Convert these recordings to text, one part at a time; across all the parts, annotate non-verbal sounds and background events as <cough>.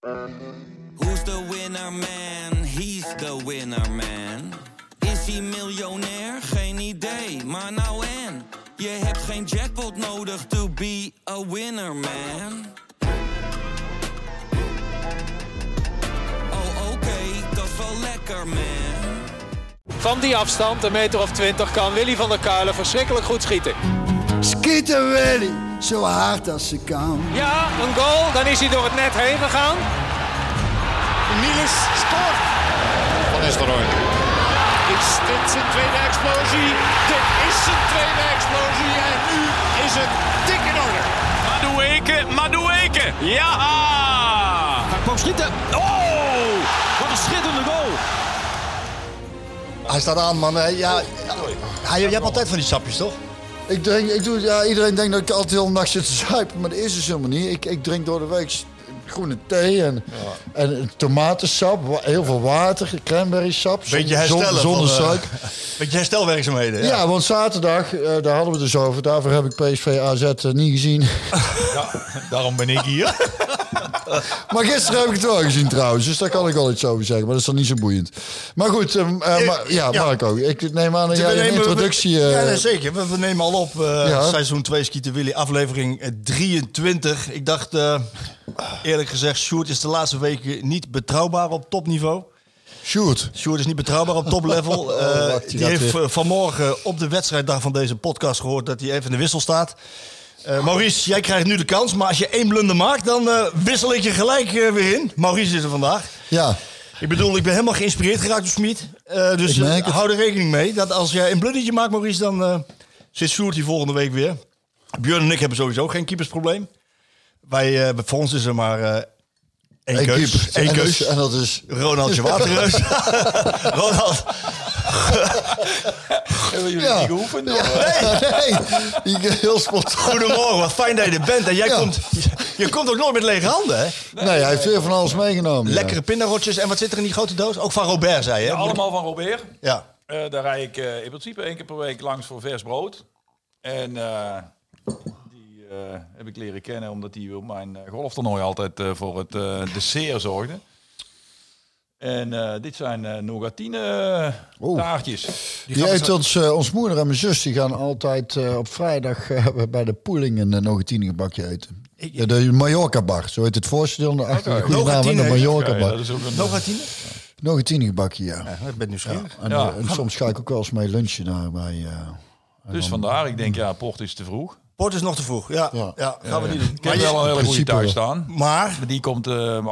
Who's the winner man? He's the winner man. Is hij miljonair? Geen idee, maar nou en. Je hebt geen jackpot nodig to be a winner man. Oh oké, dat is wel lekker man. Van die afstand, een meter of twintig, kan Willy van der Kuilen verschrikkelijk goed schieten. Schieten Willy, zo hard als ze kan. Ja, een goal, dan is hij door het net heen gegaan. Niels scoort. Van Nistelrooy. Is dit zijn tweede explosie? Dit is zijn tweede explosie en nu is het dik in orde. Madueke, Madueke. Ja! Hij kwam schieten. Oh, wat een schitterende goal. Hij staat aan, man. Hij- Ja, ja, je, je hebt altijd van die sapjes, toch? Ik drink, ik doe, ja, iedereen denkt dat ik altijd heel nacht zit te zuipen, maar dat is dus helemaal niet. Ik, ik drink door de week groene thee en, en tomatensap, heel veel water, cranberry sap. Beetje herstellen. Zonder eh, suiker. <laughs> Beetje herstelwerkzaamheden. Ja. Ja. want zaterdag, eh, daar hadden we het dus over. Daarvoor heb ik PSV AZ eh, niet gezien. <laughs> Daarom ben ik hier. <laughs> maar gisteren heb ik het wel gezien trouwens. Dus daar kan ik wel iets over zeggen. Maar dat is dan niet zo boeiend. Maar goed, maar, ja, ja. Marco. Ik neem aan dat We jij een introductie... we- eh, ja, nee, zeker. We, we nemen al op eh, Ja. seizoen 2 Skieten Willy, aflevering eh, 23. Ik dacht, eerlijk gezegd, Sjoerd is de laatste weken niet betrouwbaar op topniveau. Sjoerd. Sjoerd is niet betrouwbaar op toplevel. <laughs> Wacht, die heeft weer. vanmorgen op de wedstrijddag van deze podcast gehoord dat hij even in de wissel staat. Eh, Maurice, jij krijgt nu de kans, maar als je één blunder maakt, dan eh, wissel ik je gelijk eh, weer in. Maurice is er vandaag. Ja, Ik bedoel, ik ben helemaal geïnspireerd geraakt door Smit. Dus hou er rekening mee dat als jij een blundertje maakt, Maurice, dan zit Sjoerd hier volgende week weer. Björn en ik hebben sowieso geen keepersprobleem. Wij, voor ons is er maar één keus. dat keus. is- En dat is... Ronaldje Waterreus. Ronald. <laughs> <laughs> Hebben jullie niet geoefend? Ja, nee, die heel spontaan. Goedemorgen, wat fijn dat je er bent. En jij Ja. komt, je komt ook nooit met lege handen, hè? Nee, hij heeft weer van alles meegenomen. ja. Lekkere pindarotjes. En wat zit er in die grote doos? Ook van Robert, zei je, hè? Allemaal van Robert. Ja. Eh, daar rijd ik eh, in principe één keer per week langs voor vers brood. En eh, die eh, heb ik leren kennen omdat hij op mijn eh, golftoernooi altijd eh, voor het eh, dessert zorgde. En eh, dit zijn eh nougatine eh, taartjes. Die eet ons, eh, ons moeder en mijn zus die gaan altijd eh, op vrijdag eh, bij de poeling een uh, nogatine-gebakje eten. Ja, de Mallorca-bar, zo heet het voorstel. Achter de goede naam, de Nogatine, Ja, is ook een, Nogatine? Nogatine-gebakje, ja. Ja, ik ben nieuwsgierig. En, Ja. eh, en soms ga ik ook wel eens mee lunchen daar bij... eh, dus vandaar, ik denk ja, port is te vroeg. Port is nog te vroeg. Ja, ja. Ja. gaan we niet doen. Ik heb wel een hele goede thuis wel. staan. Maar, Maar die komt, eh, eh,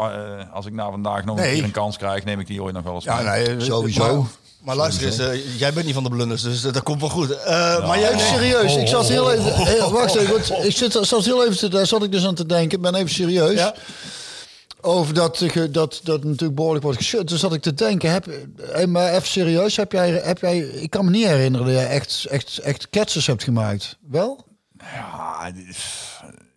als ik na vandaag nog Nee. een keer een kans krijg, neem ik die ooit nog wel eens ja, mee. nee, eh, Sowieso. Maar, maar luister eens, jij bent niet van de blunders, dus dat, dat komt wel goed. Eh, Maar jij, Even serieus, ik zat heel even... heel- wacht even, ik zit, zat heel even te, daar zat ik dus aan te denken. Ik ben even serieus. Ja? Over dat, dat, dat natuurlijk behoorlijk wordt geschud. Toen zat ik te denken, heb, eh, maar even serieus, heb jij, heb jij, ik kan me niet herinneren dat jij echt, echt, echt ketsers hebt gemaakt. Wel? Ja,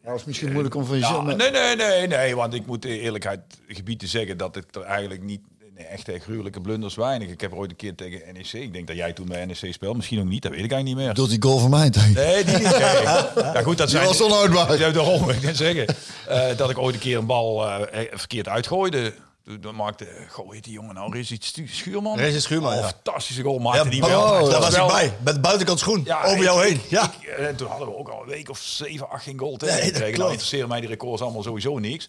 Ja, dat is misschien moeilijk om van jezelf... nee, nee, nee, nee, want ik moet de eerlijkheid gebied te zeggen dat ik er eigenlijk niet nee, echt eh, gruwelijke blunders weinig. Ik heb er ooit een keer tegen NEC, ik denk dat jij toen bij NEC speelde, misschien ook niet, dat weet ik eigenlijk niet meer. Door die goal van mij tegen. Nee, die niet. Nee. <laughs> Ja, goed, dat Die zijn... was onhoudbaar. Daarom, ik kan zeggen. eh, dat ik ooit een keer een bal eh, verkeerd uitgooide. Toen maakte, goh, heet die jongen nou? Rezi Stu- Schuurman? Rezi Schuurman, Oh, ja. fantastische goal maakte Ja, die oh, wel. daar was wel- hij bij. Met de buitenkant schoen. Ja, over ik- jou heen. ik- Ja. ik- en toen hadden we ook al een week of 7, 8 geen goal Nee, tegen dat. Nou interesseren mij die records allemaal sowieso niks.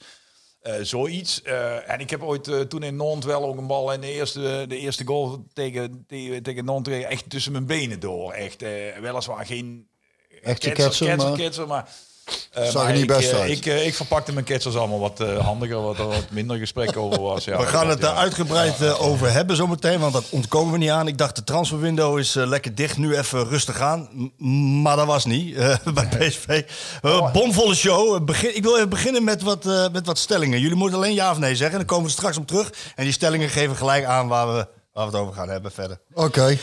Eh, zoiets. Eh, en ik heb ooit eh, toen in Nont wel ook een bal in de eerste, de eerste goal tegen, tegen, tegen echt tussen mijn benen door. Echt, eh, weliswaar geen Echte ketser, ketser, ketser, maar- ketser, maar... Zag er maar niet ik, best eh, uit. Ik, eh, ik verpakte mijn ketsers allemaal wat eh, handiger, wat er wat minder gesprek over was. Ja, We gaan het ja. daar uitgebreid over hebben zometeen, want dat ontkomen we niet aan. Ik dacht, de transferwindow is lekker dicht, nu even rustig aan. M- maar dat was niet eh, <laughs> bij PSV. Bomvolle show. Begin, ik wil even beginnen met wat, eh, met wat stellingen. Jullie moeten alleen ja of nee zeggen, dan komen we straks op terug. En die stellingen geven gelijk aan waar we, waar we het over gaan hebben verder. Oké,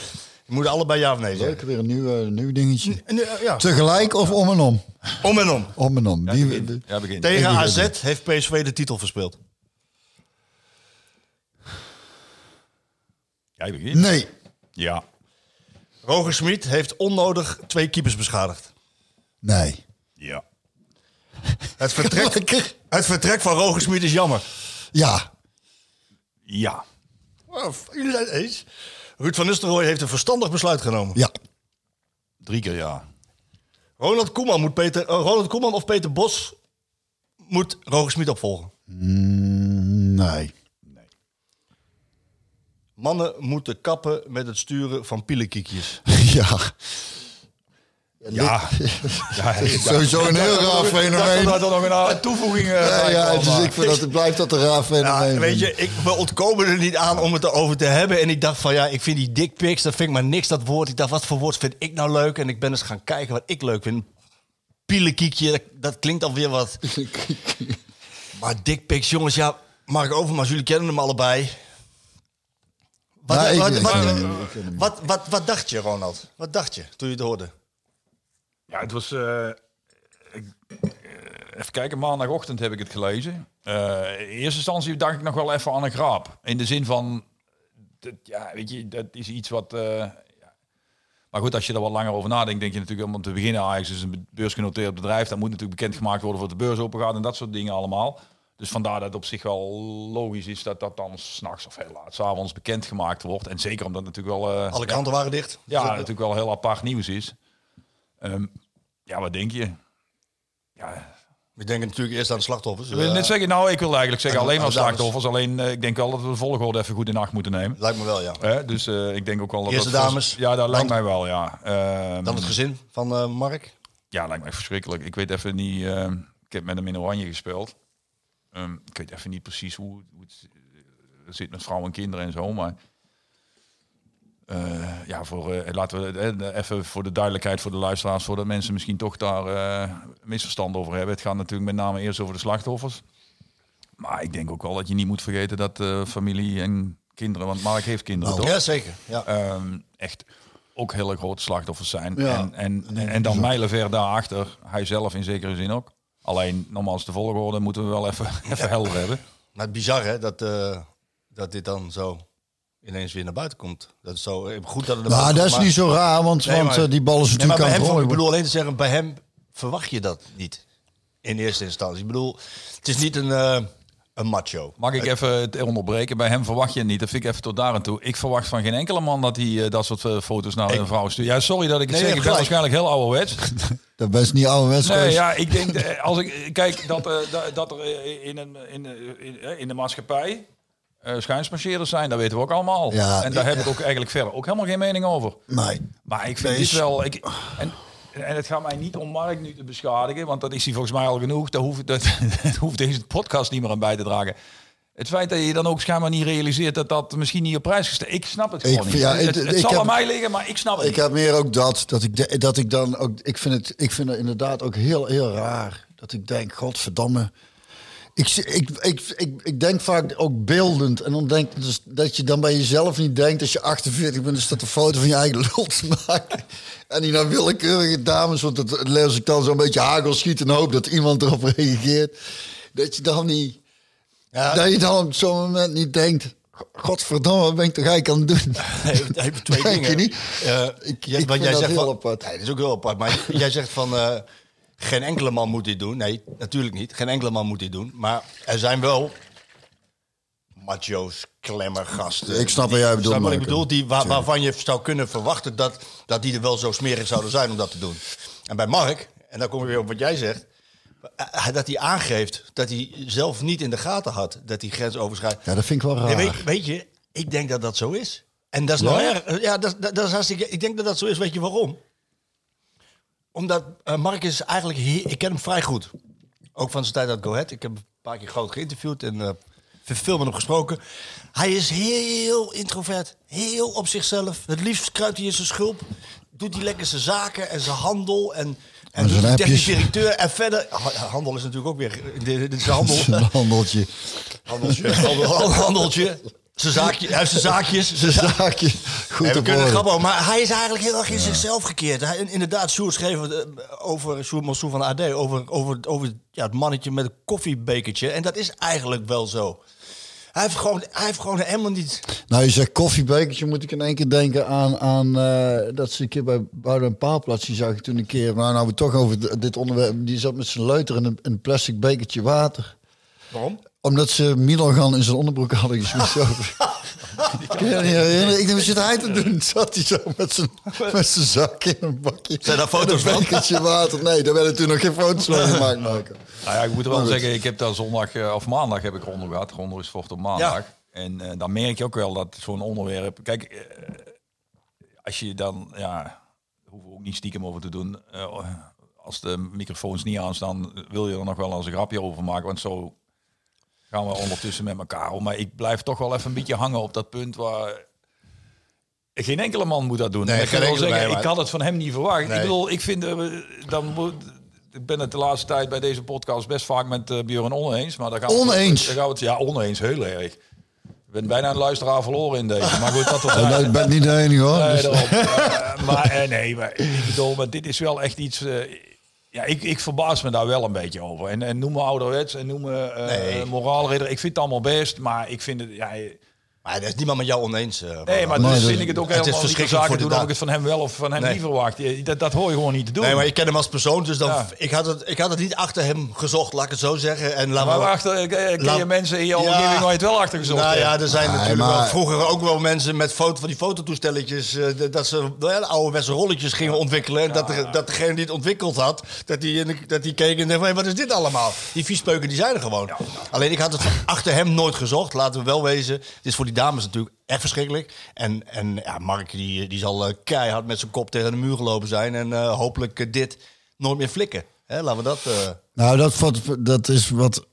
Je moet allebei ja of nee zeggen. leuk. Weer een nieuw, eh, nieuw dingetje. En, ja, Tegelijk of om en om? om en om. Om en om. Die, begin. Ja, begin. Tegen begin. AZ heeft PSV de titel verspeeld. Jij begint? nee. Ja. Roger Smit heeft onnodig twee keepers beschadigd. Nee. Ja. Het vertrek, <laughs> het vertrek van Roger Smit is jammer. Ja. Ja. Oh, Ruud van Nistelrooy heeft een verstandig besluit genomen. Ja. Drie keer ja. Ronald Koeman, moet Peter, eh, Ronald Koeman of Peter Bos moet Roger Smit opvolgen. Mm, nee. Mannen moeten kappen met het sturen van pielenkiekjes. <laughs> ja. Ja. <laughs> ja Sowieso een heel raar fenomeen. Dat er nog een toevoeging Ja, ja, dus ik vind dat het blijft dat een raar Ja, fenomeen. weet je, ik, we ontkomen er niet aan om het erover te hebben. En ik dacht van ja, ik vind die dickpics, dat vind ik maar niks dat woord. Ik dacht, wat voor woord vind ik nou leuk? En ik ben eens gaan kijken wat ik leuk vind. Pielenkiekje, dat, dat klinkt alweer wat. <laughs> maar dickpics, jongens, ja, Mark Overmars, jullie kennen hem allebei. Wat, Ja, wat, wat, wat dacht je, Ronald? Wat dacht je toen je het hoorde? Ja, het was. eh, ik- eh, even kijken, maandagochtend heb ik het gelezen. Eh, in eerste instantie dacht ik nog wel even aan een graap. In de zin van. Dat, ja, weet je, dat is iets wat. ja. Maar goed, als je er wat langer over nadenkt, denk je natuurlijk om te beginnen. Ajax is een beursgenoteerd bedrijf. Dat moet natuurlijk bekendgemaakt worden voor de beurs open gaat en dat soort dingen allemaal. Dus vandaar dat het op zich wel logisch is dat dat dan s'nachts of heel laat, s'avonds bekendgemaakt wordt. En zeker omdat natuurlijk wel. Alle ja, kranten waren dicht. ja, Dus, natuurlijk wel heel apart nieuws is. Ehm, ja, wat denk je? Ja, We denken natuurlijk eerst aan de slachtoffers. ik wil Eh, net zeggen, nou, ik wil eigenlijk zeggen en- alleen dames. slachtoffers. Alleen, eh, ik denk wel dat we de volgorde even goed in acht moeten nemen. Lijkt me wel, ja. Hè? Dus eh, ik denk ook wel dat Eerst de dat- dames, Ja, dat lijkt mij wel, ja. Ehm, Dan het gezin van eh, Mark. ja, lijkt mij verschrikkelijk. Ik weet even niet. ehm, ik heb met hem in Oranje gespeeld. Ehm, ik weet even niet precies hoe, hoe het eh, zit met vrouwen en kinderen en zo, maar. Eh, ja, voor, eh, laten we eh, even voor de duidelijkheid voor de luisteraars, voordat mensen misschien toch daar misverstand over hebben. Het gaat natuurlijk met name eerst over de slachtoffers. Maar ik denk ook wel dat je niet moet vergeten dat familie en kinderen, want Mark heeft kinderen toch? Ja, zeker. Ja. ehm, echt ook hele grote slachtoffers zijn. Ja. En, en, en dan mijlenver daarachter, hij zelf in zekere zin ook. Alleen, nogmaals, de volgorde moeten we wel even, <laughs> even helder hebben. Maar het bizar hè, dat, dat dit dan zo ineens weer naar buiten komt. Dat is zo eh, goed dat het naar Nou, dat is niet zo raar, want, Nee, want maar- eh, die bal is Nee, maar natuurlijk bij aan hem, het ik bedoel alleen te zeggen, bij hem verwacht je dat niet. In eerste instantie. Ik bedoel, het is niet een, eh, een macho. Mag ik even het onderbreken? Bij hem verwacht je het niet. Dat vind ik even tot daar en toe. Ik verwacht van geen enkele man dat hij dat soort foto's naar een vrouw stuurt. Ja, sorry dat ik het Nee, zeg. Ik ben waarschijnlijk heel ouderwets. <laughs> Dat best niet ouderwets Nee, geweest. ja, ik denk, als ik kijk dat, dat, dat er in, een, in, in, in de maatschappij schijnsmarcheerders zijn, dat weten we ook allemaal. Ja, en daar heb ik ook eigenlijk verder ook helemaal geen mening over. Nee. Maar ik vind dit wel. Ik, en, en het gaat mij niet om Mark nu te beschadigen, want dat is hij volgens mij al genoeg. Daar hoeft, dat, <laughs> dat hoeft deze podcast niet meer aan bij te dragen. Het feit dat je dan ook schijnbaar niet realiseert dat dat misschien niet op prijs gesteld. Ik snap het Ik gewoon vind- niet. ja, het, het- het ik zal heb- aan mij liggen, maar ik snap het Ik niet. heb meer ook dat, dat ik, de- dat ik dan ook, ik vind het, ik vind het inderdaad ook heel, heel raar. Dat ik denk, godverdamme. Ik, ik, ik, ik, ik denk vaak ook beeldend. En dan denk ik dus dat je dan bij jezelf niet denkt, als je 48 bent, is dat een foto van je eigen <laughs> lul te maken. En die naar willekeurige dames, want dat lees ik dan zo'n beetje hagel schiet en hoop dat iemand erop reageert. Dat je dan niet, Ja, dat je dan op zo'n moment niet denkt, godverdamme, wat ben ik toch eigenlijk aan het doen? <laughs> Even twee Denk dingen. je niet? Eh, Ik- jij- ik wat vind jij zegt heel van, apart. Nee, dat is ook heel apart. Maar <laughs> jij zegt van eh, geen enkele man moet dit doen. Nee, natuurlijk niet. Geen enkele man moet dit doen. Maar er zijn wel macho's, klemmergasten. Ik snap wat jij bedoelt, Snap wat ik bedoel? Die, waar- waarvan je zou kunnen verwachten dat, dat die er wel zo smerig zouden zijn om dat te doen. En bij Mark, en dan kom je weer op wat jij zegt. eh, Dat hij aangeeft dat hij zelf niet in de gaten had dat hij grens overschrijdt. Ja, dat vind ik wel raar. Nee, weet, weet je, ik denk dat dat zo is. En dat is nou erg. Ja, dat, dat, dat is hartstikke. Ik denk dat dat zo is. Weet je waarom? Omdat eh, Mark is eigenlijk. Hier, ik ken hem vrij goed. Ook van zijn tijd uit Go Ahead. Ik heb hem een paar keer groot geïnterviewd en eh, veel met hem gesproken. Hij is heel introvert. Heel op zichzelf. Het liefst kruipt hij in zijn schulp. Doet hij lekker zijn zaken en zijn handel. En, en technisch appjes. directeur. En verder. ha- Handel is natuurlijk ook weer. Dit is handel. Een handeltje. Handeltje. Handel, handeltje. Zijn zaakje, hij heeft zijn zaakjes. <laughs> Zijn za- Zaakje. Goed Nee, we op kunnen orde. grap over, maar hij is eigenlijk heel erg in zichzelf gekeerd. Hij, inderdaad, Sjoerd schreef eh, over Sjoerd Mansou van de AD, over, over, over ja, het mannetje met een koffiebekertje. En dat is eigenlijk wel zo. Hij heeft gewoon, hij heeft gewoon helemaal niet... Nou, je zegt koffiebekertje, moet ik in één keer denken aan, aan eh, dat ze een keer bij Bouden Paalplaats, die zag ik toen een keer, nou, nou we toch over dit onderwerp, die zat met zijn leuter in een, een plastic bekertje water. Waarom? Omdat ze Milogan in zijn onderbroek hadden geschoven. <laughs> Ik kan je niet herinneren. Ik denk, wat zit hij te doen? Zat hij zo met zijn, met zijn zak in een bakje. Zijn daar foto's een van? bekertje water. Nee, daar werden toen nog geen foto's van gemaakt. Maken. Nou ja, ik moet wel zeggen, ik heb daar zondag eh, of maandag heb ik ronde gehad. Ronde is vocht op maandag. En eh, dan merk je ook wel dat zo'n onderwerp. Kijk, eh, als je dan, ja, hoeven we ook niet stiekem over te doen. Als de microfoons niet aanstaan, wil je er nog wel eens een grapje over maken. Want zo gaan we ondertussen met elkaar om. Maar ik blijf toch wel even een beetje hangen op dat punt waar. Geen enkele man moet dat doen. Nee, ik zeggen, ik had het van hem niet verwacht. Nee. Ik bedoel, ik vind, eh, dan moet, ik ben het de laatste tijd bij deze podcast best vaak met eh Björn oneens. Maar daar gaan we, Oneens? Daar gaan we het, ja, oneens, heel erg. Ik ben bijna een luisteraar verloren in deze. Maar goed, dat was <laughs> Oh, Ik ben niet de enige hoor. Nee, Dus-. Eh, maar nee, maar ik bedoel, maar dit is wel echt iets. Ja, ik, ik verbaas me daar wel een beetje over. En, en noem me ouderwets en noem me Nee. moraalridder. Ik vind het allemaal best, maar ik vind het. Ja, Maar dat is niemand met jou oneens. eh, nee, maar Nee, dus vind ik het ook het is helemaal niet verschrikkelijk zaken voor doen of ik het van hem wel of van hem Nee. niet verwacht. Dat, dat hoor je gewoon niet te doen. Nee, maar ik ken hem als persoon, dus dan, Ja. ik, had het, ik had het niet achter hem gezocht, laat ik het zo zeggen. En laat maar achter, eh, ken Laat- je mensen in je Ja. omgeving het wel achter gezocht Nou ja, er zijn Nee, natuurlijk wel, vroeger ook wel mensen met foto, van die fototoestelletjes, eh, dat ze nou ja, ouderwetse rolletjes gingen ontwikkelen. En dat, dat degene die het ontwikkeld had, dat die, dat die keek en dacht, van, "Hé, wat is dit allemaal? Die viespeuken die zijn er gewoon. Alleen ik had het achter hem nooit gezocht, laten we wel wezen. Het is voor die dames natuurlijk echt verschrikkelijk. En, en ja, Mark die, die zal eh, keihard met zijn kop tegen de muur gelopen zijn. En eh, hopelijk eh, dit nooit meer flikken. Hè, laten we dat... Nou, dat, dat is wat.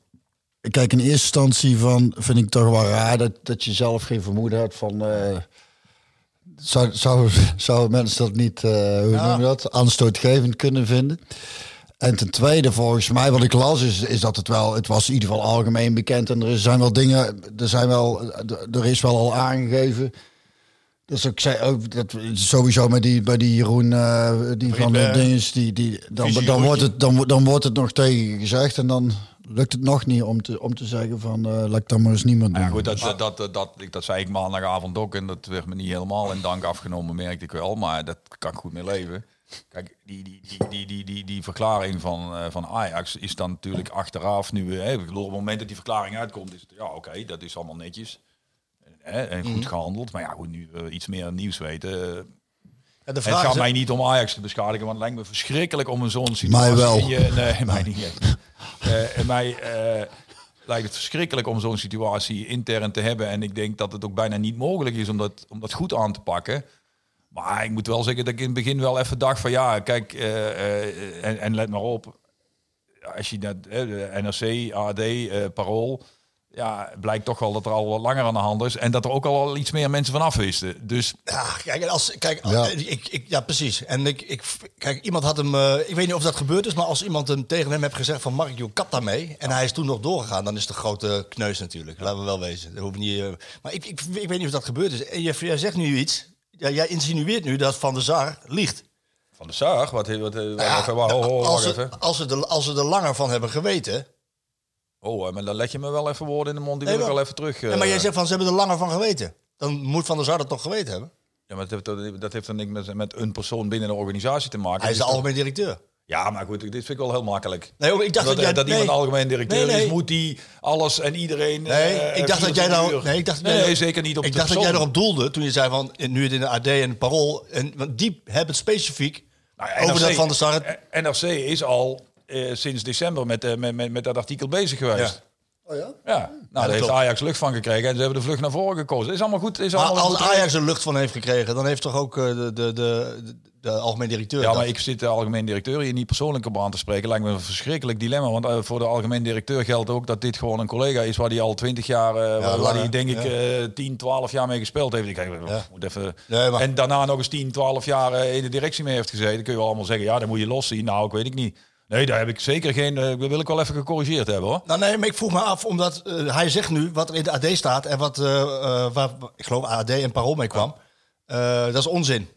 Kijk, in eerste instantie van, vind ik toch wel raar dat, dat je zelf geen vermoeden hebt van. eh zou, zou, <laughs> zou mensen dat niet, hoe noem je dat, aanstootgevend kunnen vinden? En ten tweede, volgens mij, wat ik las, is, is dat het wel, het was in ieder geval algemeen bekend. En er zijn wel dingen, er zijn wel, er is wel al aangegeven. Dus ik zei ook dat sowieso met die, bij die Jeroen, eh, die van de eh, dinges, die, die, dan, dan, wordt het, dan, dan wordt het nog tegen gezegd en dan lukt het nog niet om te, om te zeggen van, eh laat ik dan maar eens niemand doen. Ja, goed, dat, dat, dat, dat, ik- dat zei ik maandagavond ook en dat werd me niet helemaal in dank afgenomen, merkte ik wel. Maar dat kan ik goed mee leven. Kijk, die, die, die, die, die, die, die verklaring van, eh, van Ajax is dan natuurlijk achteraf nu... Hè, ik bedoel, op het moment dat die verklaring uitkomt, is het... Ja, oké, dat is allemaal netjes. Hè, en goed Mhm. gehandeld. Maar ja, goed, nu we iets meer nieuws weten... eh, ja, de het vraag gaat is, mij niet om Ajax te beschadigen, want het lijkt me verschrikkelijk om een zo'n situatie... Mij wel. je- <laughs> nee, mij niet echt. Eh, en mij eh, lijkt het verschrikkelijk om zo'n situatie intern te hebben. En ik denk dat het ook bijna niet mogelijk is om dat, om dat goed aan te pakken. Maar ik moet wel zeggen dat ik in het begin wel even dacht van ja, kijk, eh, eh, en, en let maar op. Als je dat, de NRC, AD, eh, Parool, ja, blijkt toch wel dat er al wat langer aan de hand is. En dat er ook al iets meer mensen van af wisten. Dus Ja, kijk, als, kijk Ja. Ik, ik, ja, precies. En ik, ik, kijk, iemand had hem, ik weet niet of dat gebeurd is, maar als iemand hem tegen hem heeft gezegd van Mark, joh, kap daarmee. En hij is toen nog doorgegaan, dan is een grote kneus natuurlijk. Laten we wel wezen. Dat hoeft niet, maar ik, ik, ik weet niet of dat gebeurd is. En jij, jij zegt nu iets, ja, jij insinueert nu dat Van der Sar liegt. van de Saar, wat, wat, wat, Ja, even, wacht, ho, ho, als, wacht als, ze er, als ze er langer van hebben geweten. Oh, maar dan leg je me wel even woorden in de mond, die Nee, wil ik wel even terug. Maar jij eh, zegt van ze hebben er langer van geweten. Dan moet Van der Sar dat toch geweten hebben? Ja, maar dat heeft, dat heeft dan niks met, met een persoon binnen de organisatie te maken. Hij is de Het toch- algemeen directeur. Ja, maar goed, dit vind ik wel heel makkelijk. Nee, ik dacht dat, dat, jij... dat nee. iemand algemeen directeur Nee, nee. is, moet die alles en iedereen... Nee, eh, ik dacht dat jij 24 nou. Nee, ik dacht, nee, nee, zeker niet op Ik de dacht dat jij erop doelde toen je zei van nu het in de AD en het Parool. En, want die hebben het specifiek Nou ja, over NRC dat Van het- eh, NRC is al eh, sinds december met, eh, met, met, met dat artikel bezig geweest. Oh ja? Ja, nou, daar heeft klopt. Ajax lucht van gekregen en ze hebben de vlucht naar voren gekozen. Is allemaal goed. Is Maar allemaal als goed. Ajax er lucht van heeft gekregen, dan heeft toch ook eh, de, de, de, de, algemeen directeur. Ja, dat. maar ik zit de algemeen directeur hier niet persoonlijk op aan te spreken. Lijkt me een verschrikkelijk dilemma. Want eh, voor de algemeen directeur geldt ook dat dit gewoon een collega is waar die al twintig jaar, eh, waar, waar die denk ik eh 10, 12 jaar mee gespeeld heeft. Ik denk, Ja. moet even... Nee, maar- En daarna nog eens 10, 12 jaar in de directie mee heeft gezeten. Dan kun je wel allemaal zeggen, ja, dan moet je los zien. Nou, ik weet ik niet. Nee, daar heb ik zeker geen... dat wil ik wel even gecorrigeerd hebben hoor. Nou nee, maar ik vroeg me af, omdat hij zegt nu wat er in de AD staat en wat, waar, ik geloof AD en Parool mee kwam. Dat is onzin.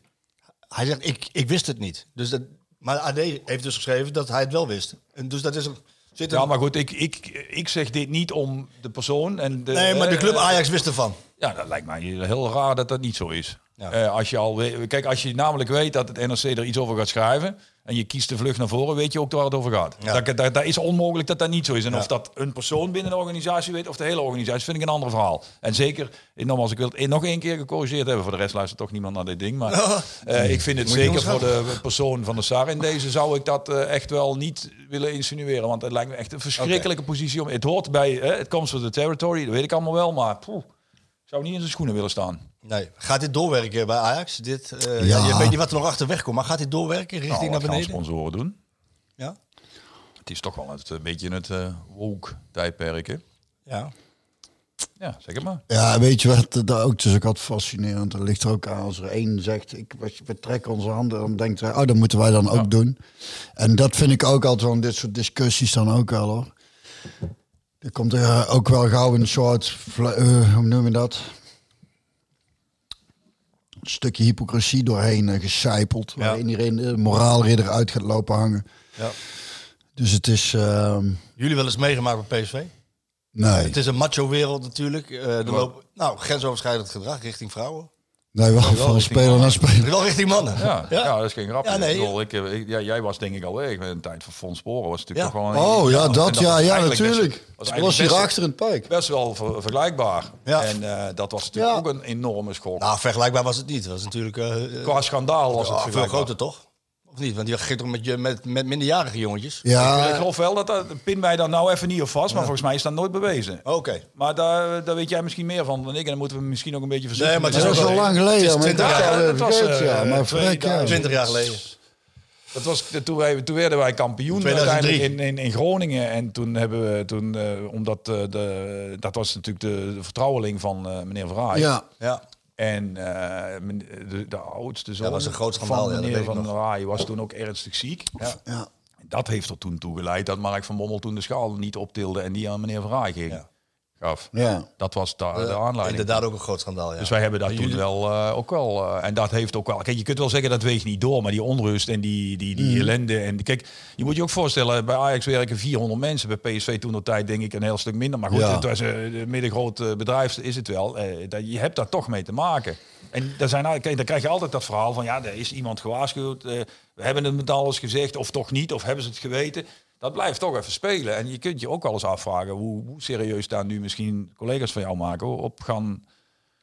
Hij zegt, ik, ik wist het niet. Dus dat, maar AD heeft dus geschreven dat hij het wel wist. En dus dat is een... Zit een Ja, maar goed, ik, ik, ik zeg dit niet om de persoon en de... nee, maar de club eh, Ajax wist ervan. Ja, dat lijkt mij heel raar dat dat niet zo is. Ja. Eh, als je al kijk, als je namelijk weet dat het NRC er iets over gaat schrijven en je kiest de vlucht naar voren, weet je ook waar het over gaat. Ja. Dat, dat, dat is onmogelijk dat dat niet zo is. En Ja. of dat een persoon binnen de organisatie weet of de hele organisatie, vind ik een ander verhaal. En zeker, nogmaals, ik wil het nog één keer gecorrigeerd hebben. Voor de rest luistert toch niemand naar dit ding. Maar eh, ik vind het Moet zeker voor de persoon van de SAR in deze zou ik dat eh, echt wel niet willen insinueren. Want het lijkt me echt een verschrikkelijke positie om. Het hoort bij, het comes with the territory, dat weet ik allemaal wel. Maar poeh, ik zou niet in zijn schoenen willen staan. Nee. Gaat dit doorwerken bij Ajax? Dit, eh, Ja. ja. je weet niet wat er nog achterweg komt, maar gaat dit doorwerken richting Nou, naar wat gaan beneden? sponsoren doen? Ja. Het is toch wel het, een beetje het eh woke tijdperk, hè? ja. Ja, zeg het maar. Ja, weet je wat daar ook, ook altijd fascinerend. Er ligt er ook aan als er één zegt, ik, we trekken onze handen, dan denkt hij, oh, dat moeten wij dan ook doen. En dat vind ik ook altijd van dit soort discussies dan ook wel hoor. Er komt er eh, ook wel gauw een soort, vla- eh, hoe noem je dat? Stukje hypocrisie doorheen uh, gecijpeld. Ja. Waarin iedereen de moraalridder uit gaat lopen hangen. Ja. Dus het is, ehm, Jullie wel eens meegemaakt bij PSV? nee, Het is een macho-wereld natuurlijk. Eh er loopt, nou, grensoverschrijdend gedrag richting vrouwen. Nee wel van speler naar speler. Wel richting mannen. Ja, <laughs> ja. dat is geen grap. Ja, nee. Ik bedoel, ik, eh, ik- ja, jij was denk ik al weg. Een tijd van Fons Sporen was het natuurlijk Ja. toch wel een... Oh ja, en dat, ja, was ja, eigenlijk best- natuurlijk. was Was eigenlijk hier best- achter in het pijk. Best wel ver- vergelijkbaar. Ja. En eh, dat was natuurlijk Ja. ook een enorme schok. Nou, vergelijkbaar was het niet. Was natuurlijk eh, Qua schandaal was het veel groter, toch? Of niet? Want die ging toch met, je, met, met minderjarige jongetjes? Ik Ja, geloof wel dat dat... Pin mij daar nou even niet op vast, maar volgens mij is dat nooit bewezen. Oké. Maar daar, daar weet jij misschien meer van dan ik. En dan moeten we misschien ook een beetje voorzichtig Nee, maar het is al ook lang geleden. het is maar ik 20 dacht jaar- al was, eh, ja. Maar twee verrek, ja. dagen. 20 jaar geleden. Dat was, toen, wij, toen werden wij kampioen 2003. uiteindelijk in, in, in Groningen. En toen hebben we, toen, eh, omdat eh, de, dat was natuurlijk de, de vertrouweling van eh, meneer Verhaai. Ja, Ja. En eh, de, de oudste zoon was een groot schandaal, van ja, dat meneer weet ik Van nog. Verhaai was toen ook ernstig ziek. Ja. ja. Dat heeft er toen toe geleid dat Mark van Bommel toen de schaal niet optilde en die aan meneer Verhaai ging. Ja. Gaf. ja. Dat was da- de Eh, aanleiding. Inderdaad ook een groot schandaal, ja. Dus wij hebben dat toen wel eh, ook wel. eh, en dat heeft ook wel. Kijk, je kunt wel zeggen dat weegt niet door, maar die onrust en die, die, die ellende. En kijk, je moet je ook voorstellen, bij Ajax werken 400 mensen. Bij PSV toen de tijd denk ik een heel stuk minder. Maar goed, Ja. het was een middengroot bedrijf, is het wel. Eh, dat, je hebt daar toch mee te maken. En daar zijn, eigenlijk- kijk, dan krijg je altijd dat verhaal van ja, er is iemand gewaarschuwd. we hebben het met alles gezegd, of toch niet, of hebben ze het geweten. Dat blijft toch even spelen. En je kunt je ook wel eens afvragen hoe, hoe serieus daar nu misschien collega's van jou maken op gaan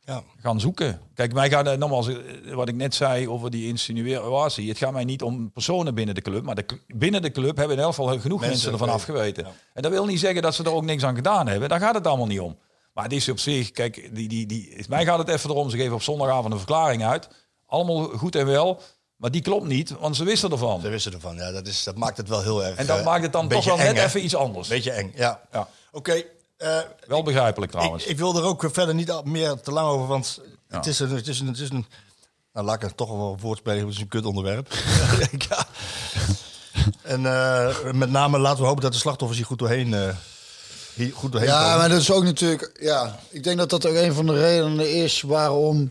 ja. gaan zoeken. Kijk, mij gaat het nogmaals, eh, wat ik net zei over die insinuatie. Het gaat mij niet om personen binnen de club, maar de, binnen de club hebben in elk geval genoeg mensen, Mensen ervan weten, afgeweten. ja. En dat wil niet zeggen dat ze er ook niks aan gedaan hebben. Daar gaat het allemaal niet om. Maar het is op zich, kijk, die, die, die, mij gaat het even erom. Ze geven op zondagavond een verklaring uit. Allemaal goed en wel. Maar die klopt niet, want ze wisten ervan. Ze wisten ervan. Ja, dat, is, dat maakt het wel heel erg... En dat eh, maakt het dan toch wel net hè? even iets anders. Beetje eng, ja. Ja. Oké, eh, Wel begrijpelijk trouwens. ik, ik wil er ook verder niet meer te lang over, want Ja. het is een... Het is een, het is een nou, laat ik het toch wel een woord spelen, het is een kut onderwerp. <laughs> ja. En eh, met name laten we hopen dat de slachtoffers hier goed doorheen, eh, hier goed doorheen Ja, komen. maar dat is ook natuurlijk. Ja, ik denk dat dat ook een van de redenen is waarom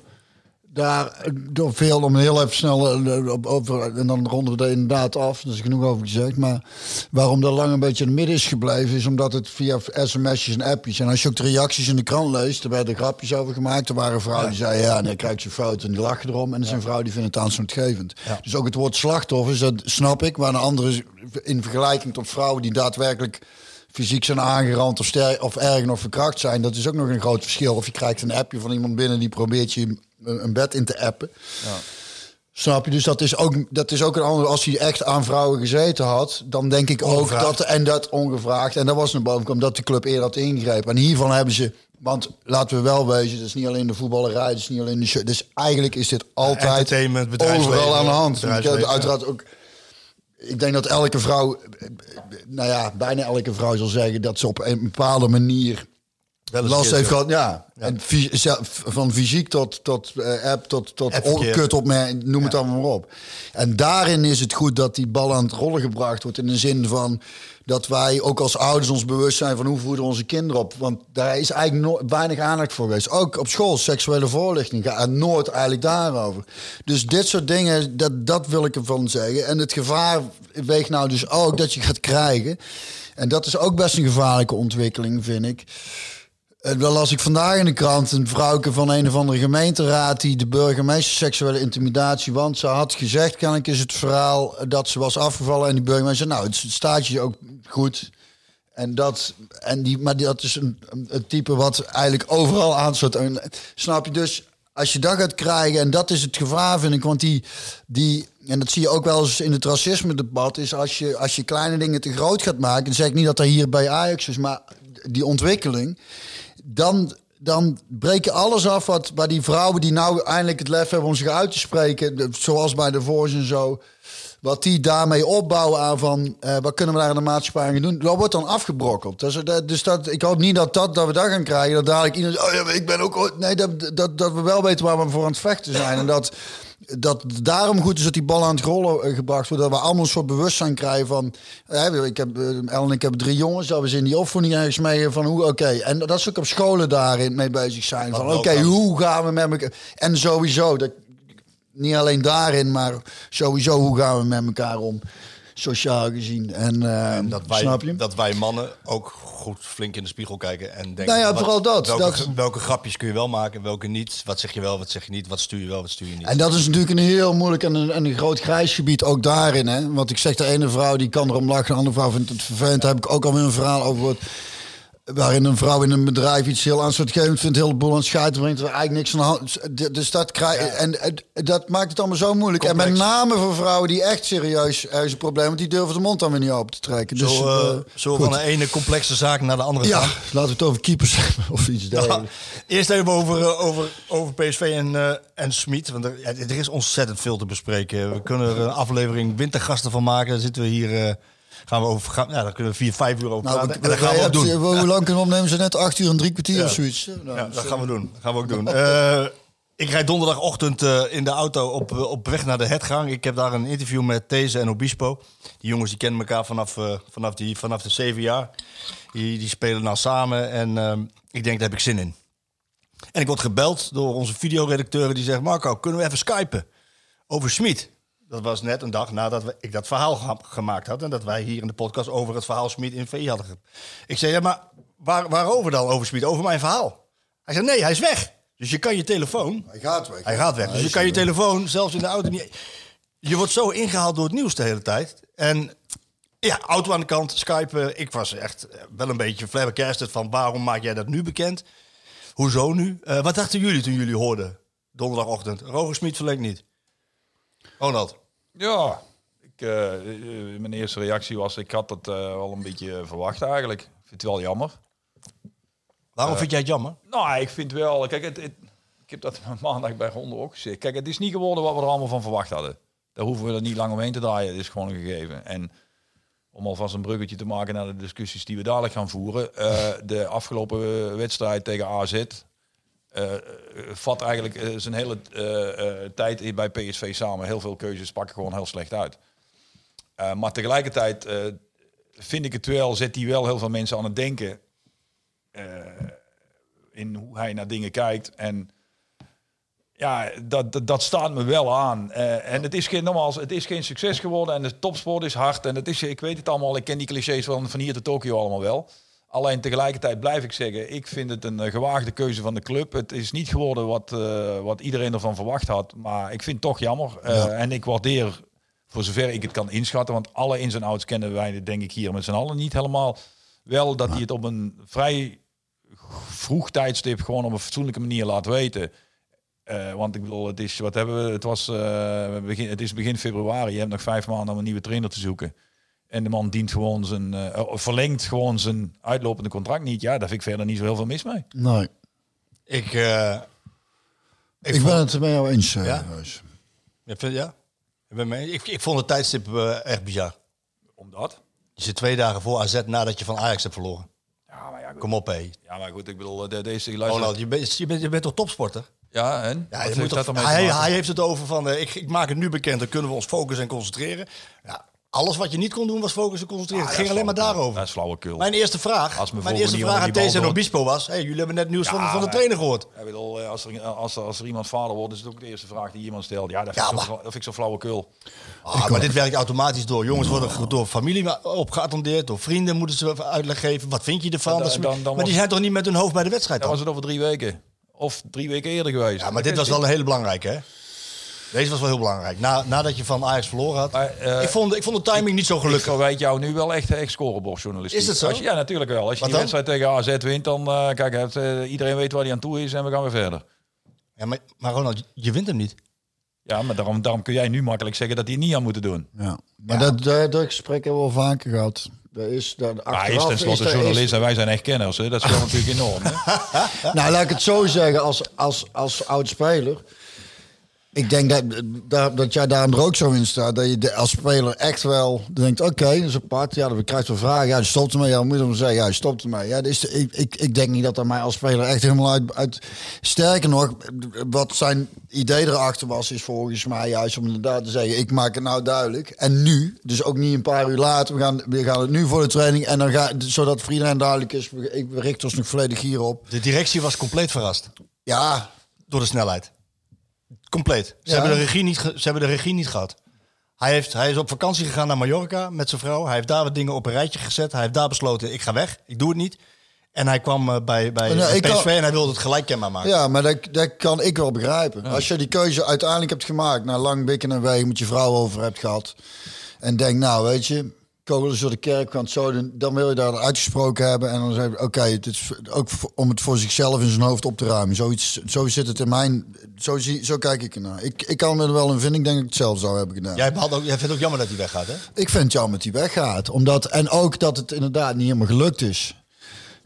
daar eh, door veel om heel even snel eh, op- over en dan ronden we er inderdaad af. Is genoeg over gezegd, maar waarom dat lang een beetje in het midden is gebleven, is omdat het via sms'jes en appjes en als je ook de reacties in de krant leest, er werden grapjes over gemaakt. Er waren vrouwen die zeiden ja, en dan krijg je fout en die lachen erom, en er zijn vrouwen die vinden het aanstootgevend. Dus ook het woord slachtoffers, dat snap ik, maar een andere in vergelijking tot vrouwen die daadwerkelijk fysiek zijn aangerand of, sterk, of erg nog verkracht zijn. Dat is ook nog een groot verschil. Of je krijgt een appje van iemand binnen die probeert je een, een bed in te appen. Snap je? Dus dat is, ook, dat is ook een ander. Als hij echt aan vrouwen gezeten had, dan denk ik ook dat. En dat ongevraagd. En dat was naar boven kwam dat de club eerder had ingegrepen. En hiervan hebben ze. Want laten we wel wezen, het is niet alleen de voetballerij, het is niet alleen de show. Dus eigenlijk is dit altijd overal aan de hand. Uiteraard ook ik denk dat elke vrouw, nou ja, bijna elke vrouw zal zeggen dat ze op een bepaalde manier een last heeft gehad. Ja, En van fysiek tot, tot eh, app, tot, tot kut op me, noem het allemaal maar op. En daarin is het goed dat die bal aan het rollen gebracht wordt. In de zin van dat wij ook als ouders ons bewust zijn van hoe voeden onze kinderen op. Want daar is eigenlijk no- weinig aandacht voor geweest. Ook op school, seksuele voorlichting gaat nooit eigenlijk daarover. Dus dit soort dingen, dat, dat wil ik ervan zeggen. En het gevaar weegt nou dus ook dat je gaat krijgen. En dat is ook best een gevaarlijke ontwikkeling, vind ik. Eh, Dat las ik vandaag in de krant. Een vrouwke van een of andere gemeenteraad... die de burgemeester seksuele intimidatie... want ze had gezegd, kennelijk is het verhaal... dat ze was afgevallen en die burgemeester... nou, het staat je ook goed. En dat, en die, maar dat is een, een- type wat eigenlijk overal aansluit. Snap je dus, als je dat gaat krijgen, en dat is het gevaar, vind ik, want die, die en dat zie je ook wel eens in het racisme-debat, is als je, als je kleine dingen te groot gaat maken, dan zeg ik niet dat dat hier bij Ajax is, maar die ontwikkeling, dan, dan breek je alles af wat bij die vrouwen die nou eindelijk het lef hebben om zich uit te spreken, zoals bij de Voice en zo, wat die daarmee opbouwen aan van eh, wat kunnen we daar in de maatschappij aan doen, dat wordt dan afgebrokkeld. Dus, dat, dus dat, ik hoop niet dat, dat, dat we dat gaan krijgen. Dat dadelijk iedereen oh ja, ik ben ook... ooit-" Nee, dat, dat, dat we wel weten waar we voor aan het vechten zijn. En dat, dat daarom goed is dat die bal aan het rollen eh, gebracht wordt. Dat we allemaal een soort bewustzijn krijgen van... eh, ik heb, eh, El en ik hebben drie jongens, dat we ze in die opvoeding ergens mee van hoe... Oké, en dat ze ook op scholen daarin mee bezig zijn. Van oké, hoe gaan we met elkaar... En sowieso, dat, niet alleen daarin, maar sowieso hoe gaan we met elkaar om, sociaal gezien. En, eh, En dat wij, snap je? dat wij mannen ook goed flink in de spiegel kijken en denken... Nou ja, wat- vooral dat. Welke, Dat- welke grapjes kun je wel maken, welke niet? Wat zeg je wel, wat zeg je niet? Wat stuur je wel, wat stuur je niet? En dat is natuurlijk een heel moeilijk en een, en een groot grijs gebied ook daarin. Hè? Want ik zeg, de ene vrouw die kan erom lachen, de andere vrouw vindt het vervelend. Daar heb ik ook alweer een verhaal over gehoord. Waarin een vrouw in een bedrijf iets heel aanstootgevend vindt, heel boel aan het schijten brengt, er eigenlijk niks aan de hand. Dus dat, krijg, en, en dat maakt het allemaal zo moeilijk. En met name voor vrouwen die echt serieus probleem hebben, die durven de mond dan weer niet open te trekken. Dus, zo, eh, eh, zo van de ene complexe zaak naar de andere Ja, gaan. laten we het over keepers <laughs> hebben of iets dergelijks. Eerst even over, eh, over, over PSV en, eh en Smit. Want er, er is ontzettend veel te bespreken. We kunnen er een aflevering wintergasten van maken. Dan zitten we hier. Eh, gaan we over, gaan, ja, daar kunnen we vier, vijf uur over Nou, praten. we- en dat gaan we ook doen. Hoe lang kunnen we opnemen? Ze net acht uur en drie kwartier of zoiets. Nou, Ja, dat gaan we doen. Dat gaan we ook doen. <laughs> Eh, ik rijd donderdagochtend eh, in de auto op, eh, op weg naar de Hetgang. Ik heb daar een interview met These en Obispo. Die jongens die kennen elkaar vanaf, eh, vanaf, die, vanaf de zeven jaar. Die, die spelen nou samen en ehm, ik denk daar heb ik zin in. En ik word gebeld door onze videoredacteur die zegt... Marco, kunnen we even skypen over Smit? Dat was net een dag nadat we, ik dat verhaal gemaakt had... en dat wij hier in de podcast over het verhaal Smit in VI hadden. ge- Ik zei, ja, maar waar, waarover dan over Smit? Over mijn verhaal? Hij zei, nee, hij is weg. Dus je kan je telefoon... Hij gaat weg. Hij gaat weg. Dus je kan je telefoon zelfs in de auto niet... Je wordt zo ingehaald door het nieuws de hele tijd. En ja, auto aan de kant, Skype. Ik was echt eh, wel een beetje flabbergasted van waarom maak jij dat nu bekend? Hoezo nu? Eh, wat dachten jullie toen jullie hoorden donderdagochtend? Roger Smit verlengt niet. Ronald. Ja, ik, eh, eh, mijn eerste reactie was, ik had het eh, wel een beetje verwacht eigenlijk. Ik vind het wel jammer. Waarom vind jij het jammer? Nou, ik vind wel, kijk, het, het- ik heb dat <laughs> maandag bij Ronde ook gezegd. Kijk, het is niet geworden wat we er allemaal van verwacht hadden. Daar hoeven we er niet lang omheen te draaien. Het is gewoon een gegeven. En om alvast een bruggetje te maken naar de discussies die we dadelijk gaan voeren. de afgelopen wedstrijd tegen AZ eh, eh, vat eigenlijk eh, zijn hele tijd bij PSV samen. Heel veel keuzes pakken gewoon heel slecht uit. Maar tegelijkertijd vind ik het wel, zet hij wel heel veel mensen aan het denken in hoe hij naar dingen kijkt. En ja, dat, dat, staat me wel aan. En het is geen, nogmaals, het is geen succes geworden. En de topsport is hard. En het is, ik weet het allemaal. Ik ken die clichés van, van hier tot Tokio allemaal wel. Alleen tegelijkertijd blijf ik zeggen, ik vind het een eh, gewaagde keuze van de club. Het is niet geworden wat, eh, wat iedereen ervan verwacht had. Maar ik vind het toch jammer. Eh, En ik waardeer, voor zover ik het kan inschatten, want alle ins en outs kennen wij, denk ik, hier met z'n allen niet helemaal. Wel dat hij het op een vrij vroeg tijdstip gewoon op een fatsoenlijke manier laat weten. Want ik bedoel, het is, wat hebben we? Het was begin, het is begin februari. Je hebt nog vijf maanden om een nieuwe trainer te zoeken. En de man dient gewoon zijn, eh, oh, verlengt gewoon zijn uitlopende contract niet. Ja, daar vind ik verder niet zo heel veel mis mee. Nee. Ik, eh, Ik, vond- ben het met jou eens, eh, Ja? Huis. Ja, vind- ja? Ik, ben mee. Ik, ik vond het tijdstip echt bizar. Omdat? Je zit twee dagen voor AZ nadat je van Ajax hebt verloren. Ja, maar ja, goed. Kom op, hé. Ja, maar goed, ik bedoel, de, deze luister. Ronald, je bent, je, bent, je bent toch topsporter? Ja, en? Ja, je moet toch- hij, hij heeft het over van, ik, ik maak het nu bekend, dan kunnen we ons focussen en concentreren. Ja, Alles wat je niet kon doen was focussen, concentreren. Ah, het ging alleen maar daarover. Dat is flauwekul. Mijn eerste vraag, Als mijn eerste vraag aan TSN door- Obispo was... Hey, jullie hebben net nieuws van, Ja, van de trainer gehoord. Bedoel, eh, als er, als, er, als er iemand vader wordt, is het ook de eerste vraag die iemand stelt. Ja, dat vind, Ja, ik, zo, dat vind ik zo flauwekul. Ah, maar dit werkt automatisch door. Jongens worden door familie op geattendeerd. Door vrienden moeten ze even uitleg geven. Wat vind je ervan? Dan- maar was- die zijn toch niet met hun hoofd bij de wedstrijd Dan dan? was het over drie weken. Of drie weken eerder geweest. Ja, maar dit was wel een hele belangrijke, hè? Deze was wel heel belangrijk. Na, nadat je van Ajax verloren had. Maar, eh, ik, vond, ik vond de timing niet zo Ik gelukkig. verwijt jou nu wel echt, echt scorebordjournalistiek. Is het zo? Als je- ja, natuurlijk wel. Als je Wat die dan? wedstrijd tegen AZ wint, dan eh, kijk, het, eh, iedereen weet waar hij aan toe is en we gaan weer verder. Ja, maar, maar Ronald, je wint hem niet. Ja, maar daarom, daarom kun jij nu makkelijk zeggen dat hij niet aan moeten doen. Ja. Maar dat, dat, dat gesprek hebben we al vaker gehad. Dat is, dat Maar hij is tenslotte er- journalist en wij zijn echt kenners. Hè? Dat is wel <laughs> natuurlijk enorm. Hè? Nou, laat ik het zo zeggen, als, als, als oud-speler. Ik denk dat, dat, dat jij daar er ook zo in staat. Dat je de- als speler echt wel denkt, oké, dat is apart. Ja, dan krijg je wel vragen. Ja, je stopt ermee. Ja, dan moet je dan zeggen, ja, je stopt ermee. Ja, dus ik, ik, ik denk niet dat dat mij als speler echt helemaal uit, uit... Sterker nog, wat zijn idee erachter was, is volgens mij juist om inderdaad te zeggen, ik maak het nou duidelijk. En nu, dus ook niet een paar uur later, we gaan, we gaan het nu voor de training. En dan ga, zodat voor iedereen duidelijk is, we, ik, we richten ons nog volledig hierop. De directie was compleet verrast. Ja, Door de snelheid. Compleet. Ze, Ja. hebben, de regie niet ze hebben de regie niet gehad. Hij, heeft, hij is op vakantie gegaan naar Mallorca met zijn vrouw. Hij heeft daar wat dingen op een rijtje gezet. Hij heeft daar besloten, ik ga weg. Ik doe het niet. En hij kwam eh, bij, bij, Nou, PSV kan- en hij wilde het gelijk kenbaar maken. Ja, maar dat, dat kan ik wel begrijpen. Als je die keuze uiteindelijk hebt gemaakt, na lang bikken en wegen, met je vrouw over hebt gehad. En denk, nou weet je, kogels door de kerk, want zo, dan, wil je daar uitgesproken hebben. En dan zeg je, oké, het is ook om het voor zichzelf in zijn hoofd op te ruimen. Zoiets, zo zit het in mijn, zo, zie, zo kijk ik ernaar. Ik, ik kan me er wel in vinden, ik denk dat ik het zelf zou hebben gedaan. Jij, ook, jij vindt het ook jammer dat hij weggaat, hè? Ik vind het jammer dat hij weggaat. Omdat, en ook dat het inderdaad niet helemaal gelukt is.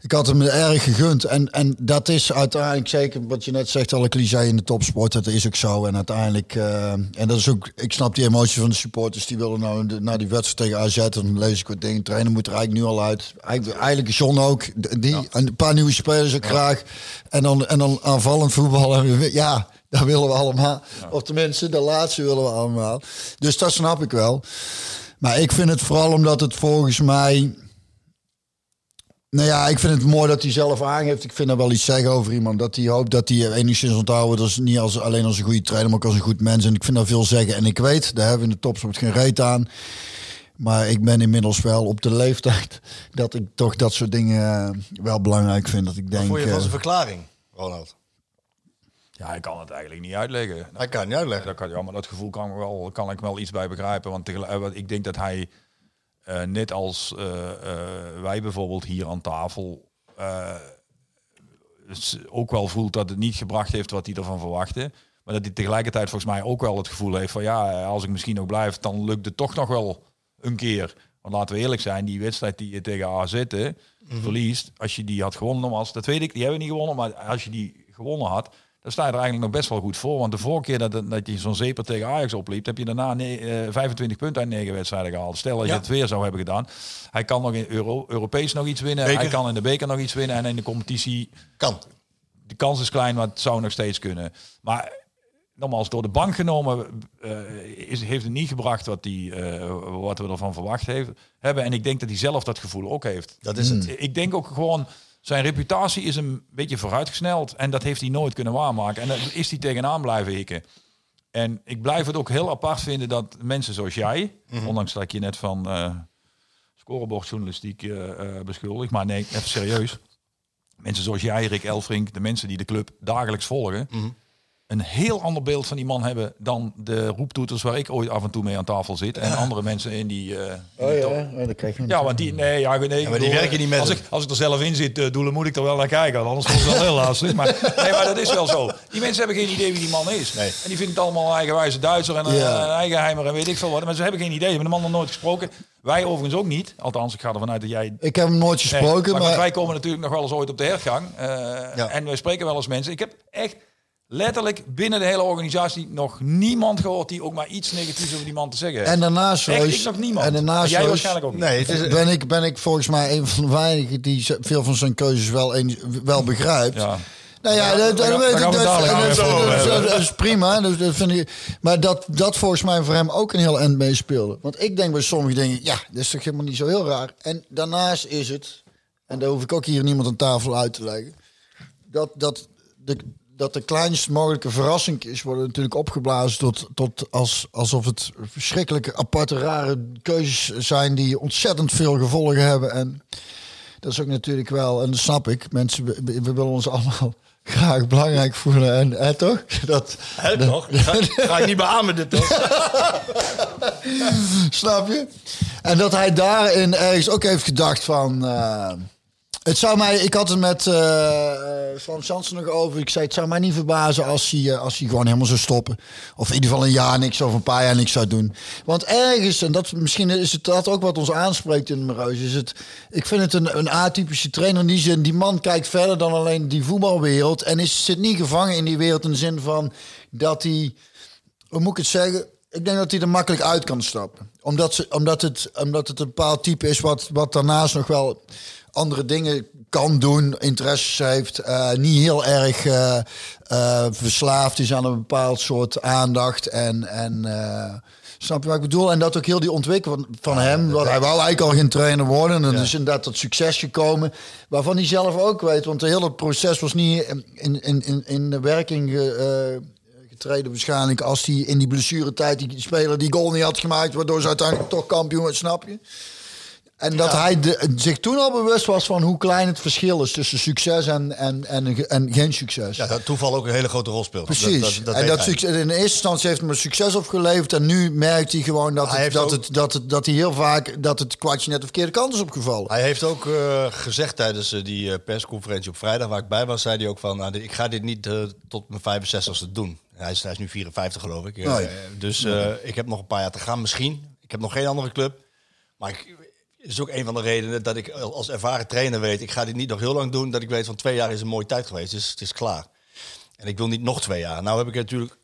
Ik had hem erg gegund. En, en dat is uiteindelijk zeker wat je net zegt, alle cliché in de topsport. Dat is ook zo. En uiteindelijk, eh, en dat is ook, ik snap die emotie van de supporters. Die willen nou de- naar die wedstrijd tegen AZ. En dan lees ik wat dingen. Trainer moet er eigenlijk nu al uit. Eigenlijk, eigenlijk John ook. Die, Een paar nieuwe spelers ook graag. En dan, en dan aanvallend voetbal. En we- ja, dat willen we allemaal. Of tenminste, de laatste willen we allemaal. Dus dat snap ik wel. Maar ik vind het vooral omdat het volgens mij. Nou ja, ik vind het mooi dat hij zelf aangeeft. Ik vind daar wel iets zeggen over iemand. Dat hij hoopt dat hij enigszins onthouden. Dat is niet als, alleen als een goede trainer, maar ook als een goed mens. En ik vind daar veel zeggen. En ik weet, daar hebben we in de topsport geen reet aan. Maar ik ben inmiddels wel op de leeftijd <laughs> dat ik toch dat soort dingen eh, wel belangrijk vind. Dat ik denk. Voor je eh, van zijn verklaring, Ronald. Ja, ik kan het eigenlijk niet uitleggen. Hij kan het niet uitleggen. Dat kan, ja, maar dat gevoel kan, ik wel, kan ik wel iets bij begrijpen. Want tegelijk, eh, want ik denk dat hij, eh, net als eh, eh, wij bijvoorbeeld hier aan tafel, ook wel voelt dat het niet gebracht heeft wat hij ervan verwachtte. Maar dat hij tegelijkertijd volgens mij ook wel het gevoel heeft van ja, als ik misschien nog blijf, dan lukt het toch nog wel een keer. Want laten we eerlijk zijn, die wedstrijd die je tegen AZ hè, verliest, als je die had gewonnen, nogmaals, dat weet ik, die hebben we niet gewonnen, maar als je die gewonnen had, dan sta je er eigenlijk nog best wel goed voor. Want de vorige keer dat, dat je zo'n zeper tegen Ajax opliep, heb je daarna ne- eh, 25 punten uit 9 wedstrijden gehaald. Stel dat je het weer zou hebben gedaan. Hij kan nog in Euro, Europees nog iets winnen. Beker. Hij kan in de beker nog iets winnen. En in de competitie Kan. de kans is klein, maar het zou nog steeds kunnen. Maar nogmaals, door de bank genomen eh, is, heeft het niet gebracht wat, die, eh, wat we ervan verwacht heeft, hebben. En ik denk dat hij zelf dat gevoel ook heeft. Dat is het. Ik denk ook gewoon, zijn reputatie is een beetje vooruitgesneld. En dat heeft hij nooit kunnen waarmaken. En daar is hij tegenaan blijven hikken. En ik blijf het ook heel apart vinden dat mensen zoals jij, ondanks dat ik je net van eh scorebordjournalistiek eh beschuldig, maar nee, even serieus. Mensen zoals jij, Rick Elfrink, de mensen die de club dagelijks volgen, een heel ander beeld van die man hebben dan de roeptoeters waar ik ooit af en toe mee aan tafel zit. En andere mensen in die... eh, in Oh ja, dat krijg je ja, want die, nee, ja, nee, ik maar die bedoel, werken niet met als hem. ik, als ik er zelf in zit, uh, doelen moet ik er wel naar kijken, anders wordt het wel heel lastig. Maar, nee, maar dat is wel zo. Die mensen hebben geen idee wie die man is. Nee. En die vinden het allemaal eigenwijze Duitser en Ja. een eigenheimer en weet ik veel wat. Maar ze hebben geen idee. Ze hebben de man nog nooit gesproken. Wij overigens ook niet. Althans, ik ga ervan uit dat jij... Ik heb hem nooit Nee, gesproken, maar, maar, wij komen natuurlijk nog wel eens ooit op de hergang. eh, Ja. En wij spreken wel eens mensen. Ik heb echt letterlijk binnen de hele organisatie nog niemand gehoord die ook maar iets negatiefs over die man te zeggen heeft. en daarnaast Echt, ik nog niemand. En daarnaast jij waarschijnlijk ook niet. Nee, het is, ben ik, ben ik volgens mij een van de weinigen die veel van zijn keuzes wel, een, wel begrijpt. Ja. Nou ja, dat, dat, dat- dat- dat- dat- dat is prima. Dus dat vind ik, maar dat, dat volgens mij voor hem ook een heel eind meespeelde. Want ik denk bij sommige dingen, ja, dat is toch helemaal niet zo heel raar. En daarnaast is het, en daar hoef ik ook hier niemand aan tafel uit te leggen, dat, dat, de, dat de kleinst mogelijke verrassingjes worden natuurlijk opgeblazen tot, tot als, alsof het verschrikkelijke, aparte, rare keuzes zijn die ontzettend veel gevolgen hebben. En dat is ook natuurlijk wel, en dat snap ik, mensen, we, we willen ons allemaal <laughs> graag belangrijk voelen. En hè, toch? <laughs> Dat, Hè, toch? <laughs> Ga, ga ik niet beamen dit toch? Snap je? En dat hij daarin ergens ook heeft gedacht van... eh, het zou mij... Ik had het met eh Slam Jansen nog over. Ik zei, het zou mij niet verbazen als hij, eh, als hij gewoon helemaal zou stoppen. Of in ieder geval een jaar niks of een paar jaar niks zou doen. Want ergens, en dat, misschien is het dat ook wat ons aanspreekt in de Mereus... Is het, ik vind het een, een atypische trainer in die zin. Die man kijkt verder dan alleen die voetbalwereld. En is, zit niet gevangen in die wereld in de zin van dat hij hoe moet ik het zeggen? Ik denk dat hij er makkelijk uit kan stappen. Omdat, ze, omdat, het, omdat het een bepaald type is wat, wat daarnaast nog wel andere dingen kan doen, interesses heeft, eh, niet heel erg eh, eh, verslaafd is aan een bepaald soort aandacht en, en snap je wat ik bedoel? En dat ook heel die ontwikkeling van, hem, want hij wou eigenlijk al geen trainer worden en er is inderdaad tot succes gekomen, waarvan hij zelf ook weet, want het hele proces was niet in, in, in, in de werking ge- getreden waarschijnlijk als hij in die blessuretijd die speler die goal niet had gemaakt, waardoor ze uiteindelijk toch kampioen werd, snap je? En dat hij de, zich toen al bewust was van hoe klein het verschil is tussen succes en, en, en, en geen succes. Ja, dat toeval ook een hele grote rol speelt. Precies. Dat, dat, dat en dat succes, in eerste instantie heeft hem succes opgeleverd. En nu merkt hij gewoon dat, Hij het, dat, ook- het, dat, het, dat hij heel vaak dat het kwartje net de verkeerde kant is opgevallen. Hij heeft ook eh, gezegd tijdens eh, die eh, persconferentie op vrijdag, waar ik bij was, zei hij ook van, nou, ik ga dit niet tot mijn 65ste doen. Hij is, hij is nu 54 geloof ik. Ja. Dus ik heb nog een paar jaar te gaan misschien. Ik heb nog geen andere club. Maar ik, is ook een van de redenen dat ik als ervaren trainer weet, ik ga dit niet nog heel lang doen, dat ik weet van twee jaar is een mooie tijd geweest, dus het is klaar. En ik wil niet nog twee jaar. Nou heb ik natuurlijk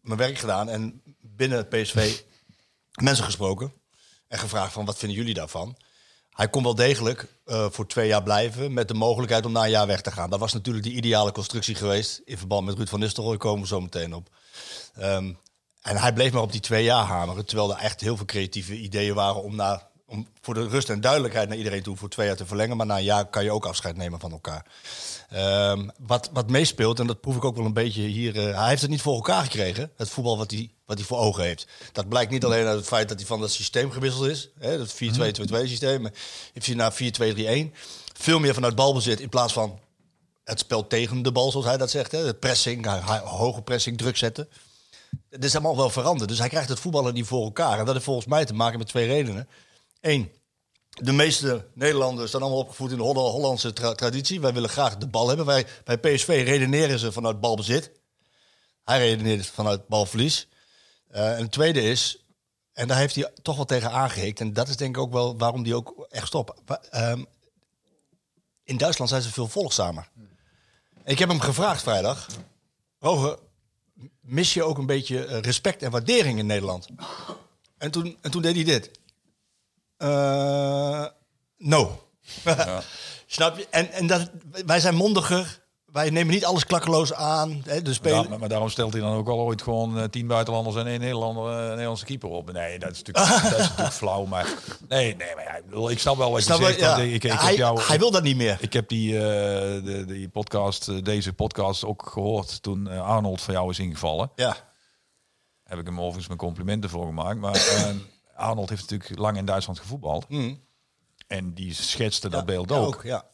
mijn werk gedaan en binnen het PSV mensen gesproken en gevraagd van wat vinden jullie daarvan? Hij kon wel degelijk eh, voor twee jaar blijven met de mogelijkheid om na een jaar weg te gaan. Dat was natuurlijk de ideale constructie geweest in verband met Ruud van Nistelrooy komen we zo meteen op. Ehm, en hij bleef maar op die twee jaar hameren, terwijl er echt heel veel creatieve ideeën waren om, na, om voor de rust en duidelijkheid naar iedereen toe voor twee jaar te verlengen. Maar na een jaar kan je ook afscheid nemen van elkaar. Ehm, wat, wat meespeelt, en dat proef ik ook wel een beetje hier. eh, hij heeft het niet voor elkaar gekregen, het voetbal wat hij, wat hij voor ogen heeft. Dat blijkt niet alleen uit het feit dat hij van dat systeem gewisseld is, hè, dat 4-2-2-2 systeem. maar Heeft hij naar 4-2-3-1 veel meer vanuit balbezit in plaats van het spel tegen de bal, zoals hij dat zegt. Hè, het pressing, hoge pressing, druk zetten. Het is allemaal wel veranderd. Dus hij krijgt het voetballen niet voor elkaar. En dat heeft volgens mij te maken met twee redenen. Eén, de meeste Nederlanders zijn allemaal opgevoed in de Holla- Hollandse tra- traditie. Wij willen graag de bal hebben. Wij, bij PSV redeneren ze vanuit balbezit. Hij redeneert vanuit balverlies. Eh, en het tweede is, en daar heeft hij toch wel tegen aangehikt. En dat is denk ik ook wel waarom hij ook echt stopt. Ehm, in Duitsland zijn ze veel volgzamer. Ik heb hem gevraagd vrijdag. Roger, mis je ook een beetje eh, respect en waardering in Nederland? En toen, en toen deed hij dit. Eh, no. <laughs> Snap je? En, en dat, wij zijn mondiger. Wij nemen niet alles klakkeloos aan. Hè, de spelen. Maar, maar daarom stelt hij dan ook al ooit gewoon eh, tien buitenlanders en één Nederlander, eh, Nederlandse keeper op. Nee, dat is natuurlijk, <laughs> dat is natuurlijk flauw. Maar nee, nee, maar ja, ik, bedoel, ik snap wel wat Snap je zegt. Ja. ik, ik, ik Ja, heb hij, jou, hij wil dat niet meer. Ik heb die, de, die podcast, deze podcast ook gehoord toen Arnold van jou is ingevallen. Ja. Heb ik hem overigens mijn complimenten voor gemaakt. Maar eh, <laughs> Arnold heeft natuurlijk lang in Duitsland gevoetbald. En die schetste dat beeld Ja, ook. Ja.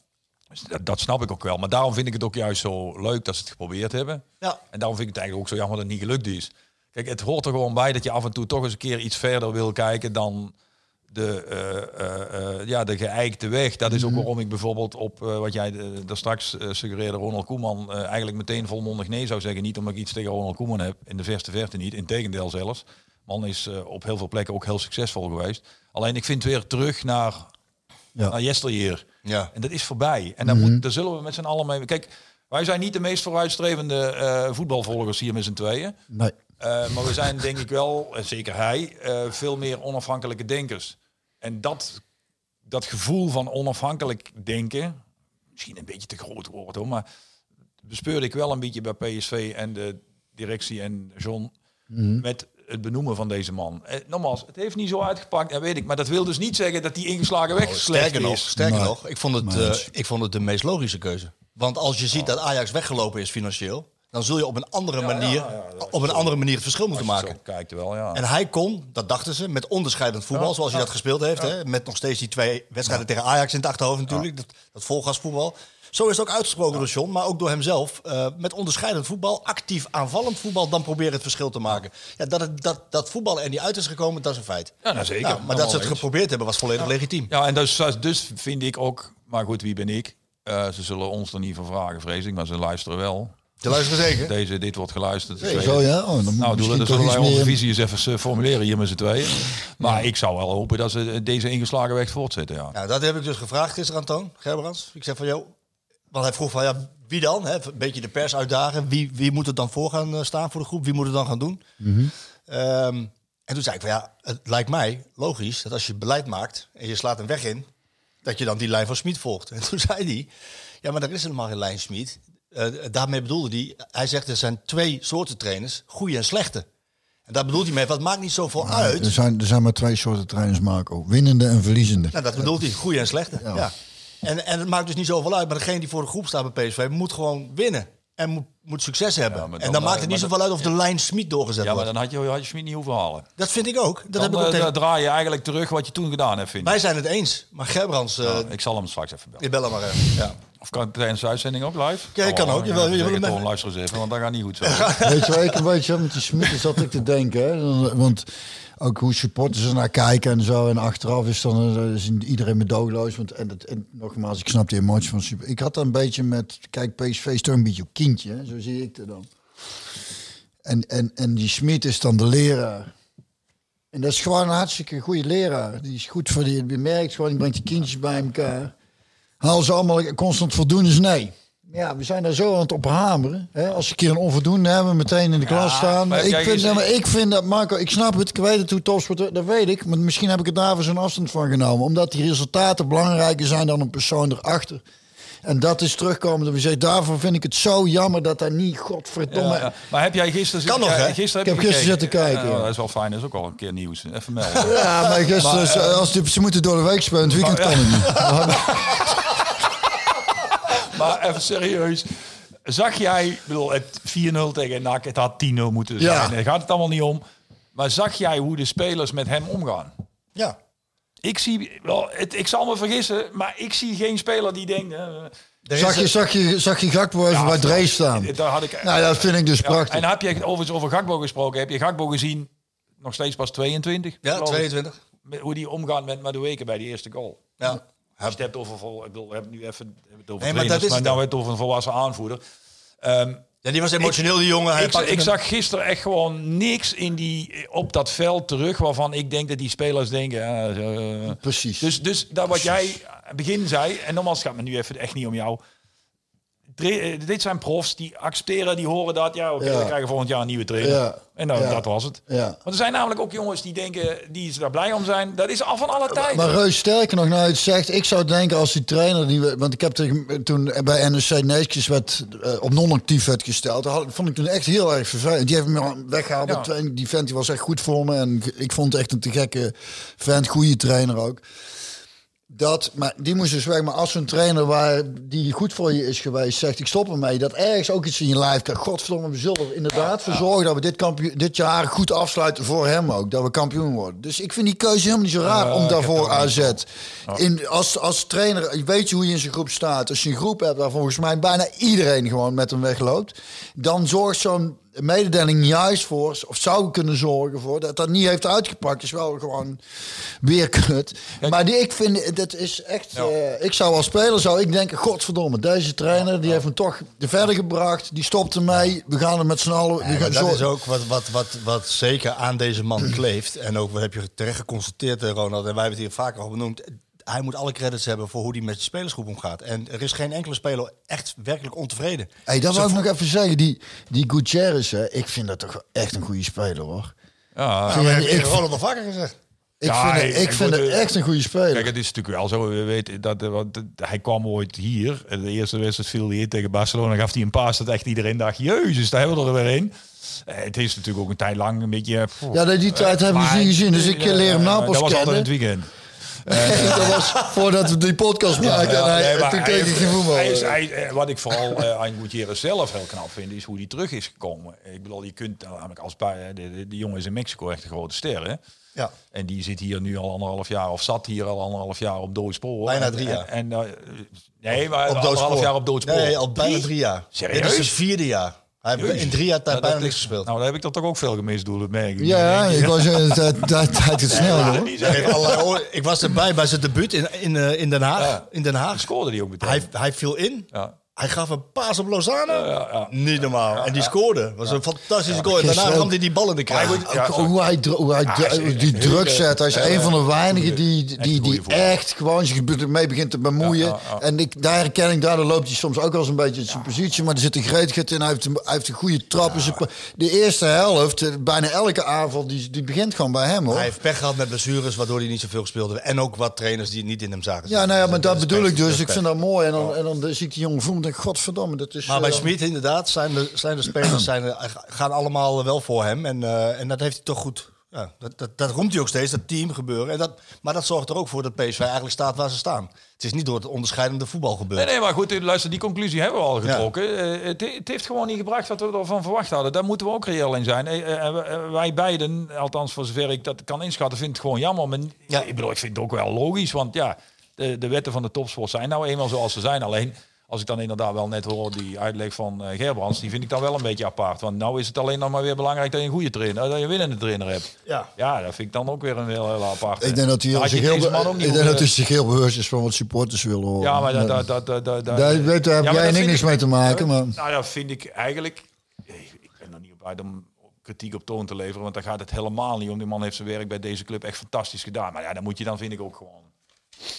Dus dat, dat snap ik ook wel. Maar daarom vind ik het ook juist zo leuk dat ze het geprobeerd hebben. Ja. En daarom vind ik het eigenlijk ook zo jammer dat het niet gelukt is. Kijk, het hoort er gewoon bij dat je af en toe toch eens een keer iets verder wil kijken dan de, eh, eh, eh, ja, de geëikte weg. Dat is ook waarom ik bijvoorbeeld op eh, wat jij daar straks suggereerde, Ronald Koeman, eh, eigenlijk meteen volmondig nee zou zeggen. Niet omdat ik iets tegen Ronald Koeman heb, in de verste verte niet. Integendeel zelfs. Man is eh, op heel veel plekken ook heel succesvol geweest. Alleen ik vind weer terug naar, Ja. naar yesteryear. Ja. En dat is voorbij. En dan moet, daar zullen we met z'n allen mee... Kijk, wij zijn niet de meest vooruitstrevende eh, voetbalvolgers hier met z'n tweeën. Nee. Eh, maar we zijn denk ik wel, en zeker hij, eh, veel meer onafhankelijke denkers. En dat, dat gevoel van onafhankelijk denken, misschien een beetje te groot woord hoor, maar bespeurde ik wel een beetje bij PSV en de directie en John Mhm. met het benoemen van deze man. Eh, nogmaals, het heeft niet zo uitgepakt, dat weet ik. Maar dat wil dus niet zeggen dat die ingeslagen weg slecht Sterker nog, is. sterker Nee. nog ik, vond het, eh, ik vond het de meest logische keuze. Want als je ziet dat Ajax weggelopen is financieel, dan zul je op een andere ja, manier, ja, ja, op een zo. andere manier het verschil moeten maken. kijkt wel, ja. En hij kon, dat dachten ze, met onderscheidend voetbal, Ja, zoals hij dat gespeeld heeft. Hè, met nog steeds die twee wedstrijden tegen Ajax in het achterhoofd natuurlijk. Dat, dat volgasvoetbal. Zo is het ook uitgesproken door John, maar ook door hemzelf. eh, met onderscheidend voetbal, actief aanvallend voetbal, dan proberen het verschil te maken. Ja, dat, het, dat, dat voetbal er niet uit is gekomen, dat is een feit. Ja, nou zeker. Ja, maar dat ze het eens. geprobeerd hebben, was volledig legitiem. Ja, en dus, dus vind ik ook, maar goed, wie ben ik? Eh, ze zullen ons er niet van vragen, vrees ik, maar ze luisteren wel. Te luisteren zeker. Deze, dit wordt geluisterd. Zo ja, oh, dan Nou, doen toch zullen wij onze meer... visie eens even eh, formuleren hier met z'n tweeën. Maar ik zou wel hopen dat ze deze ingeslagen weg voortzetten, ja. Ja, dat heb ik dus gevraagd gisteren aan Toon Gerbrands. Ik zeg van, joh, want hij vroeg van, ja, wie dan? Hè? Een beetje de pers uitdagen. Wie, wie moet er dan voor gaan eh, staan voor de groep? Wie moet het dan gaan doen? Ehm, en toen zei ik van, ja, het lijkt mij logisch dat als je beleid maakt en je slaat een weg in, dat je dan die lijn van Smit volgt. En toen <laughs> zei hij, ja, maar er is helemaal geen lijn Smit. Eh, daarmee bedoelde hij, hij zegt er zijn twee soorten trainers, goede en slechte. En daar bedoelt hij mee, wat maakt niet zoveel uit. Er zijn, er zijn maar twee soorten trainers, Marco. Winnende en verliezende. Nou, dat bedoelt hij, goede en slechte. Ja. En, en het maakt dus niet zoveel uit, maar degene die voor de groep staat bij PSV moet gewoon winnen. En moet, moet succes hebben. Ja, en dan, dan maakt eh, het niet zoveel uit of de lijn Smit doorgezet Ja, maar wordt. dan had je, had je Schmid niet hoeven halen. Dat vind ik ook. Dat Dan, heb ik ook eh, tegen... draai je eigenlijk terug wat je toen gedaan hebt, vind ik. Wij zijn het eens, maar Gerbrands, eh ik zal hem straks even bellen. je bellen maar even. Ja. Of kan het tijdens de uitzending ook live? Ja, je kan ook. Je wil- je wil hem hem even- luister eens even, want dat gaat niet goed zo. <laughs> Weet je waar ik een beetje met die Smit zat ik te denken. Hè? Dan- Want ook hoe supporters er naar kijken en zo. En achteraf is dan eh, is iedereen medogeloos. Want, en, en nogmaals, ik snap de emotie van super. Ik had dat een beetje met, kijk, PSV is toch een beetje een kindje. Zo zie ik het dan. En, en, en die Smit is dan de leraar. En dat is gewoon een hartstikke goede leraar. Die is goed voor die, je merkt gewoon, die brengt die kindjes bij elkaar. Haal ze allemaal constant voldoende nee. Ja, we zijn daar zo aan het ophameren. Hè? Als ze een keer een onvoldoende hebben, meteen in de klas staan. maar Ik kijk vind, ja, maar ik vind dat, Marco, ik snap het. Ik weet het hoe topsport, dat weet ik. Maar misschien heb ik het daar voor zo'n afstand van genomen. Omdat die resultaten belangrijker zijn dan een persoon erachter. En dat is terugkomen. Dat we zeggen, daarvoor vind ik het zo jammer dat daar niet, godverdomme... Ja, ja. Maar heb jij gisteren Kan nog, hè? Gisteren Ik heb heb je gisteren zitten kijken, Ja, dat is wel fijn. Dat is ook al een keer nieuws. Even melden. Ja, maar gisteren, Maar, eh, als die, ze moeten door de week spelen. Het weekend Ja. kan het niet. <laughs> <laughs> maar even serieus. Zag jij, ik bedoel, het 4-0 tegen NAC, het had 10-0 moeten zijn. Ja. Daar gaat het allemaal niet om. Maar zag jij hoe de spelers met hem omgaan? Ja. Ik zie, wel, het, ik zal me vergissen, maar ik zie geen speler die denkt... eh, Zag je, zag je, zag je Gakpo even bij Drees staan? Daar had ik... Nou, dat vind ik dus Ja, prachtig. en heb je overigens over Gakbo gesproken? Heb je Gakbo gezien? Nog steeds pas 22? Ja, geloof ik. 22. Met hoe die omgaat met Madueke bij die eerste goal. Ja. Als je hebt over, vol, ik bedoel, we hebben nu even het over Nee, maar trainers, dat is maar het nou het over een volwassen aanvoerder. Ehm, ja, die was emotioneel, die jongen. Hij ik, zag gisteren echt gewoon niks in die, op dat veld terug waarvan ik denk dat die spelers denken. eh. Precies. Dus, dus dat wat jij begin zei, en nogmaals het gaat me nu even echt niet om jou. Eh, dit zijn profs die accepteren, die horen dat. Ja, oké, Ja. we krijgen volgend jaar een nieuwe trainer. Ja. En nou, Ja. dat was het. Want er zijn namelijk ook jongens die denken, die daar blij om zijn. Dat is al van alle tijden. Maar Reus, sterker nog, nou het zegt, ik zou denken als die trainer, die, want ik heb tegen, toen bij NEC Neeskjes werd, eh, op non-actief werd gesteld, dat vond ik toen echt heel erg vervelend. Die heeft me weggehaald, die vent die was echt goed voor me en ik vond het echt een te gekke vent, goede trainer ook. Dat, maar die moest dus weg. Maar als zo'n trainer waar die goed voor je is geweest, zegt ik stop ermee. Dat ergens ook iets in je lijf krijgt. Godverdomme, we zullen er inderdaad voor zorgen dat we dit, kampioen, dit jaar goed afsluiten voor hem ook. Dat we kampioen worden. Dus ik vind die keuze helemaal niet zo raar Ja, om daarvoor AZ. In, als, als trainer, weet je hoe je in zijn groep staat. Als je een groep hebt waar volgens mij bijna iedereen gewoon met hem wegloopt. Dan zorgt zo'n mededeling juist voor, of zou kunnen zorgen voor, dat dat niet heeft uitgepakt. Is wel gewoon weer kut. Maar die, ik vind, dat is echt, eh, ik zou als speler, zou ik denken, godverdomme, deze trainer, die heeft me toch verder gebracht. Die stopt ermee. We gaan er met z'n allen. Ja, dat is ook wat, wat, wat, wat zeker aan deze man kleeft. En ook wat heb je terecht geconstateerd, eh, Ronald. En wij hebben het hier vaker al benoemd. Hij moet alle credits hebben voor hoe hij met de spelersgroep omgaat. En er is geen enkele speler echt werkelijk ontevreden. Hey, dat wil ik nog even zeggen. Die, die Gutierrez, hè, ik vind dat toch echt een goede speler, hoor. Ja, heb ik- ik- Ronald al vaker gezegd. Ik Ja, vind, het, ik- vind het eh, echt een goede speler. Kijk, het is natuurlijk wel zo. We weten dat, eh, want, eh, hij kwam ooit hier. En de eerste wedstrijd viel hij in tegen Barcelona. Gaf hij een paas dat echt iedereen dacht: Jezus, daar hebben we er weer een. Eh, het is natuurlijk ook een tijd lang een beetje. ja, die tijd hebben we niet gezien. Dus ik leer hem ja, nou pas Dat was altijd in kennen. het weekend. <laughs> Dat was voordat we die podcast maakten. en hij, nee, maar toen keek ik geen voetbal. hij is- hij- eh, wat ik vooral eh, aan Gutierrez zelf heel knap vind, is hoe hij terug is gekomen. Ik bedoel, je kunt nou, namelijk als bij, de, de, die jongen is in Mexico echt een grote ster. Hè? Ja. En die zit hier nu al anderhalf jaar, of zat hier al anderhalf jaar op doodspoor. Bijna drie jaar. En, en, eh, nee, maar Op anderhalf jaar op doodspoor. Nee, al bijna drie jaar. Serieus? Dit is het vierde jaar. Hij heeft in drie jaar tijd bijna dat niks gespeeld. Nou, dan heb ik dat toch ook veel gemist, doe dat merk ik. Ja, Ik was eh, <laughs> tijd het snel, hoor. Ik, was erbij bij zijn debuut in, in, eh, in Den Haag. In Den Haag. scoorde die ook meteen. Hij, hij viel in. ja. Hij gaf een paas op Lozano. ja, ja. Niet normaal. en die scoorde. was een fantastische goal. En daarna kwam hij die bal in de kruis. goed, ja, Ook hoe hij, hoe hij die druk zet. Hij is een van de weinigen die, echt die, die echt gewoon zich mee begint te bemoeien. Ja, ja, ja. En ik, daar herken ik, daardoor loopt hij soms ook wel eens een beetje in zijn positie. Maar er zit een gretigheid in. Hij heeft een, hij heeft een goede trap. in zijn pa- De eerste helft, eh, bijna elke aanval, die, die begint gewoon bij hem hoor. Hij heeft pech gehad met blessures, waardoor hij niet zoveel speelde. En ook wat trainers die niet in hem zagen. Ja, nou ja, maar dat bedoel ik dus. Ik vind dat mooi. En dan, en dan zie ik die jongen voelen ik, godverdomme, dat is... Maar bij eh, Smit inderdaad zijn de, zijn de spelers zijn, er- gaan allemaal wel voor hem. En, eh, en dat heeft hij toch goed. Ja, dat, dat, dat roemt hij ook steeds, dat team gebeuren. En dat, maar dat zorgt er ook voor dat PSV eigenlijk staat waar ze staan. Het is niet door het onderscheidende voetbal gebeurd. Nee, nee, maar goed, luister, die conclusie hebben we al getrokken. Eh, het, het heeft gewoon niet gebracht wat we ervan verwacht hadden. Daar moeten we ook reëel in zijn. Wij beiden, althans voor zover ik dat kan inschatten, vind het gewoon jammer. Maar ja. ik bedoel, ik vind het ook wel logisch, want ja, de, de wetten van de topsport zijn nou eenmaal zoals ze zijn. Alleen, als ik dan inderdaad wel net hoor die uitleg van eh Gerbrands, die vind ik dan wel een beetje apart. Want nou is het alleen nog maar weer belangrijk dat je een goede trainer, dat je een winnende trainer hebt. Ja. Ja, dat vind ik dan ook weer een heel, heel apart. Ik denk dat hij zich je heel, ik denk dat moeten- hij zich heel bewust is van wat supporters willen horen. Ja, maar dat, dat, dat, dat, dat, dat- Daar, weet, daar heb jij dat niks mee te maken. Maar... Nou ja, vind ik eigenlijk. Ik ben er niet op uit om kritiek op toon te leveren, want daar gaat het helemaal niet om. Die man heeft zijn werk bij deze club echt fantastisch gedaan. Maar ja, dan moet je dan, vind ik, ook gewoon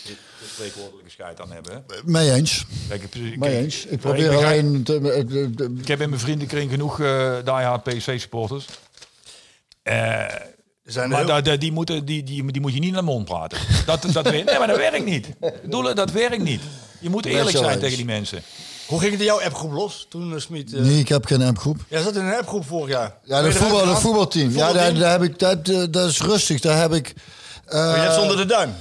de, de spreekwoordelijke scheid aan hebben. hè. Mee eens. Kijk, ik, Mee eens. Ik probeer alleen... Te, de- de- de- Ik heb in mijn vriendenkring genoeg eh diehard PSV-supporters. Eh, Er zijn maar heel- dat- die, moeten, die, die, die moet je niet naar de mond praten. Dat, dat, werkt- nee, maar dat werkt niet. Doelen, dat werkt niet. Je moet eerlijk zijn eens. tegen die mensen. Hoe ging het in jouw appgroep los toen uh, Smit... eh, Nee, ik heb geen appgroep. Jij zat in een appgroep vorig jaar. Ja, de voetbal, de voetbalteam. Ja, daar, daar heb ik, dat, eh, dat is rustig. Daar heb ik... eh, Maar je hebt zonder de duim.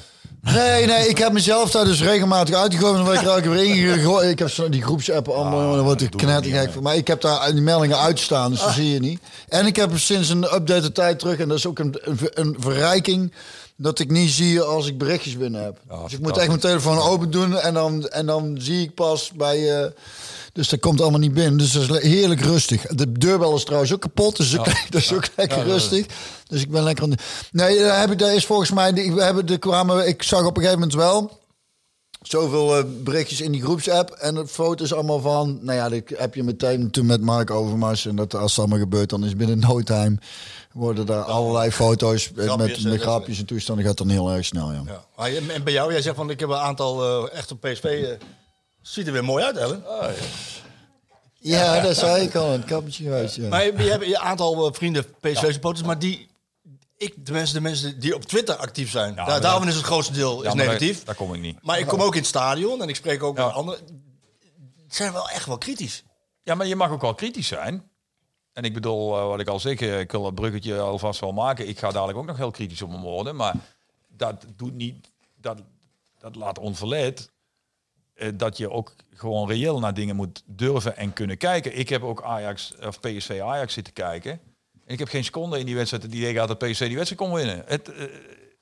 Nee, nee, ik heb mezelf daar dus regelmatig uitgegooid. Dan word ik er elke keer ingegooid. Ik heb zo die groepsappen allemaal, dan word ik knettergek van. Maar ik heb daar die meldingen uitstaan, dus dat zie je niet. En ik heb sinds een update de tijd terug, en dat is ook een, een, een verrijking, dat ik niet zie als ik berichtjes binnen heb. dus ik moet echt mijn telefoon open doen en dan, en dan zie ik pas bij... eh, dus dat komt allemaal niet binnen. Dus dat is heerlijk rustig. De deurbel is trouwens ook kapot. Dus ook- dat is ook lekker rustig. Dus ik ben lekker... aan de- Nee, daar, heb ik, daar is volgens mij... die- We hebben, de kwamen, ik zag op een gegeven moment wel... Zoveel eh, berichtjes in die groepsapp. En de foto's allemaal van... Nou ja, dat heb je meteen toen met Mark Overmars. En dat als het allemaal gebeurt, dan is binnen no time... worden daar allerlei foto's eh, Grapjes, met, eh, met dat- grapjes en toestanden. gaat dan heel erg snel, ja. Ja. En bij jou, jij zegt van ik heb een aantal eh, echt op PSV. eh, ziet er weer mooi uit, Ellen. Ja, dat zei ik al. Een kappetje geweest, ja. Maar je, je hebt een aantal eh, vrienden PSV-supporters, maar die... Ik, de, mensen, de mensen die op Twitter actief zijn, daar, daarom is het grootste deel Ja, is negatief. Daar, daar kom ik niet. Maar ik kom ook in het stadion en ik spreek ook Ja. met anderen. Het zijn wel echt wel kritisch. Ja, maar je mag ook wel kritisch zijn. En ik bedoel, eh, wat ik al zeg, eh, ik wil dat bruggetje alvast wel maken. Ik ga dadelijk ook nog heel kritisch op mijn woorden. Maar dat doet niet, dat, dat laat onverleid eh, dat je ook gewoon reëel naar dingen moet durven en kunnen kijken. Ik heb ook Ajax of PSV Ajax zitten kijken. En ik heb geen seconde in die wedstrijd het idee gehad dat PSV die wedstrijd kon winnen. Het, eh,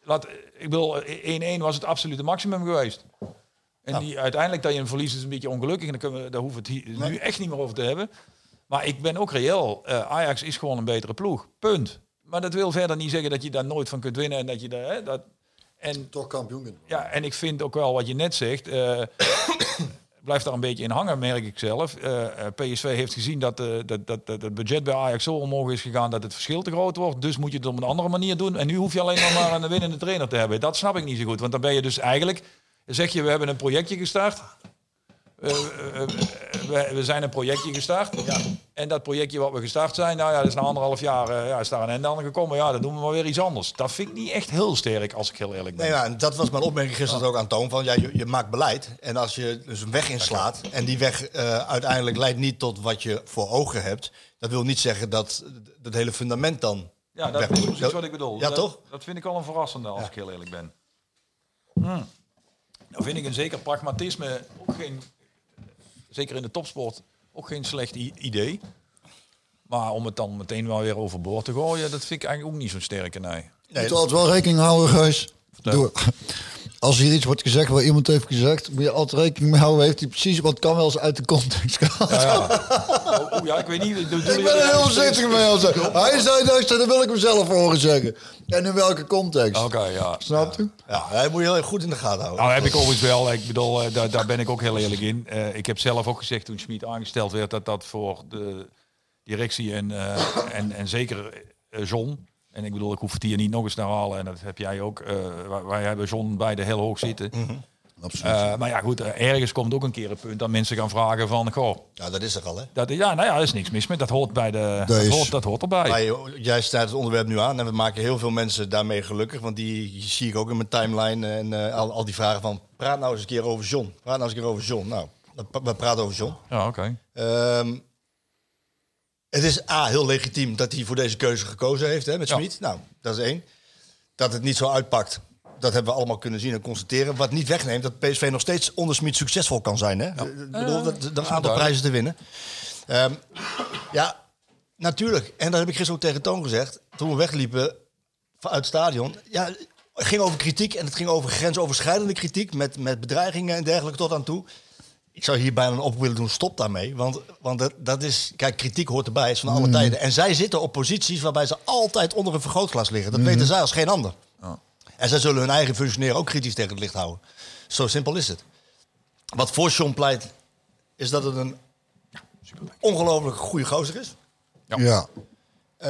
laat, ik bedoel, 1-1 was het absolute maximum geweest. En die, uiteindelijk dat je een verlies is een beetje ongelukkig. En dan kunnen we, daar hoeven we het hier, nu echt niet meer over te hebben. Maar ik ben ook reëel. Eh, Ajax is gewoon een betere ploeg. Punt. Maar dat wil verder niet zeggen dat je daar nooit van kunt winnen. En dat je daar. Hè, dat, en Toch kampioen. ja, en ik vind ook wel wat je net zegt. eh <coughs> blijft daar een beetje in hangen, merk ik zelf. Eh, eh, PSV heeft gezien dat, dat, dat, dat het budget bij Ajax zo omhoog is gegaan dat het verschil te groot wordt. Dus moet je het op een andere manier doen. En nu hoef je alleen nog maar een winnende trainer te hebben. Dat snap ik niet zo goed. Want dan ben je dus eigenlijk. Zeg je, we hebben een projectje gestart. Eh, eh, eh, we, we zijn een projectje gestart. En dat projectje wat we gestart zijn, nou ja, dat is na anderhalf jaar uh, ja, is daar een einde aan gekomen. Ja, dan doen we maar weer iets anders. Dat vind ik niet echt heel sterk, als ik heel eerlijk ben. Nee, ja, en dat was mijn opmerking gisteren ook aan Toon. Van, ja, je, je maakt beleid. En als je dus een weg inslaat en die weg uiteindelijk leidt niet tot wat je voor ogen hebt. Dat wil niet zeggen dat het hele fundament dan Ja, dat is precies wat ik bedoel. Ja, dat, toch? Dat vind ik al een verrassende, als ik heel eerlijk ben. Hmm. Nou vind ik een zeker pragmatisme ook geen, zeker in de topsport, ook geen slecht idee. Maar om het dan meteen wel weer overboord te gooien, dat vind ik eigenlijk ook niet zo'n sterke nee. Nee, Je moet altijd wel rekening houden. Vertel. Door. Als hier iets wordt gezegd waar iemand heeft gezegd, moet je altijd rekening mee houden. Heeft hij precies, wat kan wel eens uit de context gaan. <laughs> Oh, oh, ja, ik weet niet. Ik ben er heel voorzichtig mee. Als hij zei dat, dat wil ik mezelf horen zeggen. En in welke context? Oké, ja. Snap je? Ja, hij moet je heel erg goed in de gaten houden. Nou, heb ik overigens wel. Ik bedoel, eh, daar, daar ben ik ook heel eerlijk in. Eh, ik heb zelf ook gezegd toen Schmid aangesteld werd dat dat voor de directie en, eh, en, en zeker John. En ik bedoel, ik hoef het hier niet nog eens te halen. En dat heb jij ook. eh, wij, hebben John beide heel hoog zitten. Absoluut. Eh, maar ja, goed, eh, ergens komt ook een keer het punt dat mensen gaan vragen van, goh, Ja, dat is er al, hè? dat, ja, nou ja, is niks mis met. Dat hoort bij de, dat, is- hoort, dat hoort erbij. Maar jij snijdt het onderwerp nu aan en we maken heel veel mensen daarmee gelukkig. Want die, zie ik ook in mijn timeline en eh, al, al die vragen van... praat nou eens een keer over John. Praat nou eens een keer over John. Nou, we- we praten over John. Ja, oké. Ehm, het is A, heel legitiem dat hij voor deze keuze gekozen heeft hè, met Ja. Schmid. Nou, dat is één. Dat het niet zo uitpakt, dat hebben we allemaal kunnen zien en constateren. Wat niet wegneemt dat PSV nog steeds onder Schmid succesvol kan zijn. Hè? Ik bedoel, dat, dat een aantal prijzen te winnen. Ehm, ja, natuurlijk. En dat heb ik gisteren ook tegen Toon gezegd. Toen we wegliepen uit het stadion. Ja, het ging over kritiek en het ging over grensoverschrijdende kritiek. Met, met bedreigingen en dergelijke tot aan toe. Ik zou hier bijna een op willen doen, stop daarmee. Want, want dat, dat is, kijk, kritiek hoort erbij, is van alle tijden. En zij zitten op posities waarbij ze altijd onder een vergrootglas liggen. Dat weten zij als geen ander. En zij zullen hun eigen functioneren ook kritisch tegen het licht houden. Zo simpel is het. Wat voor John pleit, is dat het een ongelooflijk goede gozer is. Ja.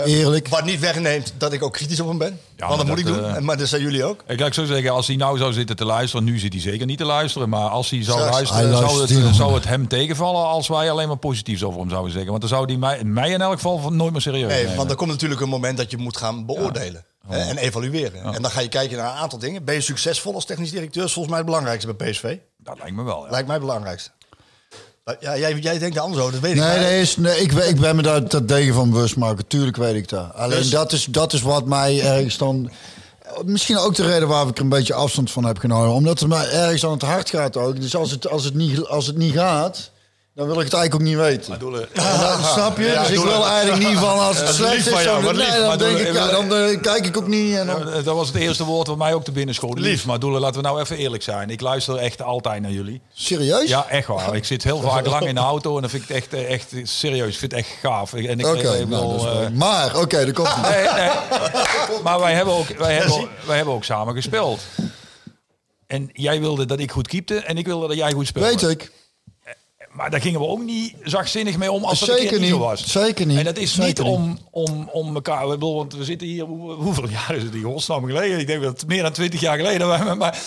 Eerlijk. Wat niet wegneemt dat ik ook kritisch op hem ben. Ja, Want dat moet ik dat, doen. eh, maar dat zijn jullie ook. Ik laat zo zeggen, als hij nou zou zitten te luisteren, nu zit hij zeker niet te luisteren, maar als hij zou Straks. luisteren, Hij zou, het, zou het hem tegenvallen als wij alleen maar positiefs over hem zouden zeggen. Want dan zou hij mij, mij in elk geval nooit meer serieus Nee, nemen. want er komt natuurlijk een moment dat je moet gaan beoordelen. En evalueren. En dan ga je kijken naar een aantal dingen. Ben je succesvol als technisch directeur? is volgens mij het belangrijkste bij PSV. Dat lijkt me wel, ja. Lijkt mij het belangrijkste. Ja, jij, jij denkt er anders over, dat weet ik. Nee, Maar- nee, is, nee ik, ik ben me daar dat degen van bewust maken. Tuurlijk weet ik dat. Alleen Dus- dat, is, dat is wat mij ergens dan... Misschien ook de reden waar ik er een beetje afstand van heb genomen. Omdat het mij ergens aan het hart gaat ook. Dus als het, als het, niet, als het niet gaat, dan wil ik het eigenlijk ook niet weten. Doelen. Snap je? Ja, dus ik wil eigenlijk niet van als het slecht is. jou, dan, nee, dan Maar denk ik, ja, dan eh, kijk ik ook niet. En dan, Dat was het eerste woord wat mij ook te binnen schoot. Lief. Maar Doelen, laten we nou even eerlijk zijn. Ik luister echt altijd naar jullie. serieus? Ja, echt waar. Ik zit heel vaak lang in de auto en dan vind ik het echt, eh, echt serieus. Ik vind het echt gaaf. En ik, Oké, ik nou, wel- eh, maar oké, dat komt niet. Nee, nee. Maar wij hebben, ook, wij, hebben, wij hebben ook samen gespeeld. En jij wilde dat ik goed keepte en ik wilde dat jij goed speelde. Weet ik. Maar daar gingen we ook niet zachtzinnig mee om als dat een Zeker keer niet zo was. Zeker niet. En dat is Zeker niet om, om, om elkaar... Ik bedoel, want we zitten hier... hoe- hoeveel <laughs> jaar is het hier? Godsnaam geleden. Ik denk dat het meer dan twintig jaar geleden <laughs> was. Maar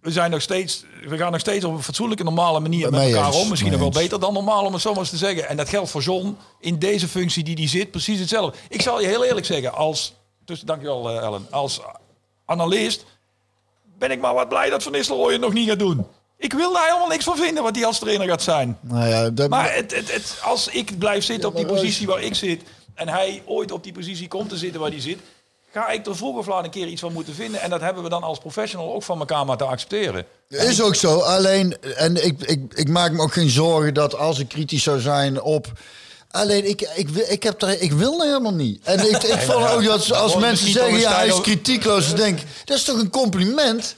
we zijn nog steeds... We gaan nog steeds op een fatsoenlijke, normale manier met elkaar om. Misschien nog wel beter dan normaal, om het zo maar eens te zeggen. En dat geldt voor John in deze functie die die zit. Precies hetzelfde. Ik zal je heel eerlijk zeggen, als... Dus dankjewel eh, Ellen. Als analist ben ik maar wat blij dat Van Nistelrooy het nog niet gaat doen. Ik wil daar helemaal niks van vinden wat hij als trainer gaat zijn. Nou ja, dat, Maar het, het, het, als ik blijf zitten op die positie waar ik zit... en hij ooit op die positie komt te zitten waar hij zit... ga ik er vroeg of laat een keer iets van moeten vinden. En dat hebben we dan als professional ook van elkaar maar te accepteren. Is ook zo. Alleen, en ik, ik, ik maak me ook geen zorgen dat als ik kritisch zou zijn op. Alleen, ik, ik, wil- ik, heb er, ik wil er helemaal niet. En ik, ik <laughs> vond ook dat als mensen zeggen, ja, hij is kritiekloos. Dan denk ik, dat is toch een compliment?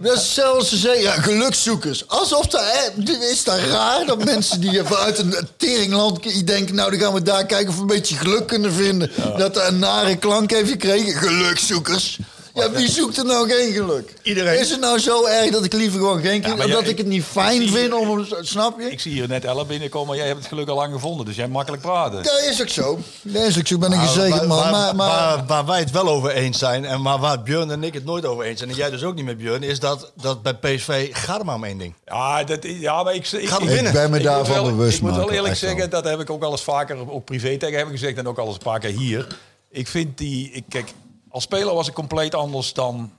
Dat is zelfs ze zeggen, ja, gelukszoekers. Alsof dat, hè, is dat raar dat mensen die vanuit een teringland denken... nou, dan gaan we daar kijken of we een beetje geluk kunnen vinden. Dat er een nare klank heeft gekregen. Gelukszoekers. Ja, wie zoekt er nou geen geluk? Iedereen. Is het nou zo erg dat ik liever gewoon geen geluk... jij- dat ik het niet fijn vind om... hem- Snap je? Ik zie hier net Ella binnenkomen, maar jij hebt het geluk al lang gevonden. Dus jij makkelijk praten. Dat is ook zo. Dat is ook zo. Ik ben een Nou, gezegend man. waar, Maar, maar, waar, waar wij het wel over eens zijn, en maar waar Björn en ik het nooit over eens zijn, en jij dus ook niet met Björn, is dat, dat bij PSV gaat er maar om één ding. Ja, dat, ja maar ik, ik, Gaat ik, hem winnen. ik ben me ik daarvan wel- bewust Ik moet wel eerlijk wel. zeggen, dat heb ik ook al eens vaker, ook privé tegen hem gezegd en ook al eens een paar keer hier. Ik vind die, ik, kijk, als speler was ik compleet anders dan,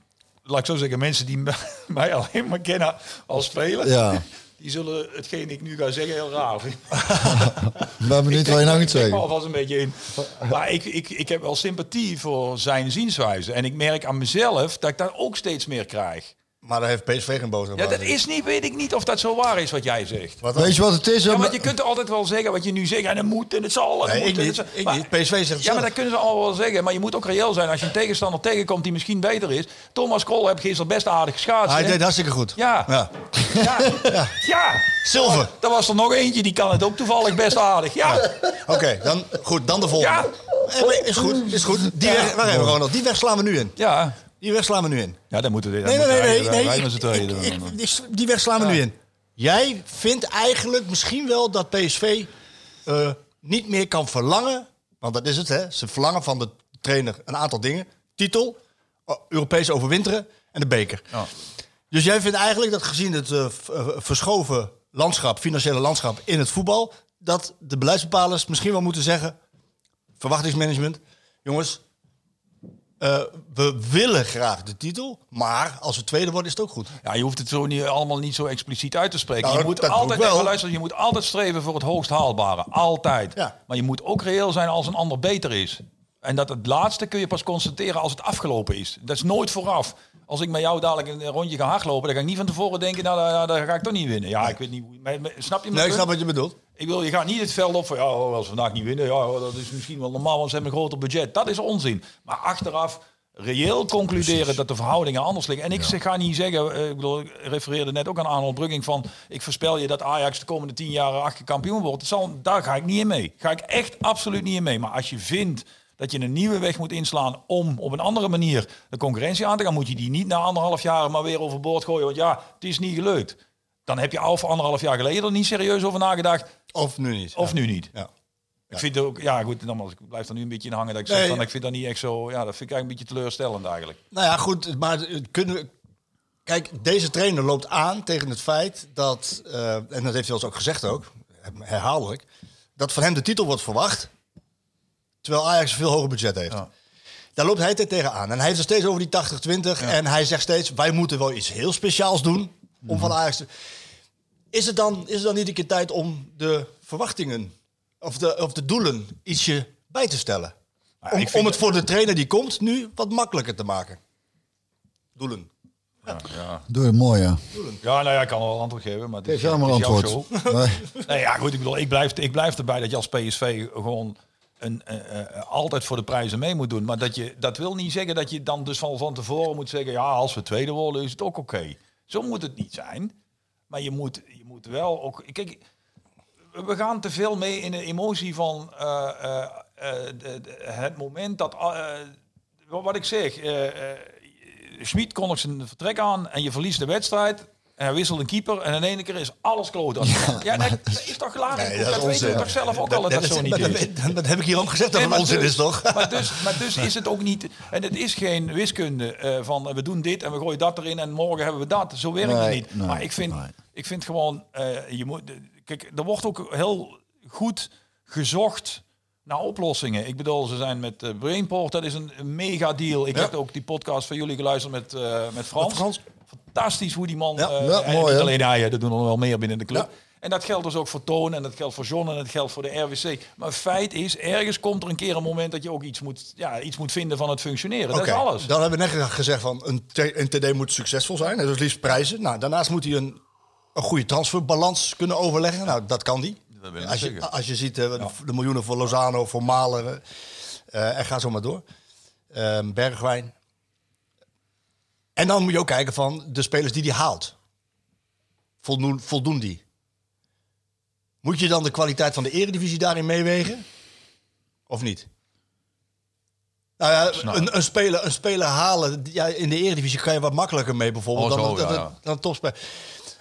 laat ik zo zeggen, mensen die <laughs> mij alleen maar kennen als speler. Ja. Die zullen hetgeen ik nu ga zeggen heel raar vinden. <laughs> ik ben benieuwd wat je nou Ik trek me zeggen. alvast een beetje in. Maar ik, ik, ik heb wel sympathie voor zijn zienswijze. En ik merk aan mezelf dat ik daar ook steeds meer krijg. Maar daar heeft PSV geen boterham Ja, dat is niet, weet ik niet of dat zo waar is wat jij zegt. Wat? Weet je wat het is? Ja, want je kunt er altijd wel zeggen wat je nu zegt. En het moet en het zal. En het Nee, moet ik en niet. het zal. Ik Maar- niet. PSV zegt het Ja, maar dat kunnen ze allemaal wel zeggen. Maar je moet ook reëel zijn als je een tegenstander tegenkomt die misschien beter is. Thomas Krol heb gisteren best aardig geschaatst. Hij hè? deed hartstikke goed. Ja. ja. Ja. ja. Zilver. Er was er nog eentje die kan het ook toevallig best aardig. Ja. Oké, dan, goed, dan de volgende. Ja. Eh, Is goed, is goed. Die weg, waar hebben we Ronald? Die weg slaan we nu in. Ja. Die weg slaan we nu in. Ja, dan moeten we. Nee, nee, nee, nee. ik- ik- die- weg slaan we nu in. Jij vindt eigenlijk misschien wel dat PSV eh, niet meer kan verlangen. Want dat is het, hè? Ze verlangen van de trainer een aantal dingen: titel, eh, Europees overwinteren en de beker. Ja. Dus jij vindt eigenlijk dat gezien het eh, verschoven landschap, financiële landschap in het voetbal, dat de beleidsbepalers misschien wel moeten zeggen: verwachtingsmanagement, jongens. Eh, we willen graag de titel, maar als we tweede worden is het ook goed. Ja, je hoeft het zo niet, allemaal niet zo expliciet uit te spreken. Nou, je moet altijd wel. luisteren. Je moet altijd streven voor het hoogst haalbare. Altijd. Ja. Maar je moet ook reëel zijn als een ander beter is. En dat het laatste kun je pas constateren als het afgelopen is. Dat is nooit vooraf. Als ik met jou dadelijk een rondje ga hardlopen, dan ga ik niet van tevoren denken, nou, nou, daar ga ik toch niet winnen. Ja, ik weet niet hoe. maar- maar- Snap je? Nee, ik snap wat je bedoelt. Ik wil, je gaat niet het veld op van, ja, als we vandaag niet winnen, ja, dat is misschien wel normaal, want ze hebben een groter budget. Dat is onzin. Maar achteraf reëel concluderen dat de verhoudingen anders liggen. En ik ga niet zeggen, eh, ik bedoel, ik refereerde net ook aan Arnold Brugging van, ik voorspel je dat Ajax de komende tien jaar achter kampioen wordt. Het zal, daar ga ik niet in mee. Ga ik echt absoluut niet in mee. Maar als je vindt dat je een nieuwe weg moet inslaan om op een andere manier de concurrentie aan te gaan, moet je die niet na anderhalf jaar maar weer overboord gooien. Want ja, het is niet gelukt. Dan heb je al voor anderhalf jaar geleden er niet serieus over nagedacht. Of nu niet. Of Ja. nu niet. Ja. Ik vind het ook, ja goed, nogmaals, ik blijf er nu een beetje in hangen dat ik zeg van, ik vind dat niet echt zo, ja, dat vind ik eigenlijk een beetje teleurstellend eigenlijk. Nou ja, goed, maar kunnen we... Kijk, deze trainer loopt aan tegen het feit dat, eh, en dat heeft hij eens ook gezegd ook, herhaaldelijk, dat van hem de titel wordt verwacht, terwijl Ajax een veel hoger budget heeft. Ja. Daar loopt hij tegen aan. En hij heeft het steeds over die 80-20. En hij zegt steeds, wij moeten wel iets heel speciaals doen om van Ajax te... Is het, dan, is het dan niet een keer tijd om de verwachtingen of de, of de doelen ietsje bij te stellen? Maar om, om het voor de trainer die komt nu wat makkelijker te maken. Doelen. Doe het mooi, ja. Ja, nou ja, ik kan wel antwoord geven, maar het is, Geef jij maar het is jouw antwoord. show. <laughs> Nee. Nee, ja, goed, ik bedoel, ik blijf, ik blijf erbij dat je als PSV gewoon een, eh, eh, altijd voor de prijzen mee moet doen. Maar dat, je, dat wil niet zeggen dat je dan dus van, van tevoren moet zeggen, ja, als we tweede worden is het ook oké. Zo moet het niet zijn. Maar je moet, moet wel ook... Kijk, we gaan te veel mee in de emotie van eh, eh, eh, het moment dat... wat ik zeg, eh Schmid kondigt zijn vertrek aan en je verliest de wedstrijd. En hij wisselt een keeper en in één keer is alles kloot. Ja, <laughs> dat is toch klaar? Nee, dat weet je toch zelf ook al dat dat, zo niet dat, is. dat, dat heb ik hier ook gezegd dat Nee, het onzin dus- is, toch? Maar dus, maar dus is het ook niet... En het is geen wiskunde eh, van eh, we doen dit en we gooien dat erin en morgen hebben we dat. Zo werkt het niet. nee, maar ik vind, nee. ik vind gewoon... eh, je moet, kijk, er wordt ook heel goed gezocht naar oplossingen. Ik bedoel, ze zijn met Brainport, dat is een, mega deal. Ik Ja. heb ook die podcast van jullie geluisterd met, eh, met Frans. Met Frans. Fantastisch hoe die man... Ja. eh, Ja, mooi, niet alleen hij, dat doen er wel meer binnen de club. Ja. En dat geldt dus ook voor Toon en dat geldt voor John en dat geldt voor de RWC. Maar feit is, ergens komt er een keer een moment dat je ook iets moet, ja, iets moet vinden van het functioneren. Dat is alles. Dan hebben we net gezegd van een, een TD moet succesvol zijn. Dus liefst prijzen. Nou, daarnaast moet hij een, een goede transferbalans kunnen overleggen. Nou, dat kan die. Dat wil ik Als je, als je ziet eh, de, de miljoenen voor Lozano, voor Malen. eh, en ga zo maar door. Ehm, Bergwijn. En dan moet je ook kijken van de spelers die hij haalt. Voldoen, voldoen die? Moet je dan de kwaliteit van de eredivisie daarin meewegen? Of niet? Nou ja, een, een, speler, een speler halen, ja, in de Eredivisie kan je wat makkelijker mee bijvoorbeeld Oh, dan, zo, dan, ja, dan, topspeler.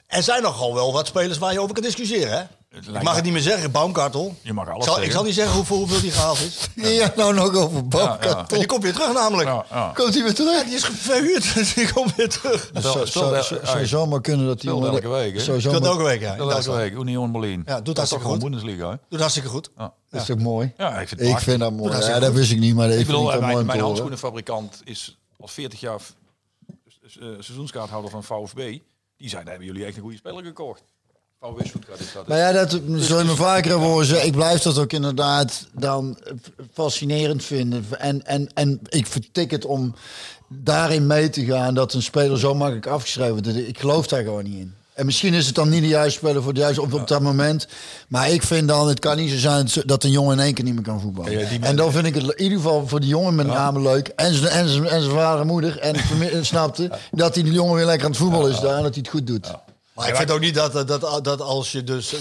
Er zijn nogal wel wat spelers waar je over kan discussiëren. Hè? Ik mag het niet meer zeggen, Baumkartel. Je mag alles ik zal, Ik zeggen. zal niet zeggen hoeveel, hoeveel die gehaald is. <laughs> Ja, nou nog over Babka. Ja, ja. Die komt weer terug namelijk. Ja, ja. Komt hij weer terug? Die is verhuurd, dus <laughs> die komt weer terug. Zou- eh, eh, zou zomaar kunnen dat hij... speelt elke week, hè? Zou Speelt zomaar- elke week, ja. elke week, Union Berlin. Ja, doet dat is hartstikke toch gewoon goed. Bundesliga, hè? Doet hartstikke goed. Ja. Dat is toch mooi? Ja, ik vind het Ik prachtig. vind dat mooi. Ja, dat wist ik niet, maar Ik vind bedoel, toch mijn, mijn handschoenenfabrikant is al 40 jaar eh, seizoenskaarthouder van VfB. Die zei, daar hebben jullie echt een goede speler gekocht. Is dat. Maar ja, dat zullen we vaker hebben horen zeggen. Ik blijf dat ook inderdaad dan fascinerend vinden. En, en, en ik vertik het om daarin mee te gaan dat een speler zo makkelijk afgeschreven wordt. Ik geloof daar gewoon niet in. En misschien is het dan niet de juiste speler voor het juiste op, op dat moment. Maar ik vind dan, het kan niet zo zijn dat een jongen in één keer niet meer kan voetballen. Ja, en dan vind ik het in ieder geval voor die jongen met name leuk. En zijn, en zijn, en vader en moeder. En <laughs> snapte dat die jongen weer lekker aan het voetballen is daar. En dat hij het goed doet. Maar ik vind ook niet dat, dat, dat, dat als je dus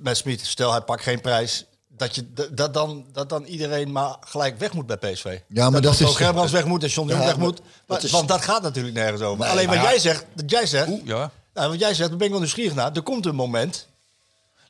met Smit, stel hij pakt geen prijs, dat, je, dat, dan, dat dan iedereen maar gelijk weg moet bij PSV. Ja, maar dat dan is- Gerbrands weg moet en John de Jong Ja, weg moet. dat is- Want dat gaat natuurlijk nergens over. Nee, Alleen wat jij zegt, dat jij zegt, Oeh, ja. nou, wat jij zegt, daar ben ik wel nieuwsgierig naar. Er komt een moment.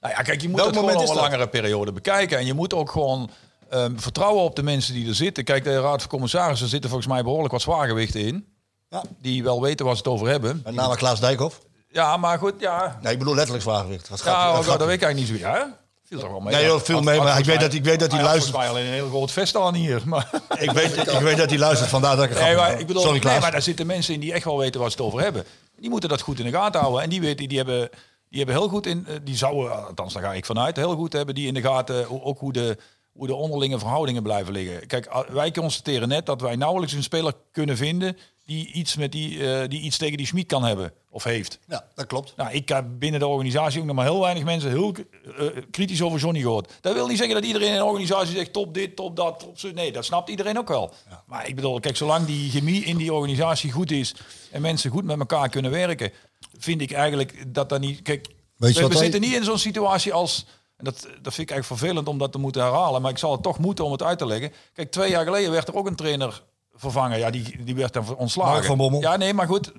Nou ja, kijk, je moet het gewoon over een dat? langere periode bekijken. En je moet ook gewoon ehm, vertrouwen op de mensen die er zitten. Kijk, de Raad van Commissarissen zitten volgens mij behoorlijk wat zwaargewichten in. Ja. Die wel weten waar ze het over hebben. Met name Klaas Dijkhoff. Ja, maar goed, ja. Nee, ik bedoel letterlijk zwaargewicht. Wat gaat, Ja, wat dat, gaat- dat weet ik eigenlijk niet zo. Ja, viel toch wel mee. Nee, joh, viel mee, maar ik weet dat- ik weet dat hij luistert. alleen een heel groot vest aan hier. Maar, <laughs> ik, weet, ik weet dat hij luistert, vandaar dat ik het nee, maar ik bedoel, Sorry nee, maar daar zitten mensen in die echt wel weten waar ze het over hebben. Die moeten dat goed in de gaten houden. En die weten, die hebben, die hebben heel goed in, eh, die zouden, althans daar ga ik vanuit, heel goed hebben die in de gaten ook hoe de, hoe de onderlinge verhoudingen blijven liggen. Kijk, wij constateren net dat wij nauwelijks een speler kunnen vinden die iets, met die, eh, die iets tegen die Schmid kan hebben of heeft. Ja, dat klopt. Nou, ik heb binnen de organisatie ook nog maar heel weinig mensen heel eh, kritisch over Johnny gehoord. Dat wil niet zeggen dat iedereen in een organisatie zegt top dit, top dat, top zo. Nee, dat snapt iedereen ook wel. Maar ik bedoel, kijk, zolang die chemie in die organisatie goed is en mensen goed met elkaar kunnen werken, vind ik eigenlijk dat dat niet. Kijk, Weet je we, wat we wij- zitten niet in zo'n situatie als. En dat, dat vind ik eigenlijk vervelend om dat te moeten herhalen. Maar ik zal het toch moeten om het uit te leggen. Kijk, twee jaar geleden werd er ook een trainer vervangen. Ja, die, die werd dan ontslagen. Mark van Bommel. Ja, nee, maar goed.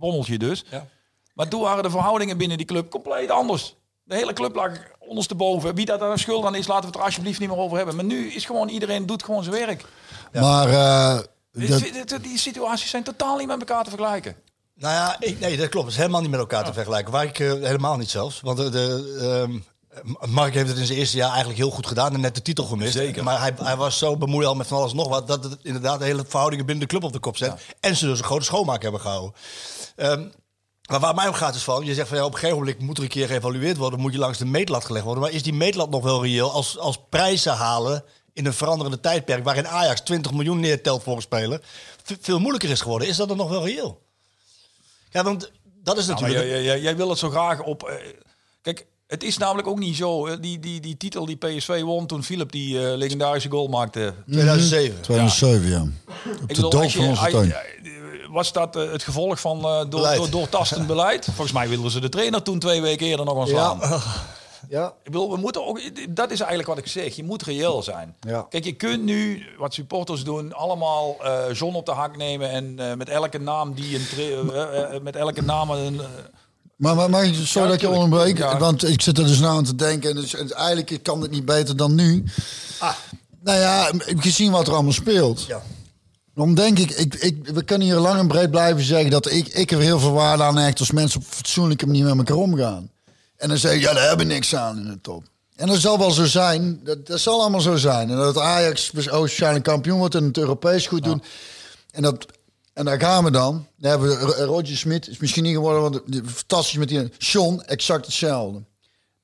Bommeltje dus. Ja. Maar toen waren de verhoudingen binnen die club compleet anders. De hele club lag ondersteboven. Wie dat daar een schuld aan is, laten we het er alsjeblieft niet meer over hebben. Maar nu is gewoon iedereen doet gewoon zijn werk. Maar eh, dat, dit- Die situaties zijn totaal niet met elkaar te vergelijken. Nou ja, ik, nee, dat klopt. Het is helemaal niet met elkaar te vergelijken. Waar ik eh, helemaal niet zelfs. Want de, de, ehm, Mark heeft het in zijn eerste jaar eigenlijk heel goed gedaan en net de titel gemist. Zeker. Maar hij, hij was zo bemoeid al met van alles nog wat dat het inderdaad de hele verhoudingen binnen de club op de kop zet. En ze dus een grote schoonmaak hebben gehouden. Ehm, maar waar mij om gaat is van, je zegt van ja, op een gegeven moment moet er een keer geëvalueerd worden, moet je langs de meetlat gelegd worden. Maar is die meetlat nog wel reëel als, als prijzen halen in een veranderende tijdperk waarin Ajax 20 miljoen neertelt voor een speler, veel moeilijker is geworden? Is dat dan nog wel reëel? Ja, want dat is natuurlijk. jij, jij, jij wil het zo graag op. eh, kijk, het is namelijk ook niet zo. Die, die, die titel die PSV won toen Philip die eh, legendarische goal maakte. 2007. 2007, ja. Op de dood van onze tuin. eh, Was dat eh, het gevolg van eh, door, Beleid. door, doortastend beleid? Volgens mij wilden ze de trainer toen twee weken eerder nog ontslaan. <laughs> Ja. Ik bedoel, we moeten ook, dat is eigenlijk wat ik zeg. Je moet reëel zijn. Ja. Kijk, je kunt nu, wat supporters doen, allemaal eh John op de hak nemen en eh, met elke naam die een, tra- met elke naam een, Maar, maar, maar sorry Ja, dat je tuurlijk. onderbreek, Ja. want ik zit er dus nou aan te denken. En dus, en eigenlijk kan het niet beter dan nu. Ah. Nou ja, gezien wat er allemaal speelt. Ja. Dan denk ik, ik, ik, we kunnen hier lang en breed blijven zeggen dat ik, ik er heel veel waarde aan hecht als mensen op fatsoenlijke manier met elkaar omgaan. En dan zeg je, ja, daar hebben we niks aan in de top. En dat zal wel zo zijn, dat, dat zal allemaal zo zijn. En dat Ajax waarschijnlijk kampioen wordt en het Europees goed doen. En, dat, en daar gaan we dan. Dan hebben we Ro- Roger Smit, is misschien niet geworden, want fantastisch met die. Sean, exact hetzelfde.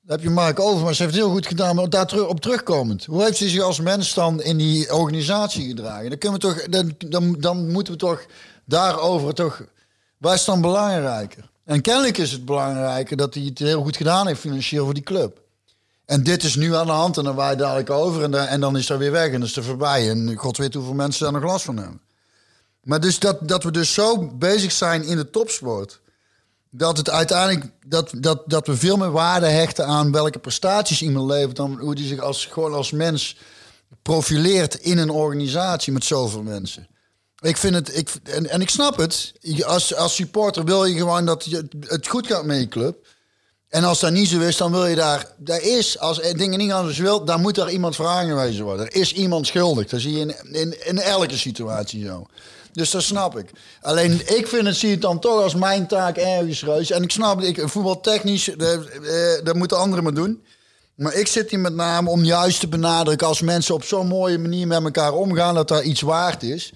Dan heb je Mark Overmars, heeft het heel goed gedaan, maar daar terug, op terugkomend. Hoe heeft hij zich als mens dan in die organisatie gedragen? Dan, kunnen we toch, dan, dan, dan moeten we toch daarover toch... Waar is dan belangrijker? En kennelijk is het belangrijker dat hij het heel goed gedaan heeft financieel voor die club. En dit is nu aan de hand en dan waait dadelijk over en, dan- en dan is dat weer weg en dan is het voorbij. En god weet hoeveel mensen daar nog last van hebben. Maar dus dat, dat we dus zo bezig zijn in de topsport dat het uiteindelijk dat, dat, dat we veel meer waarde hechten aan welke prestaties iemand levert dan hoe die zich als gewoon als mens profileert in een organisatie met zoveel mensen. Ik vind het, ik, en, en ik snap het. Als, als supporter wil je gewoon dat je, het goed gaat met je club. En als dat niet zo is, dan wil je daar... Daar is, als dingen niet anders wil, dan moet er iemand voor aangewezen worden. Er is iemand schuldig. Dat zie je in, in, in elke situatie zo. Dus dat snap ik. Alleen ik vind het, zie het dan toch als mijn taak ergens, Reus. En ik snap ik, voetbaltechnisch, eh, eh, dat moeten anderen maar doen. Maar ik zit hier met name om juist te benadrukken... als mensen op zo'n mooie manier met elkaar omgaan... dat daar iets waard is.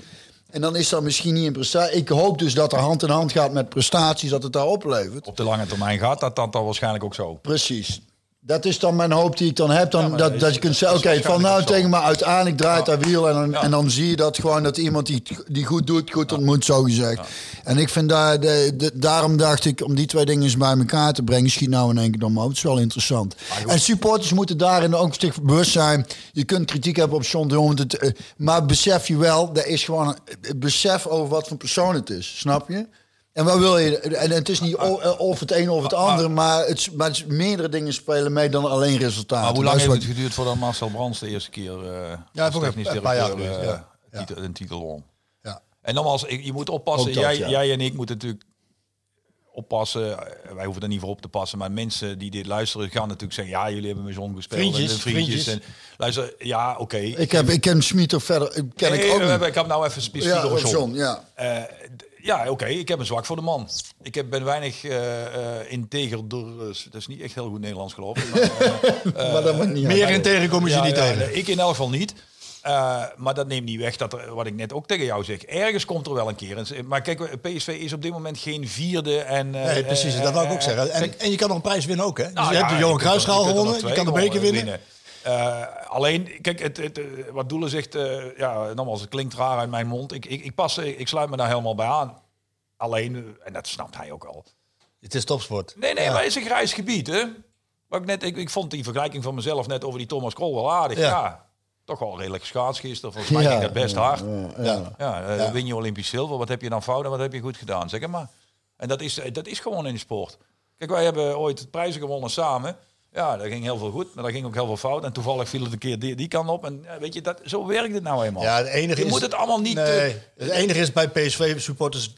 En dan is dat misschien niet een prestatie. Ik hoop dus dat er hand in hand gaat met prestaties... dat het daar oplevert. Op de lange termijn gaat dat dan, dan waarschijnlijk ook zo. Precies. Dat is dan mijn hoop die ik dan heb. Dan, dat, dat dat je kunt dat zeggen, oké, van nou tegen maar uiteindelijk draait dat wiel. En dan, Ja. en dan zie je dat gewoon dat iemand die, die goed doet, goed ontmoet, zo gezegd. En ik vind daar, de, de- daarom dacht ik, om die twee dingen eens bij elkaar te brengen, schiet nou in één keer dan maar. Het is wel interessant. En supporters moeten daarin ook zich bewust zijn. Je kunt kritiek hebben op John de Jong, eh, maar besef je wel, er is gewoon besef over wat voor persoon het is. Snap je? En wat wil je? En het is niet eh, of het een of het andere, maar het, is- maar het is meerdere dingen spelen mee dan alleen resultaten. Maar hoe lang is heeft het geduurd voordat Marcel Brands de eerste keer eh Ja, als technisch een paar jaar eh, ja. Titel- een titel won? Ja. En nogmaals, ik- je moet oppassen. Dat, jij, ja. jij en ik moeten natuurlijk oppassen. Wij hoeven er niet voor op te passen. Maar mensen die dit luisteren gaan natuurlijk zeggen... ja, jullie hebben met zon gespeeld. Vriendjes, en vriendjes. vriendjes. En, luister, ja, oké. Ik, heb, ik ken Smit ook verder. ik Ken Nee, ik ook we niet. hebben- ik heb nou even specifiek Ja, ja. Eh, ja, oké, ik heb een zwak voor de man. Ik heb, ben weinig eh eh integer door... dat is niet echt heel goed Nederlands geloof ik. <laughs> Maar, eh, maar dat mag niet Meer uit. in tegen kom je ja, niet ja, tegen. ik in elk geval niet. Eh, maar dat neemt niet weg dat er, wat ik net ook tegen jou zeg, ergens komt er wel een keer. Maar kijk, PSV is op dit moment geen vierde en... eh, Nee, precies, eh, dat wou ik ook eh, zeggen. En, en je kan nog een prijs winnen ook, hè? Dus nou je hebt de Johan er gewonnen, je kan de beker winnen. Eh, alleen, kijk, het, het, eh, wat Doelen zegt, eh, ja, nogmaals, het klinkt raar uit mijn mond. Ik, ik, ik, pas, ik sluit me daar helemaal bij aan. Alleen, en dat snapt hij ook al. Het is topsport. Nee, nee, maar het is een grijs gebied, hè? Wat ik, net, ik, ik vond die vergelijking van mezelf net over die Thomas Krol wel aardig. Ja. Ja. toch wel redelijk geschaatst gisteren. Volgens mij Ja, ging dat best hard. Ja, Ja. Win je Olympisch zilver. Wat heb je dan fout en wat heb je goed gedaan? Zeg maar. En dat is, dat is gewoon in de sport. Kijk, wij hebben ooit prijzen gewonnen samen. Ja, dat ging heel veel goed, maar daar ging ook heel veel fout. En toevallig viel het een keer die, die kant op. En weet je, dat, zo werkt het nou eenmaal. Ja, het enige je is, moet het allemaal niet... Nee, het enige is bij PSV-supporters,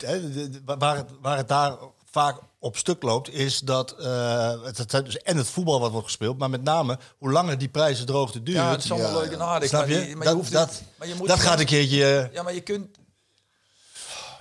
waar, het, waar het daar vaak op stuk loopt, is dat eh, het, het, dus en het voetbal wat wordt gespeeld, maar met name hoe langer die prijzen droogte duren. ja, het is allemaal Ja, leuk en aardig. Snap maar je? dat hoeft dat, niet- maar je moet dat niet- gaat een keertje... eh, Ja, maar je kunt...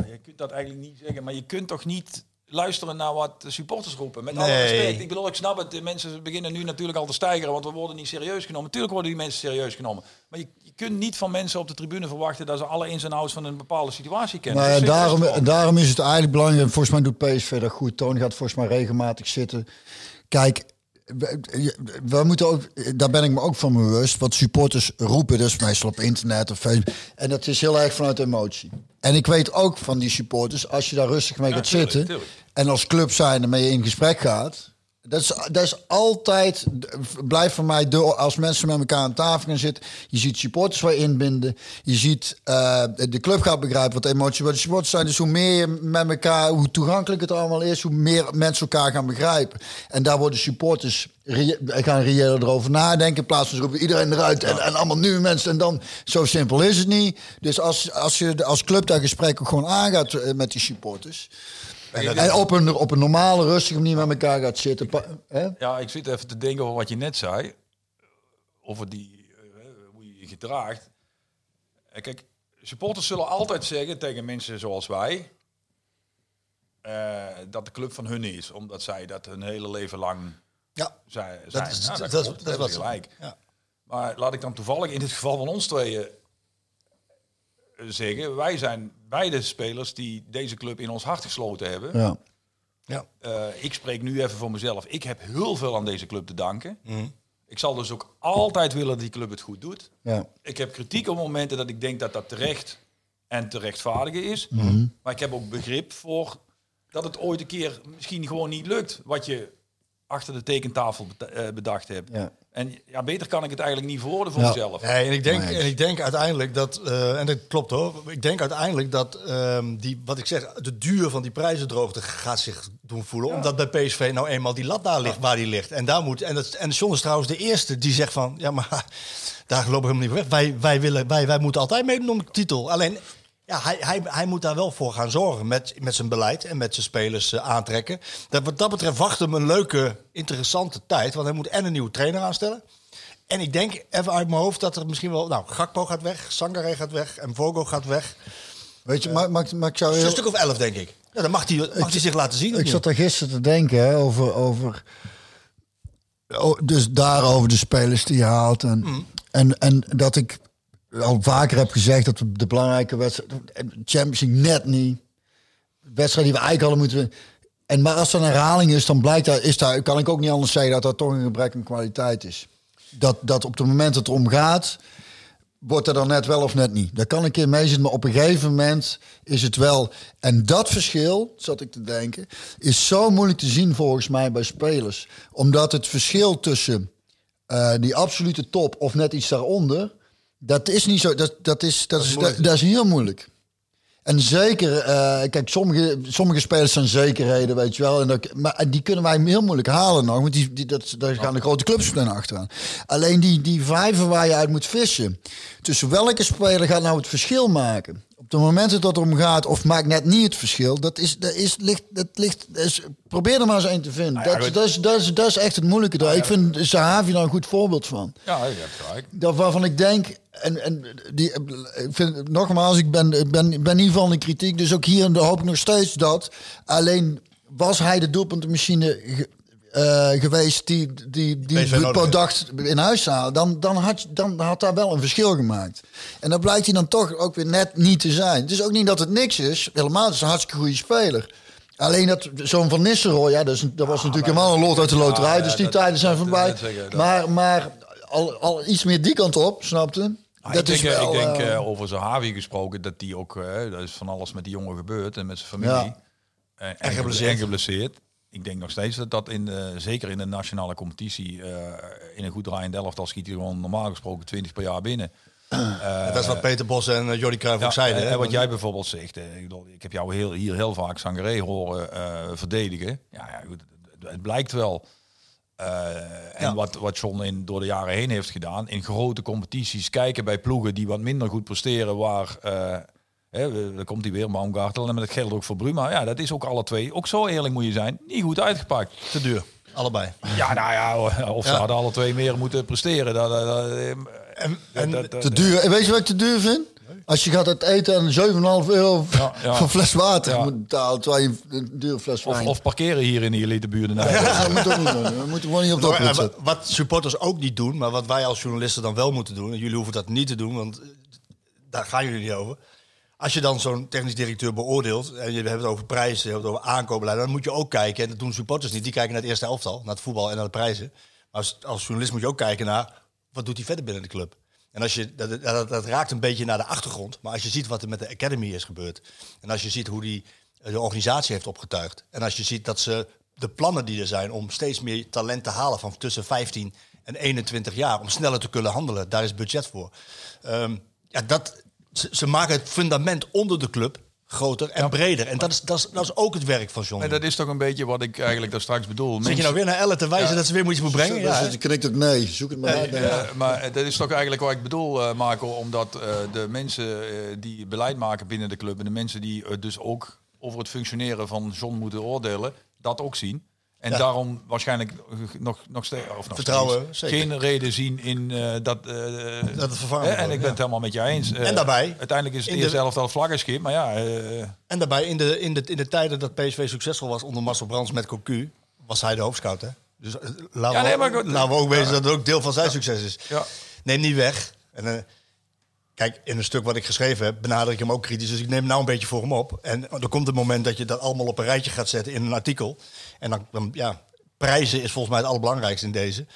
Je kunt dat eigenlijk niet zeggen, maar je kunt toch niet luisteren naar wat de supporters roepen. Met alle respect. Ik bedoel, ik snap het. De mensen beginnen nu natuurlijk al te stijgeren, want we worden niet serieus genomen. Natuurlijk worden die mensen serieus genomen. Maar je, je kunt niet van mensen op de tribune verwachten dat ze alle ins en outs van een bepaalde situatie kennen. Nou ja, daarom, daarom is het eigenlijk belangrijk. Volgens mij doet PSV dat goed. Toon gaat volgens mij regelmatig zitten. Kijk, we, we moeten ook, daar ben ik me ook van bewust. Wat supporters roepen, dus meestal op internet of Facebook. En dat is heel erg vanuit emotie. En ik weet ook van die supporters, als je daar rustig mee gaat tuurlijk, zitten. tuurlijk. En als club zijn mee in gesprek gaat. Dat is, dat is altijd, blijft voor mij, de, als mensen met elkaar aan tafel gaan zitten. Je ziet supporters waar inbinden. Je ziet, eh, de club gaat begrijpen wat emoties bij de supporters zijn. Dus hoe meer je met elkaar, hoe toegankelijk het allemaal is, hoe meer mensen elkaar gaan begrijpen. En daar worden supporters, rea- gaan reëler erover nadenken. In plaats van roepen iedereen eruit en, en allemaal nieuwe mensen. En dan, zo simpel is het niet. Dus als, als je als club dat gesprek ook gewoon aangaat eh, met die supporters. En op een, op een normale, rustige manier met elkaar gaat zitten. pa- Hè? Ja, ik zit even te denken over wat je net zei. Over die, eh, hoe je je gedraagt. Eh, Kijk, supporters zullen altijd zeggen tegen mensen zoals wij... eh, dat de club van hun is. Omdat zij dat hun hele leven lang ja, zijn. dat zijn. is, dat, klopt, is, dat is hebben wat ze ze- gelijk. Ja. Maar laat ik dan toevallig in het geval van ons tweeën zeggen... wij zijn beide spelers die deze club in ons hart gesloten hebben. Ja. Ja. Eh, ik spreek nu even voor mezelf. Ik heb heel veel aan deze club te danken. Mhm. Ik zal dus ook altijd willen dat die club het goed doet. Ja. Ik heb kritiek op momenten dat ik denk dat dat terecht en te rechtvaardigen is. Maar ik heb ook begrip voor dat het ooit een keer misschien gewoon niet lukt wat je achter de tekentafel eh, bedacht heb. Ja. En ja, beter kan ik het eigenlijk niet verwoorden voor Ja. mezelf. Nee, en ik denk, en ik denk uiteindelijk dat, eh, en dat klopt hoor, ik denk uiteindelijk dat ehm, die, wat ik zeg, de duur van die prijzendroogte gaat zich doen voelen. Omdat bij PSV nou eenmaal die lat daar ligt waar die ligt. En daar moet, en, dat, en John is trouwens de eerste die zegt van, ja maar <laughs> daar lopen we helemaal niet voor weg. Wij, wij, willen, wij, wij moeten altijd meedoen om de titel. Alleen, ja, hij, hij, hij moet daar wel voor gaan zorgen met, met zijn beleid en met zijn spelers eh, aantrekken. Dat, wat dat betreft wacht hem een leuke, interessante tijd. Want hij moet en een nieuwe trainer aanstellen. En ik denk even uit mijn hoofd dat er misschien wel... Nou, Gakpo gaat weg, Sangare gaat weg en Vogo gaat weg. Weet je, maar, maar, maar ik zou Dus heel... een stuk of elf, denk ik. Ja, dan mag hij, mag hij zich laten zien. Ik zat er gisteren te denken hè, over, over. oh, Dus daarover de spelers die je haalt. En, Mm. en, en dat ik al vaker heb gezegd dat de belangrijke wedstrijd. Champions League net niet. Wedstrijd die we eigenlijk hadden moeten. En maar als er een herhaling is, dan blijkt daar, is daar, kan ik ook niet anders zeggen dat dat toch een gebrek aan kwaliteit is. Dat, dat op het moment dat het om gaat, wordt er dan net wel of net niet. Daar kan ik in mee zitten, maar op een gegeven moment is het wel. En dat verschil, zat ik te denken, is zo moeilijk te zien volgens mij bij spelers. Omdat het verschil tussen eh, die absolute top of net iets daaronder, dat is niet zo. Dat, dat, is, dat, is, dat, dat is heel moeilijk. En zeker, eh, kijk, sommige, sommige spelers zijn zekerheden, weet je wel. En dat, maar die kunnen wij heel moeilijk halen nog. Want die, die, dat, daar gaan de grote clubs meteen achteraan. Alleen die, die vijven waar je uit moet vissen. Tussen welke speler gaat nou het verschil maken? Op de momenten dat het om gaat, of maakt net niet het verschil. Dat is, dat is, ligt, dat ligt, dat is, probeer er maar eens een te vinden. ja, dat, dat, is, dat, is, dat is echt het moeilijke. daar. Ik vind Sahavi daar een goed voorbeeld van Ja, je hebt gelijk. dat waarvan ik denk, en, en die, ik vind, nogmaals, ik ben, ik ben, ben van de kritiek, dus ook hier hoop ik nog steeds dat. Alleen was hij de doelpuntenmachine ge- eh, geweest die, die, die product in huis haalde, dan, dan, had, je- dan had daar wel een verschil gemaakt. En dan blijkt hij dan toch ook weer net niet te zijn. Het is ook niet dat het niks is, helemaal, het is een hartstikke goede speler. Alleen dat zo'n Van Nistelrooy, ja, dat, is, dat was natuurlijk helemaal een lot uit de loterij, ja, dus die dat- tijden zijn dat- voorbij. dat dat- maar maar al, al iets meer die kant op, snapte? Ah, dat ik is denk, eh, wel, ik denk eh, over Zahavi gesproken, dat die ook, dat is van alles met die jongen gebeurd en met zijn familie. Ja. En, geblesseerd. en geblesseerd. Ik denk nog steeds dat dat in, de, zeker in de nationale competitie, in een goed draaiende elftal schiet hij gewoon normaal gesproken 20 per jaar binnen. <clears throat> dat is wat Peter Bos en uh, Jordi Cruijff ook zeiden. en, hè? en wat jij bijvoorbeeld zegt, ik, bedoel, ik heb jou heel, hier heel vaak Sangaré horen verdedigen. Ja, ja goed, het, het blijkt wel. Eh, en Ja. wat, wat John in, door de jaren heen heeft gedaan, in grote competities kijken bij ploegen die wat minder goed presteren, waar, eh, hè, dan komt hij weer, Baumgartel, en met het geldt ook voor Bruma. Ja, dat is ook alle twee, ook zo eerlijk moet je zijn, niet goed uitgepakt. te duur. Allebei. Ja, nou ja, of ze Ja. hadden alle twee meer moeten presteren. Dat, dat, dat, En, te duur. En weet je wat ik te duur vind? Als je gaat uit eten en 7,5 euro Ja, ja. voor een fles water Ja. moet betalen, terwijl je een dure fles of, wijn... of parkeren hier in de elitebuurt. ja, dat moet ook niet doen. We moeten gewoon niet op dat wat, wat supporters ook niet doen, maar wat wij als journalisten dan wel moeten doen, en jullie hoeven dat niet te doen, want eh, daar gaan jullie niet over. Als je dan zo'n technisch directeur beoordeelt, en je hebt het over prijzen, je hebt het over aankoopbeleid, dan moet je ook kijken, en dat doen supporters niet, die kijken naar het eerste elftal, naar het voetbal en naar de prijzen. Maar als, als journalist moet je ook kijken naar, wat doet hij verder binnen de club? En als je, dat, raakt een beetje naar de achtergrond, maar als je ziet wat er met de Academy is gebeurd, en als je ziet hoe die eh, de organisatie heeft opgetuigd, en als je ziet dat ze de plannen die er zijn om steeds meer talent te halen van tussen 15 en 21 jaar, om sneller te kunnen handelen, daar is budget voor. Ehm, ja, dat, ze maken het fundament onder de club groter en breder. En dat is, dat, is, dat is ook het werk van John. En dat is toch een beetje wat ik eigenlijk daar straks bedoel. Zit je nou weer naar Elle te wijzen Ja. dat ze weer iets moet brengen? Ja? Dus je knikt ook nee, zoek het maar uit. Ja, maar dat is toch eigenlijk wat ik bedoel, eh, Marco, omdat eh, de mensen eh, die beleid maken binnen de club en de mensen die dus ook over het functioneren van John moeten oordelen, dat ook zien. En Ja. daarom waarschijnlijk nog, nog steeds, of nog Vertrouwen, steeds geen reden zien in eh, dat, eh, Dat het vervangen En ik ben ja. het helemaal met je eens. Eh, En daarbij, Uiteindelijk is het in de- eerst zelf wel vlaggenschip, maar ja... eh, En daarbij, in de, in, de, in de tijden dat PSV succesvol was onder Marcel Brands met Cocu, was hij de hoofdscout. Hè? Dus eh, laten, Ja, we, nee, laten we ook wezen dat het ook deel van zijn succes is. Ja. Neem niet weg. En, eh, kijk, in een stuk wat ik geschreven heb, benader ik hem ook kritisch. Dus ik neem nou een beetje voor hem op. En er komt een moment dat je dat allemaal op een rijtje gaat zetten in een artikel. En dan, dan ja, prijzen is volgens mij het allerbelangrijkste in deze.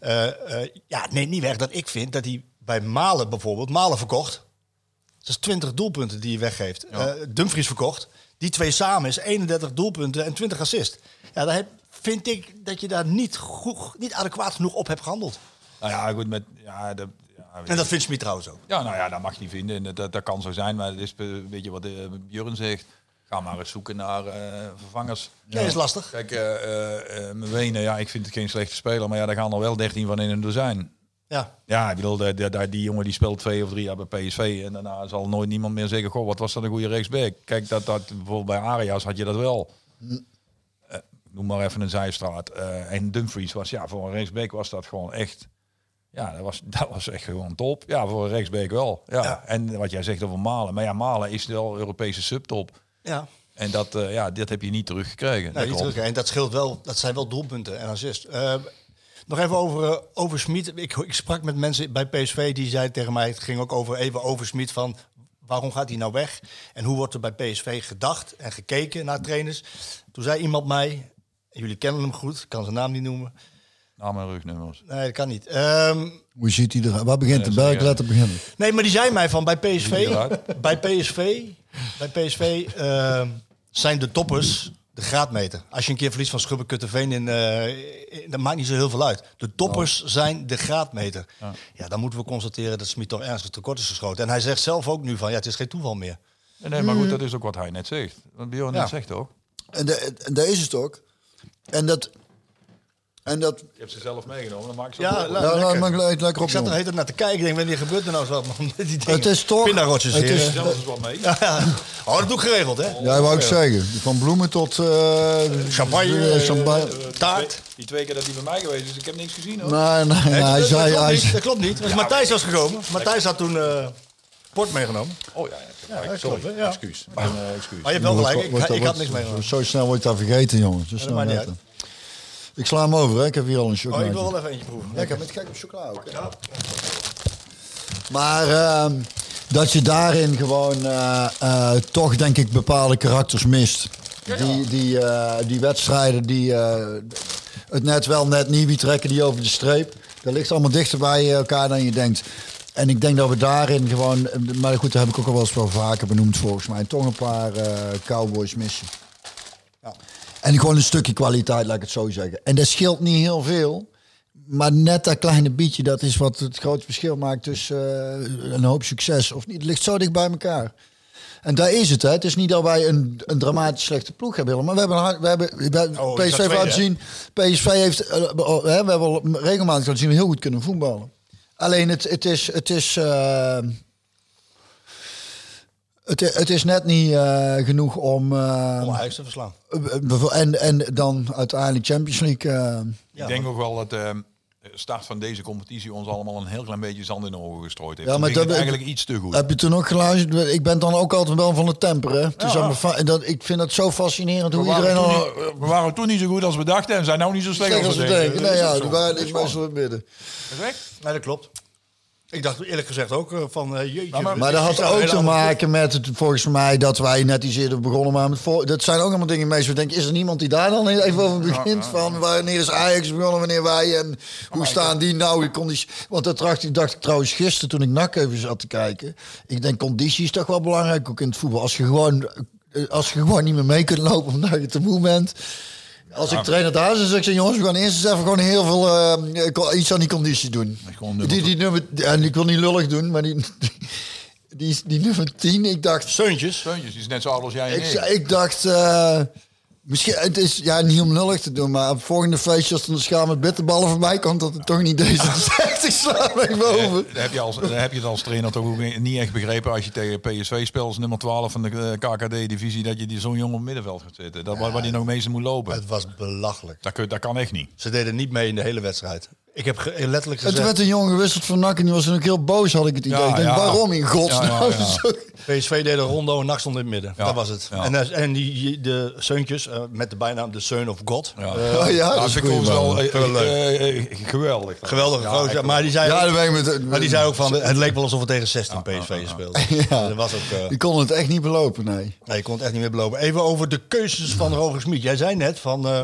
Eh, eh, ja, neem niet weg dat ik vind dat hij bij Malen bijvoorbeeld, Malen verkocht. Dat is 20 doelpunten die je weggeeft. Eh, Dumfries verkocht. Die twee samen is 31 doelpunten en 20 assist. Ja, daar heb, vind ik dat je daar niet, goed, niet adequaat genoeg op hebt gehandeld. Nou ja, goed, met... Ja, de, En dat vindt Smit trouwens ook. Ja, nou ja, dat mag je niet vinden. En Dat, dat, dat kan zo zijn, maar het is een beetje wat uh, Björn zegt. Ga maar eens zoeken naar eh, vervangers. Ja, is lastig. Kijk, uh, uh, Wenen, ja, ik vind het geen slechte speler, maar ja, daar gaan er wel 13 van in een dozijn. Ja. Ja, ik bedoel, de, de, de, die jongen die speelt twee of drie jaar bij PSV en daarna zal nooit niemand meer zeggen, goh, wat was dat een goede rechtsback. Kijk, dat, dat, bijvoorbeeld bij Arias had je dat wel. Uh, noem maar even een zijstraat. en Dumfries was, ja, voor een rechtsback was dat gewoon echt... Ja, dat was, dat was echt gewoon top. Ja, voor een rechtsback wel. Ja. Ja. En wat jij zegt over Malen. Maar ja, Malen is wel Europese subtop. Ja. En dat, uh, ja, dit heb je niet teruggekregen. Nee, niet terug. En dat scheelt wel. Dat zijn wel doelpunten en assist. Uh, nog even over, uh, over Smit. Ik, ik sprak met mensen bij PSV die zeiden tegen mij... het ging ook over, even over Smit van... waarom gaat hij nou weg? En hoe wordt er bij PSV gedacht en gekeken naar trainers? Toen zei iemand mij... jullie kennen hem goed, ik kan zijn naam niet noemen... Naam en rugnummers. Nee, dat kan niet. Um, Hoe ziet hij er? Waar begint de bergletter beginnen? Nee, maar die zei mij van bij PSV... bij PSV, bij PSV uh, zijn de toppers de graadmeter. Als je een keer verliest van Schubbekutteveen, in, uh, in, dat maakt niet zo heel veel uit. De toppers oh. zijn de graadmeter. Ja. ja. dan moeten we constateren dat Smit toch ernstig tekort is geschoten. En hij zegt zelf ook nu van, ja, het is geen toeval meer. Nee, nee maar goed, dat is ook wat hij net zegt. Wat Bjorn net ja. zegt ook. En, de, en daar is het ook. En dat... En dat... Je hebt ze zelf meegenomen, dan maak ik ze ja, op. la, Ja, lekker. laat maar lekker op. Ik zat er heet naar te kijken. Ik denk, wanneer gebeurt er nou zo? Man, <laughs> die dingen. Het is toch... Pindarotjes het is- hè? Zelf eens wat mee. <laughs> Ja, ja. Oh, dat doe ik geregeld, hè? Ja, wou ik zeggen. Van bloemen tot... eh, Champagne, eh, champagne. eh, taart. Die twee keer dat hij bij mij geweest is, ik heb niks gezien hoor. Nee, nee, nee, hij dat, zei... dat, klopt Hij niet, zei dat klopt niet. Want Matthijs was gekomen. Matthijs had toen eh port meegenomen. Oh ja, ja, sorry. klopt, ja. Excuus. Eh. Maar je hebt wel gelijk. Ik, had niks meegenomen. Zo snel wordt dat vergeten, jongen. Zo snel. Ik sla hem over, hè. Ik heb hier al een Oh, chocolade. ik wil wel even eentje proeven. Lekker, met gek op chocola ook. hè. Maar ehm, dat je daarin gewoon eh, eh, toch, denk ik, bepaalde karakters mist. Die, die, eh, die wedstrijden die het net wel, net niet, wie trekken die over de streep. Dat ligt allemaal dichter bij elkaar dan je denkt. En ik denk dat we daarin gewoon, maar goed, dat heb ik ook al wel eens wel vaker benoemd volgens mij, toch een paar cowboys missen. En gewoon een stukje kwaliteit, laat ik het zo zeggen. En dat scheelt niet heel veel. Maar net dat kleine beetje, dat is wat het grootste verschil maakt tussen eh, een hoop succes of niet. Het ligt zo dicht bij elkaar. En daar is het, hè. Het is niet dat wij een, een dramatisch slechte ploeg hebben. Maar we hebben, we hebben we hebben Oh, die PSV staat laten zien. PSV heeft, eh, oh, we hebben al regelmatig laten zien, we heel goed kunnen voetballen. Alleen het, het is, het is, eh, het, het is net niet eh, genoeg om, eh, Om Ajax te verslaan. en, en dan uiteindelijk Champions League. eh, Ik denk ook wel dat de start van deze competitie ons allemaal een heel klein beetje zand in de ogen gestrooid heeft. Ja, maar dat- eigenlijk iets te goed. Heb je toen ook geluisterd? Ik ben dan ook altijd wel van het temperen. Het is Ja. dat, ik vind het zo fascinerend hoe iedereen al... niet, we waren toen niet zo goed als we dachten en zijn nou niet zo slecht als we denken. Nee, Dat is ja, zo. waren Dat ik is midden. Perfect. Nee, dat klopt. Ik dacht eerlijk gezegd ook eh, van, eh, jeetje. maar- Maar dat had nou ook te maken met het, volgens mij dat wij net iets eerder begonnen waren met Dat zijn ook allemaal dingen meestal. Denken, is er niemand die daar dan even over begint? Van wanneer is Ajax begonnen, wanneer wij en hoe staan die nou in conditie? Want dat dacht, ik- dacht ik trouwens gisteren toen ik NAC even zat te kijken. Ik denk, conditie is toch wel belangrijk ook in het voetbal. Als je gewoon, eh, als je gewoon niet meer mee kunt lopen omdat je te moe bent. Als ik trainer daar zit, zeg ik, jongens, we gaan eerst eens even gewoon heel veel eh, iets aan die conditie doen. Nummer Die, die nummer, en ik wil niet lullig doen, maar die, die, die nummer 10, ik dacht, Seuntjes. Steuntjes, die is net zo oud als jij en ik, ik. ik dacht, eh, misschien, het is ja, niet om lullig te doen, maar op het volgende feestje, als er een schaal met bitterballen voorbij komt, dat het toch niet deze <laughs> zegt. Ik sla me boven. Dan heb, je als, heb je het als trainer toch ook niet echt begrepen als je tegen PSV speelt als nummer 12 van de eh, KKD-divisie dat je die zo'n jongen op het middenveld gaat zitten. Dat, waar, waar die nog meestal moet lopen. Het was belachelijk. Dat kan echt niet. Ze deden niet mee in de hele wedstrijd. Ik heb ge- letterlijk gezegd... werd een jongen gewisseld van NAC en die was ook heel boos, had ik het idee. Ja, ik denk, ja. waarom in godsnaam? Ja, ja, ja. <laughs> PSV deed een rondo en NAC stond in het midden. Ja. Dat was het. Ja. En, eh, en die, de Seuntjes, eh, met de bijnaam de Son of God. Ja. Oh ja, dat vind ik ons wel eh, geweldig. Geweldige gozer. Maar die zei, Ja, ik met, maar die zei ook van, het leek wel alsof we tegen 16 PSV speelden. Ja. Dat <laughs> was ook... eh, Die kon het echt niet belopen, nee. Nee, ik kon het echt niet meer beloven. Even over de keuzes van Roger Smit. Jij zei net van, eh,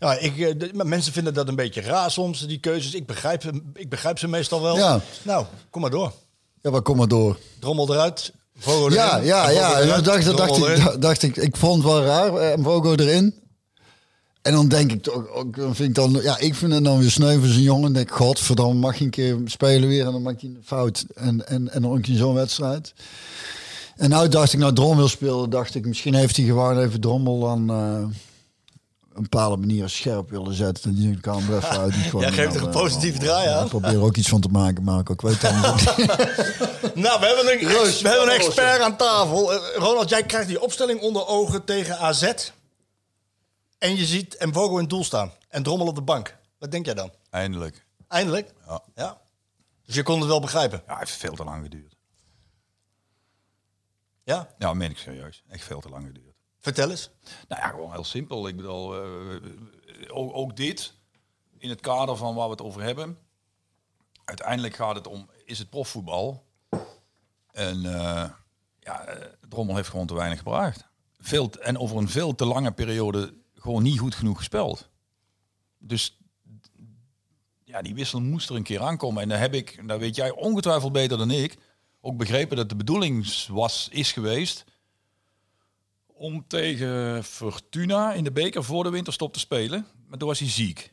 ja, ik, de- maar mensen vinden dat een beetje raar soms, die keuzes. Ik begrijp, ik begrijp ze meestal wel. Ja. Nou, kom maar door. Ja, maar kom maar door. Drommel eruit, Vogo Ja, erin, ja, en ja. En dan eruit, dacht, dacht, ik, dacht ik, ik vond het wel raar, eh, Mvogo erin. En dan denk ik toch, ook, dan vind ik dan, ja, ik vind het dan weer sneu voor zo'n jongen. Dan denk ik, godverdamme, mag je een keer spelen weer en dan maakt hij een fout. En, en, en dan ook in zo'n wedstrijd. En nou dacht ik, nou Drommel spelen, dacht ik, misschien heeft hij gewoon even Drommel dan eh, een bepaalde manier scherp willen zetten. En die kan hem even uit. die Jij geeft er een eh, positieve nou, draai ja, aan. Ik probeer er ook iets van te maken, Marco. Ik weet het niet. <laughs> Nou, we hebben een, Roos, we hebben een expert aan tafel. Eh, Ronald, jij krijgt die opstelling onder ogen tegen AZ. En je ziet Mvogo in het doel staan. En Drommel op de bank. Wat denk jij dan? Eindelijk. Eindelijk? Ja. Dus je kon het wel begrijpen? Ja, het heeft veel te lang geduurd. Ja? Ja, meen ik serieus. Echt veel te lang geduurd. Vertel eens. Nou ja, gewoon heel simpel. Ik bedoel, eh, ook, ook dit, in het kader van waar we het over hebben. Uiteindelijk gaat het om, is het profvoetbal? En eh, ja, eh, Drommel heeft gewoon te weinig gebracht. Veel en over een veel te lange periode gewoon niet goed genoeg gespeeld. Dus ja, die wissel moest er een keer aankomen. En daar heb ik, daar weet jij ongetwijfeld beter dan ik, ook begrepen dat de bedoeling was, is geweest om tegen Fortuna in de beker voor de winterstop te spelen. Maar toen was hij ziek.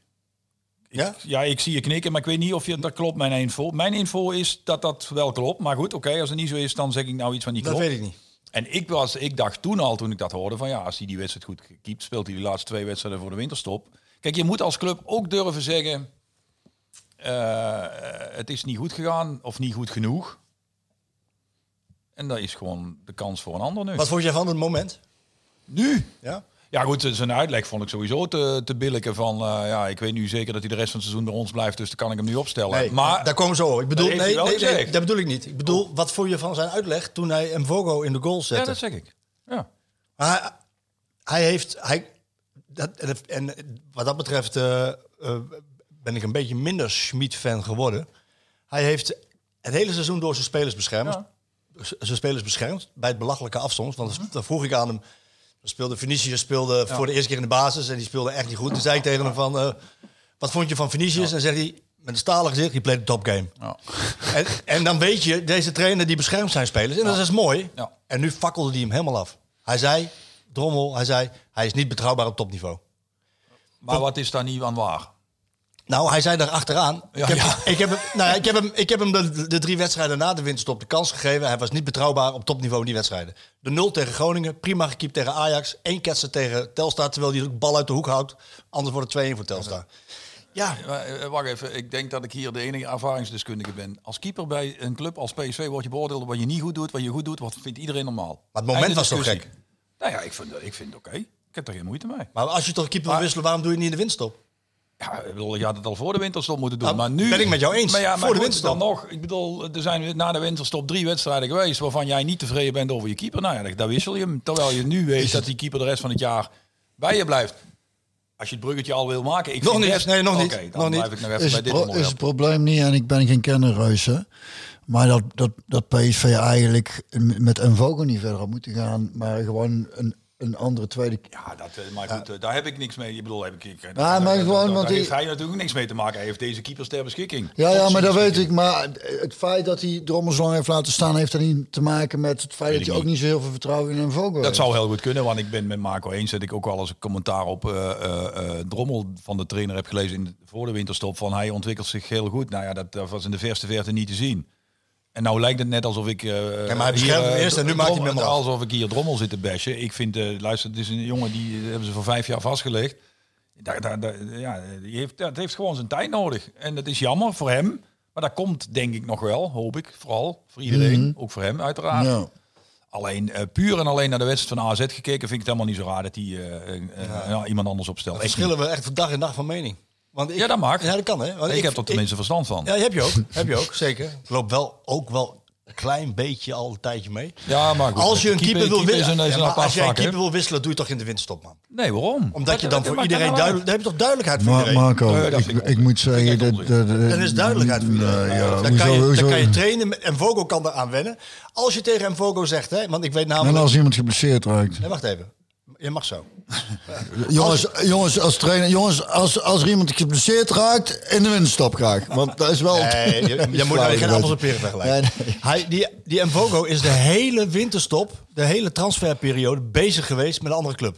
Ja? Ja, ik zie je knikken, maar ik weet niet of je, dat klopt, mijn info. Mijn info is dat dat wel klopt. Maar goed, oké, als het niet zo is, dan zeg ik nou iets van niet Dat klopt. weet ik niet. En ik, was, ik dacht toen al, toen ik dat hoorde, van ja, als hij die wedstrijd goed keept, speelt hij de laatste twee wedstrijden voor de winterstop. Kijk, je moet als club ook durven zeggen, eh, het is niet goed gegaan of niet goed genoeg. En dat is gewoon de kans voor een ander nu. Wat vond jij van het moment? Nu? Ja? Ja goed, zijn uitleg vond ik sowieso te, te billijken van, eh, ja, ik weet nu zeker dat hij de rest van het seizoen bij ons blijft, dus dan kan ik hem nu opstellen. Nee, maar daar komen zo. Ik bedoel, nee, nee, dat bedoel ik niet. Ik bedoel, wat vond je van zijn uitleg toen hij Mvogo in de goal ja, zette? dat zeg ik. Ja. Hij, hij heeft. Hij, dat, en wat dat betreft eh, eh, ben ik een beetje minder Schmid-fan geworden. Hij heeft het hele seizoen door zijn spelers beschermd. Ja. Zijn spelers beschermd bij het belachelijke afstand. Want dan vroeg ik aan hem. Speelde Vinicius speelde voor de eerste keer in de basis en die speelde echt niet goed. Toen zei ik tegen hem van, eh, wat vond je van Vinicius? En zegt hij met een stalen gezicht, die played the top game. Ja. En, en dan weet je, deze trainer die beschermt zijn spelers. En dat is mooi. Ja. En nu fakkelde hij hem helemaal af. Hij zei, Drommel, hij zei, hij is niet betrouwbaar op topniveau. Maar wat is daar niet aan waar? Nou, hij zei daar achteraan. Ja, ik, heb, ja. ik, heb hem, nou ja, ik heb hem, ik heb hem de, de drie wedstrijden na de winterstop de kans gegeven. Hij was niet betrouwbaar op topniveau in die wedstrijden. De 0 tegen Groningen, prima gekiept tegen Ajax. één ketser tegen Telstar, terwijl hij de bal uit de hoek houdt. Anders wordt het 2-1 voor Telstar. Ja, Maar, eh, wacht even, ik denk dat ik hier de enige ervaringsdeskundige ben. Als keeper bij een club als PSV word je beoordeeld op wat je niet goed doet, wat je goed doet, wat vindt iedereen normaal. het moment was toch gek? Nou ja, ik vind, ik vind het oké. Ik heb er geen moeite mee. maar als je toch keeper wil wisselen, waarom doe je het niet in de winterstop? Ja, ik bedoel, je had het al voor de winterstop moeten doen. Nou, maar nu ben ik met jou eens. Maar ja, maar Voor de goed, winterstop. dan nog. Ik bedoel, er zijn na de winterstop drie wedstrijden geweest waarvan jij niet tevreden bent over je keeper. Nou ja, daar wissel je hem. Terwijl je nu weet dat die keeper de rest van het jaar bij je blijft. Als je het bruggetje al wil maken. Ik Nog niet. best- Nee, nog niet. dan Nog niet. blijf ik nog even is, bij het dit pro- is het probleem niet, en ik ben geen kennerreus, hè, maar dat, dat, dat PSV eigenlijk met een vogel niet verder had moeten gaan, maar gewoon een, een andere tweede... Ja, dat, eh, maar goed, eh, daar heb ik niks mee. Ik bedoel, heb ik, ik, Ja, daar- maar gewoon, daar want heeft die- hij natuurlijk niks mee te maken. Hij heeft deze keepers ter beschikking. Ja, ja, maar dat weet ik. Maar het feit dat hij Drommel zo lang heeft laten staan, heeft er niet te maken met het feit dat hij ook niet zo heel veel vertrouwen in een vogel Dat heeft. zou heel goed kunnen, want ik ben met Marco eens dat ik ook wel eens een commentaar op eh, eh, eh, Drommel van de trainer heb gelezen in de, voor de winterstop. Van hij ontwikkelt zich heel goed. Nou ja, dat, dat was in de verste verte niet te zien. En nou lijkt het net alsof ik. eh maar hij beschermt hem eh, eerst en nu maakt hij hem. Alsof ik hier Drommel zit te bashen. Ik vind, eh, luister, het is een jongen die hebben ze voor vijf jaar vastgelegd. Daar, daar, daar- ja, die heeft, dat heeft gewoon zijn tijd nodig. En dat is jammer voor hem. Maar dat komt denk ik nog wel, hoop ik. Vooral voor iedereen. Ook voor hem uiteraard. Ja. Alleen puur en alleen naar de wedstrijd van AZ gekeken, vind ik het helemaal niet zo raar dat hij ja, iemand anders opstelt. Verschillen we echt van dag en nacht van mening. Want ik, Ja, dat mag. Ja, dat kan hè. Want niet. Ik, heb er tenminste verstand van. Ja, heb je ook. heb je ook, <laughs> zeker. Ik loop wel ook wel een klein beetje al een tijdje mee. Ja, maar goed, als je een keeper, wil is wisselen, ja, als jij een keeper wil wisselen, doe je toch in de winterstop, man. Nee, waarom? Omdat je dan voor iedereen duidelijk... Dan heb je toch duidelijkheid voor Maar iedereen. Marco, ik, ik ik moet zeggen... Ik dat, echt dat, dat- Dan is duidelijkheid voor iedereen. Ja, dan, kan je, dan kan je trainen en Vogo kan eraan wennen. Als je tegen Mvogo zegt, hè, want ik weet En namelijk... als iemand geblesseerd raakt. Nee, wacht even. Je mag zo. <laughs> Jongens, jongens, als trainer, jongens, als, als er iemand geblesseerd raakt, in de winterstop graag. Want dat is wel... Nee, je, <laughs> je moet nou geen appels en peren vergelijken. Nee, nee. Hij, die, die Mvogo is de hele winterstop, de hele transferperiode, bezig geweest met een andere club.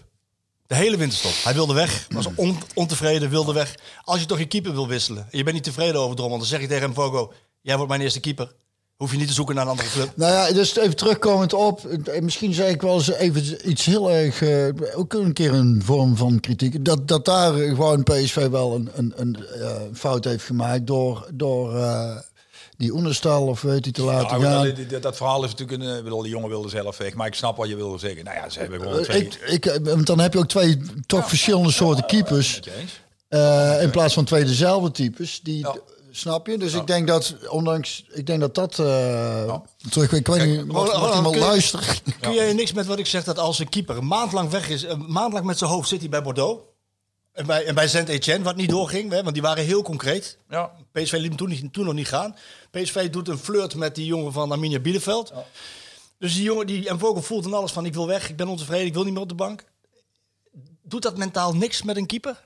De hele winterstop. Hij wilde weg, was on- ontevreden, wilde weg. Als je toch je keeper wil wisselen en je bent niet tevreden over Drommel, dan zeg je tegen Mvogo, jij wordt mijn eerste keeper. Hoef je niet te zoeken naar een andere club. Nou ja, dus even terugkomend op. eh, Misschien zei ik wel eens even iets heel erg. eh, ook een keer een vorm van kritiek. Dat, dat daar gewoon PSV wel een, een, een eh, fout heeft gemaakt. door, door eh, die Oenerstal of weet hij te laten Ja, gaan. dat, dat, dat verhaal is natuurlijk een. eh, ik bedoel, die jongen wilde zelf weg, maar ik snap wat je wilde zeggen. Nou ja, ze hebben gewoon Eh, twee. ik, ik, eh, want dan heb je ook twee toch verschillende soorten keepers. Eh, in plaats van twee dezelfde types. Die. Snap je? Dus ik denk dat, ondanks, ik denk dat dat eh, terug. Ik weet niet, Ronald, mocht iemand kun je- luisteren? Kun jij niks met wat ik zeg dat als een keeper een maand lang weg is, een maand lang met zijn hoofd zit hij bij Bordeaux. En bij, en bij Saint-Etienne, wat niet doorging, hè, want die waren heel concreet. Ja. PSV liet hem toen, niet, toen nog niet gaan. PSV doet een flirt met die jongen van Arminia Bielefeld. Dus die jongen, die en Vogel voelt en alles van ik wil weg, ik ben ontevreden, ik wil niet meer op de bank. Doet dat mentaal niks met een keeper?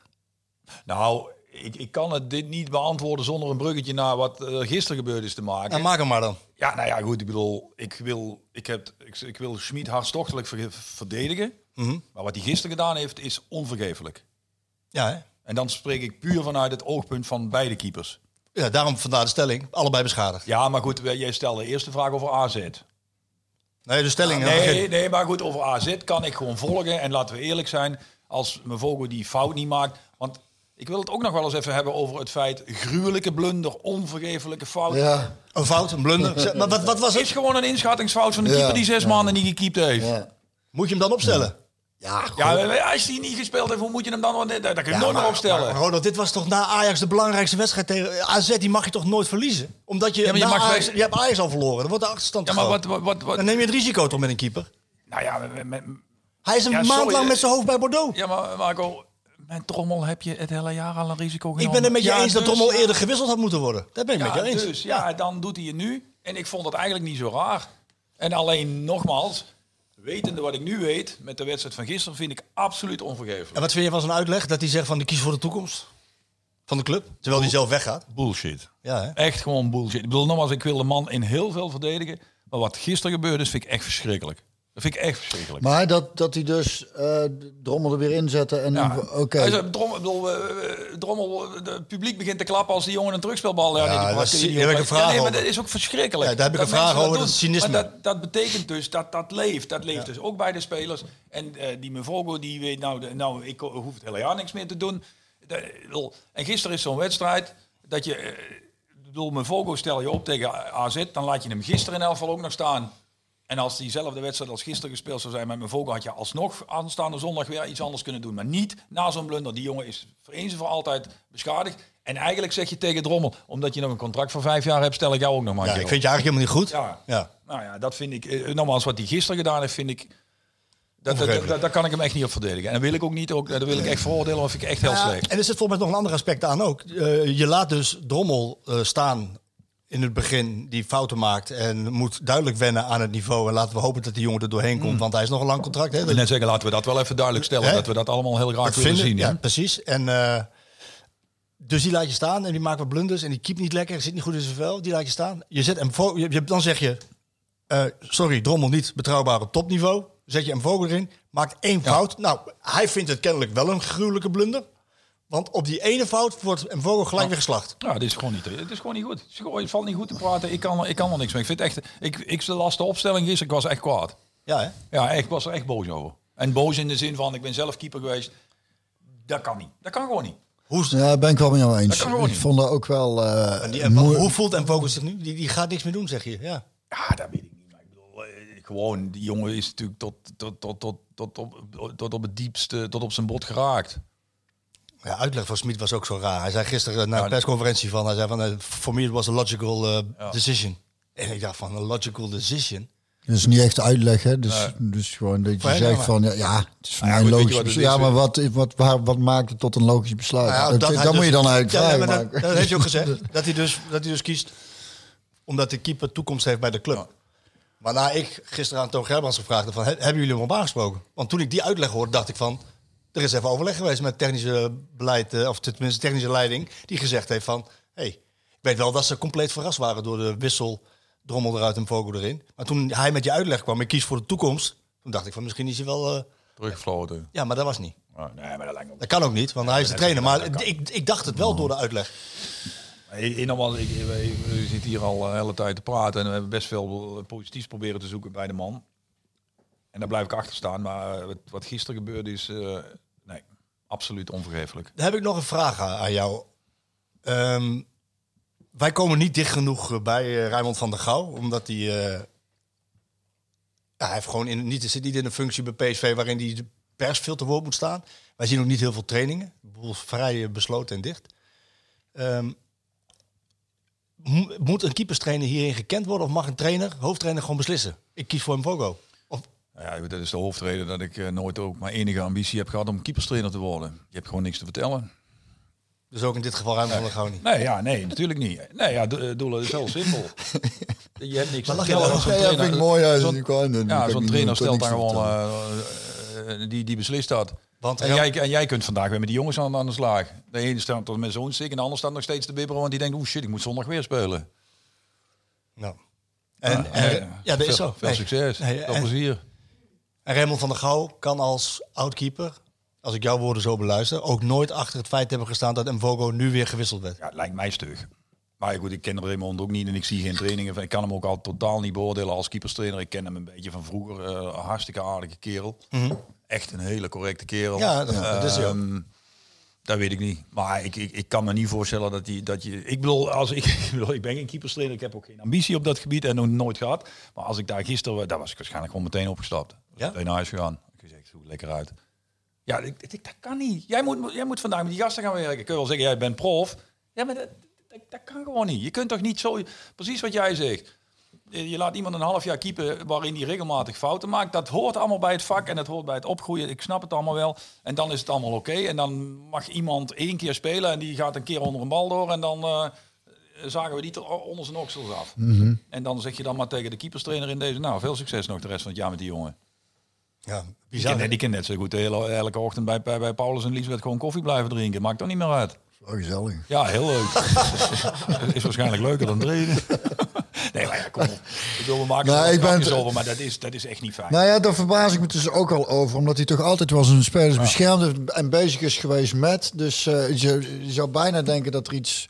Nou, ik, ik kan het dit niet beantwoorden zonder een bruggetje naar wat er gisteren gebeurd is te maken. Nou, maak hem maar dan. Ja, nou ja, goed. Ik bedoel, ik wil, ik heb, ik, ik wil Schmid hartstochtelijk ver- verdedigen. Mhm. Maar wat hij gisteren gedaan heeft, is onvergeeflijk. Ja, hè? En dan spreek ik puur vanuit het oogpunt van beide keepers. ja, daarom vandaar de stelling. Allebei beschadigd. Ja, maar goed, jij stelde eerst de vraag over AZ. Nee, de stelling. Nee, nee, maar goed, over AZ kan ik gewoon volgen. En laten we eerlijk zijn, als mijn vogel die fout niet maakt. Want ik wil het ook nog wel eens even hebben over het feit... gruwelijke blunder, onvergeeflijke fout. Ja, Een fout, een blunder. Maar wat, wat was Het is gewoon een inschattingsfout van de Ja. keeper die zes maanden niet gekiept heeft. Ja. ja. Moet je hem dan opstellen? Ja, goed. als hij niet gespeeld heeft, hoe moet je hem dan? Want dat kun je nooit meer opstellen. maar Ronald, dit was toch na Ajax de belangrijkste wedstrijd tegen AZ. Die mag je toch nooit verliezen? Omdat je, Ja, je mag Ajax, je hebt Ajax al verloren. Dan wordt de achterstand ja, maar wat, wat, wat, wat- Dan neem je het risico toch met een keeper? Nou ja, met, met- Hij is een Ja, maand sorry, lang eh, met zijn hoofd bij Bordeaux. ja, maar Marco, met Trommel heb je het hele jaar al een risico genomen. ik ben het met je Ja, eens dat dus- Trommel eerder gewisseld had moeten worden. Daar ben ik Ja, met je eens. dus ja, dan doet hij het nu. En ik vond het eigenlijk niet zo raar. En alleen nogmaals, wetende wat ik nu weet met de wedstrijd van gisteren, vind ik absoluut onvergeeflijk. En wat vind je van zijn uitleg? Dat hij zegt van de kies voor de toekomst van de club. Terwijl hij zelf weggaat. Bullshit. Ja, hè? Echt gewoon bullshit. Ik bedoel, nogmaals, ik wil de man in heel veel verdedigen. Maar wat gisteren gebeurde is, vind ik echt verschrikkelijk. Dat vind ik echt verschrikkelijk. Maar dat, dat hij dus eh Drommel er weer inzetten en Ja. oké. Zei, Drommel, bedoel, eh, eh, Drommel, het publiek begint te klappen als die jongen een terugspelbal... Ja, dat is- daar heb ik vraag nee, maar dat is ook verschrikkelijk. Ja, daar heb ik dat een vraag over, dat is cynisme. Maar dat, dat betekent dus dat dat leeft. Dat leeft dus ook bij de spelers. En die Mevogo, die weet, nou, de- nou, ik hoef het hele jaar niks meer te doen. En gisteren is zo'n wedstrijd dat je... Ik bedoel, Mevogo stel je op tegen AZ, dan laat je hem gisteren in elk geval ook nog staan. En als diezelfde wedstrijd als gisteren gespeeld zou zijn met mijn vogel, had je alsnog aanstaande zondag weer iets anders kunnen doen. Maar niet na zo'n blunder. Die jongen is voor eens en voor altijd beschadigd. En eigenlijk zeg je tegen Drommel, omdat je nog een contract voor vijf jaar hebt, stel ik jou ook nog maar Ja, ik vind je eigenlijk helemaal niet goed. Ja. Ja. Nou ja, dat vind ik, eh, nogmaals, wat hij gisteren gedaan heeft, vind ik... Dat, dat, dat kan ik hem echt niet op verdedigen. En dat wil ik ook niet, ook, dat wil ik echt veroordelen, of ik echt heel Ja, slecht. en er zit volgens mij nog een ander aspect aan ook. Eh, je laat dus Drommel eh, staan in het begin die fouten maakt en moet duidelijk wennen aan het niveau. En laten we hopen dat die jongen er doorheen komt, want hij is nog een lang contract. Hè? Net zeggen, laten we dat wel even duidelijk stellen. Dat we dat allemaal heel graag willen zien. ja, hè? precies. En eh, dus die laat je staan en die maakt wat blunders en die keept niet lekker, zit niet goed in zijn vel. Die laat je staan. Je zet hem voor, je, dan zeg je, eh, sorry, Drommel niet betrouwbaar op topniveau. Zet je hem vogel erin, maakt één fout. Nou, hij vindt het kennelijk wel een gruwelijke blunder. Want op die ene fout wordt een vogel gelijk weer geslacht. Ja, dit is gewoon niet, het is gewoon niet goed. Het, is gewoon, het valt niet goed te praten. Ik kan, er- ik kan er niks mee. Ik vind echt, ik, ik de opstelling gisteren, ik was echt kwaad. Ja, hè? Ja, ik was er echt boos over. En boos in de zin van, ik ben zelf keeper geweest. Dat kan niet. Dat kan gewoon niet. Hoe, is- Ja, daar ben ik wel met jou eens. Dat kan gewoon Ik niet. vond dat ook wel. eh, en die, en moe- hoe voelt Mvogo zich nu? Die, die gaat niks meer doen, zeg je. Ja. Ja, dat weet ik niet. Maar ik bedoel, eh, gewoon, die jongen is natuurlijk tot, tot, tot, tot, tot, op, tot op het diepste, tot op zijn bot geraakt. Ja, uitleg van Smit was ook zo raar. Hij zei gisteren na Ja, de persconferentie van, hij zei van, voor me it was a logical eh, decision. En ik dacht van, een logical decision? Dat is niet echt uitleg, hè? Dus, dus gewoon dat je Voor zegt van ja, ja, het is voor mij een je logisch besluit. Ja, maar wat, wat, waar, wat maakt het tot een logisch besluit? Nou ja, dat, dat dat hij moet je dus- dan eigenlijk Ja, vragen. ja, maar dat, heeft hij ook gezegd. <laughs> Dat hij, dus, dat hij dus kiest omdat de keeper toekomst heeft bij de club. Maar na ik gisteren aan Toon Gerbrands gevraagd heb van, "He- hebben jullie hem op aangesproken? Want toen ik die uitleg hoorde, dacht ik van, er is even overleg geweest met technische beleid, eh, of tenminste technische leiding, die gezegd heeft van, hey, ik weet wel dat ze compleet verrast waren door de wissel drommel eruit en Vogel erin. Maar toen hij met die uitleg kwam, ik kies voor de toekomst, toen dacht ik van, misschien is hij wel, eh, Teruggefloten. ja, maar dat was niet. Oh, nee, maar dat lijkt me ook. Dat kan ook niet, want hij is de trainer. Maar ik, ik dacht het wel door de uitleg. Ik, ik, nogmaals, ik, we, we zitten hier al een hele tijd te praten en we hebben best veel positiefs proberen te zoeken bij de man. En daar blijf ik achter staan. Maar wat, wat gisteren gebeurde is, eh, nee, absoluut onvergeeflijk. Dan heb ik nog een vraag aan jou. Ehm, wij komen niet dicht genoeg eh, bij eh Rijmond van der Gouw, omdat hij... eh, hij heeft gewoon niet, zit niet in een functie bij PSV waarin hij de pers veel te woord moet staan. Wij zien ook niet heel veel trainingen. Vrij eh, besloten en dicht. Ehm, mo- moet een keeperstrainer hierin gekend worden of mag een trainer, hoofdtrainer, gewoon beslissen? Ik kies voor. Of, Nou Ja, dat is de hoofdreden dat ik eh, nooit ook maar enige ambitie heb gehad om keeperstrainer te worden. Je hebt gewoon niks te vertellen. dus ook in dit geval van der Gouw niet. Nee, ja, nee, natuurlijk niet. Nee, ja, do- doelen is heel simpel. <laughs> Je hebt niks te je vertellen. Zo'n Ja, ja, trainer- vind ik mooi. Ja, zo'n- Ja, zo'n trainer stelt dan gewoon, eh, eh, die, die beslist dat. Want En jij, en jij kunt vandaag weer met die jongens aan, aan de slag. De ene staat tot met zo'n stik en de ander staat nog steeds te bibberen, want die denkt, oeh shit, ik moet zondag weer spelen. Nou. En, en- Nee, ja, dat is zo. Veel Nee. succes. Nee, veel plezier. En Raymond van der Gouw kan als outkeeper, als ik jouw woorden zo beluister, ook nooit achter het feit hebben gestaan dat Mvogo nu weer gewisseld werd. Ja, het lijkt mij stug. Maar goed, ik ken Raymond ook niet en ik zie geen trainingen. van- Ik kan hem ook al totaal niet beoordelen als keeperstrainer. Ik ken hem een beetje van vroeger. een hartstikke aardige kerel. Echt een hele correcte kerel. Ja, dat- dat is hij. Ehm, Dat weet ik niet. Maar ik, ik, ik kan me niet voorstellen dat, die, dat je... Ik bedoel, als ik, <laughs> ik, bedoel, ik ben geen keeperstrainer. Ik heb ook geen ambitie op dat gebied en nog nooit gehad. Maar als ik daar gisteren... Daar was ik waarschijnlijk gewoon meteen opgestapt. Ja? Meteen naar huis gegaan. Ik gezegd, hoe lekker uit. Ja, ik, ik, dat kan niet. Jij moet, jij moet vandaag met die gasten gaan werken. Kun je wel zeggen, jij bent prof. Ja, maar dat, dat, dat kan gewoon niet. Je kunt toch niet zo... Precies wat jij zegt. Je laat iemand een half jaar keepen waarin hij regelmatig fouten maakt. Dat hoort allemaal bij het vak en dat hoort bij het opgroeien. Ik snap het allemaal wel. En dan is het allemaal oké. En dan mag iemand één keer spelen en die gaat een keer onder een bal door. En dan eh, zagen we die onder zijn oksels af. En dan zeg je dan maar tegen de keeperstrainer in deze... Nou, veel succes nog de rest van het jaar met die jongen. Ja, Die bizar. die kan net zo goed de hele, elke ochtend bij, bij, bij Paulus en Liesbeth gewoon koffie blijven drinken. Maakt toch niet meer uit. Wel gezellig. Ja, heel leuk. <laughs> is waarschijnlijk leuker dan trainen. <laughs> nee, maar ja, kom op. Ik wil, we maken Nou, er ik ben over, maar dat is, dat is echt niet fijn. Nou ja, daar verbaas ik me dus ook al over. Omdat hij toch altijd wel zijn spelers beschermde en bezig is geweest met. Dus eh, je, je zou bijna denken dat er iets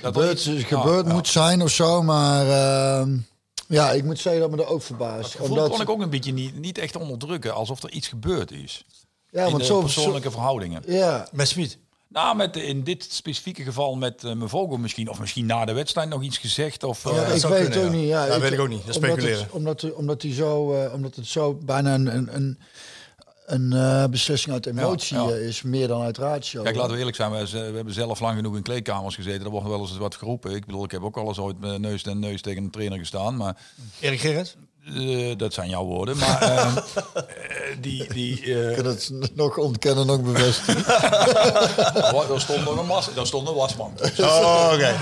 Dat er gebeurd, iets- ja, gebeurd ja. moet zijn of zo. Maar ehm, ja, ik moet zeggen dat me dat ook verbaast. Dat gevoel kon ik ook een beetje niet, niet echt onderdrukken, alsof er iets gebeurd is. ja, in want de zo, persoonlijke verhoudingen. ja, Met Smit. Nou, met, in dit specifieke geval met uh, Mevogo misschien, of misschien na de wedstrijd nog iets gezegd. Of, Ja, eh, dat ik weet kunnen, het ook ja. niet. Ja, Dat weet ik ook niet. Dat omdat speculeren. Het, omdat, het- omdat, hij zo, eh, omdat het zo bijna een, een, een, een eh, beslissing uit emotie Ja, ja. eh, is, meer dan uit ratio. Kijk, laten we eerlijk zijn. We, we hebben zelf lang genoeg in kleedkamers gezeten. Er wordt wel eens wat geroepen. Ik bedoel, ik heb ook al eens ooit met neus en neus tegen een trainer gestaan. Maar Erik Gerrits? eh, dat zijn jouw woorden. Maar <laughs> ehm, eh, die... die eh, <laughs> Ik kan het nog ontkennen, nog bevestigen. <laughs> daar, stond nog een mas, daar stond een wasman. Oh, oké.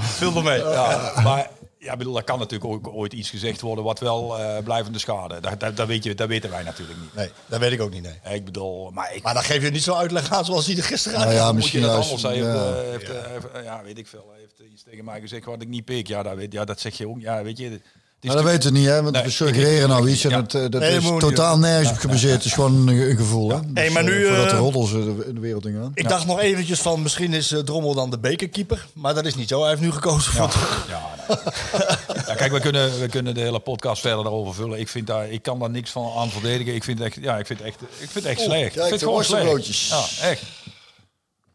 Veel mee. Ja, maar ja, ik bedoel, daar kan natuurlijk ook ooit iets gezegd worden wat wel eh, blijvende schade. Dat, dat, dat, weet je, dat weten wij natuurlijk niet. Nee, dat weet ik ook niet, nee. Eh, Ik bedoel, maar ik, Maar dan geef je niet zo uitleg aan zoals hij er gisteren aan Nou ja, moet je misschien dat anders heeft, ja. eh, heeft, eh, heeft, ja, weet ik veel. Hij heeft iets tegen mij gezegd wat ik niet pik. Ja, dat, weet, ja, dat zeg je ook. Ja, weet je. Maar dat weten we niet, hè? Want Nee, we suggereren nou iets en ja. het, eh, dat is totaal nergens op gebaseerd. Het is gewoon een, een gevoel, hè? Hey, maar nu, eh, voordat de eh, roddels de, in de wereld ingaan. Ik dacht nog eventjes van misschien is Drommel dan de bekerkeeper. Maar dat is niet zo. Hij heeft nu gekozen voor... Ja, nou. ja, kijk, we kunnen, we kunnen de hele podcast verder daarover vullen. Ik, vind daar, ik kan daar niks van aan verdedigen. Ik vind het echt, ja, ik vind het echt, ik vind het echt slecht. kijk, ik vind het gewoon slecht. Ja, echt.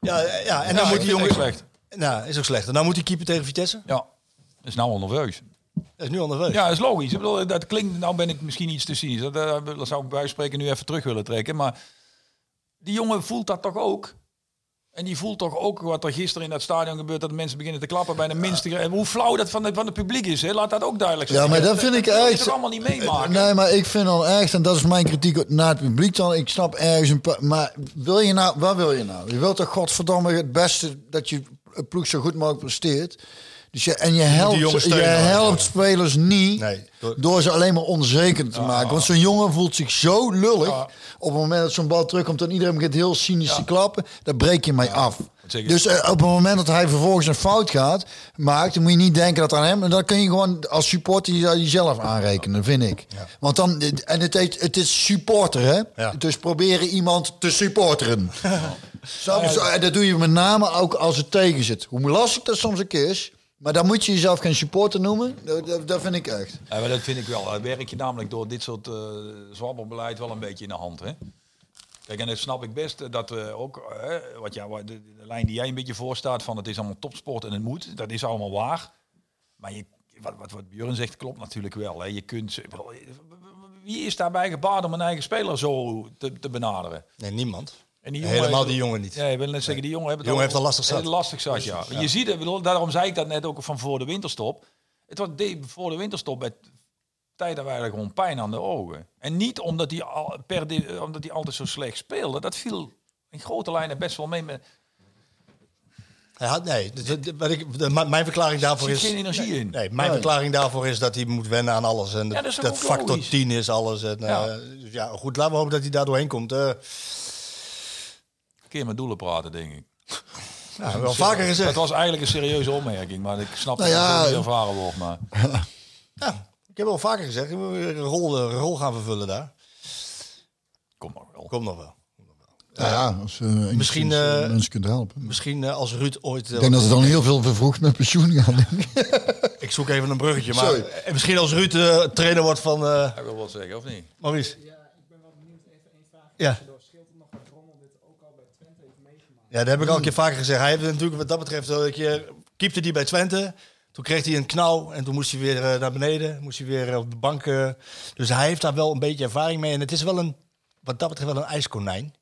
Ja, ja, en dan moet die jongen... echt slecht. Nou, is ook slecht. En dan moet hij keeper tegen Vitesse. Ja, is nou al nerveus. Dat is nu nerveus. Ja, dat is logisch. Ik bedoel, dat klinkt, nou ben ik misschien iets te cynisch. Dat, eh, dat zou ik bij spreken nu even terug willen trekken. Maar die jongen voelt dat toch ook? En die voelt toch ook wat er gisteren in dat stadion gebeurt. Dat mensen beginnen te klappen bij de minste. En hoe flauw dat van, de, van het publiek is. Hè? Laat dat ook duidelijk zijn. Ja, maar dat vind ik echt... toch allemaal niet meemaken? Nee, maar ik vind dan echt, en dat is mijn kritiek naar het publiek dan. Ik snap ergens een paar... Maar wil je nou... Wat wil je nou? Je wilt toch godverdomme het beste dat je ploeg zo goed mogelijk presteert. Dus je, en je helpt, je steunen. helpt spelers niet Nee, door- door, ze alleen maar onzeker te maken. Want zo'n jongen voelt zich zo lullig. Op het moment dat zo'n bal terugkomt en iedereen begint heel cynisch te klappen, dan breek je mij af. zeker. Dus eh, op het moment dat hij vervolgens een fout gaat, maakt, dan moet je niet denken dat aan hem. En dan kun je gewoon als supporter je- jezelf aanrekenen, vind ik. Want dan, en het, heet, het is supporter, hè? Ja. Dus proberen iemand te supporteren. <laughs> Zo, En dat doe je met name ook als het tegen zit. Hoe lastig dat soms ook is. Maar dan moet je jezelf geen supporter noemen. Dat, dat, dat vind ik echt. Ja, maar dat vind ik wel. Dat werk je namelijk door dit soort uh, zwabberbeleid wel een beetje in de hand. Hè? Kijk, en dat snap ik best eh, dat we ook, eh, wat ja, wat de, de lijn die jij een beetje voorstaat van het is allemaal topsport en het moet, dat is allemaal waar. Maar je, wat, wat, wat Björn zegt klopt natuurlijk wel. Hè? Je kunt, wie is daarbij gebaat om een eigen speler zo te, te benaderen? Nee, niemand. En die Helemaal heeft- die jongen niet. Ja, ik wil net zeggen, die jongen het jongen heeft al lastig zat. lastig zat, ja. Je ziet het, bedoel, daarom zei ik dat net ook van voor de winterstop. Het was de- voor de winterstop bij tijd dat wij eigenlijk gewoon pijn aan de ogen. En niet omdat hij, al, per de, omdat hij altijd zo slecht speelde. Dat viel in grote lijnen best wel mee. Met, Hij had, nee, de- de- de- wat ik, de- m- mijn verklaring daarvoor is... geen energie in. Nee, mijn verklaring daarvoor is dat hij moet wennen aan alles. En Ja, dat, dat is dat ook factor logisch. 10 is alles. En, Ja. eh, dus ja, goed, laten we hopen dat hij daar doorheen komt. Eh keer met doelen praten, denk ik. nou, wel <laughs> vaker gezegd. Dat was eigenlijk een serieuze opmerking, maar ik snap Nou dat ja, het niet ervaren wordt. Maar <laughs> Ja, ik heb wel vaker gezegd. Ik moet weer een rol, een rol gaan vervullen daar. kom maar wel. Komt nog wel. Nou ja, als je Misschien, eh, eh, mensen kunt helpen. Misschien eh, als Ruud ooit... eh, Ik denk dat ze dan heel veel vervroegd met pensioen gaan. <laughs> ik zoek even een bruggetje. Maar Sorry. eh, misschien als Ruud eh, trainer wordt van eh Ik wil wat zeggen, of niet? Maurice. Ja, ik ben wel benieuwd even één vraag. Ja. Door scheelt het nog wat Drommel dit ook al bij Twente heeft meegemaakt? Ja, dat heb ik al een keer vaker gezegd. Hij heeft natuurlijk wat dat betreft een keer... Keepte die bij Twente. Toen kreeg hij een knauw en toen moest hij weer eh, naar beneden. Moest hij weer op de bank. eh. dus hij heeft daar wel een beetje ervaring mee. En het is wel een, wat dat betreft wel een ijskonijn.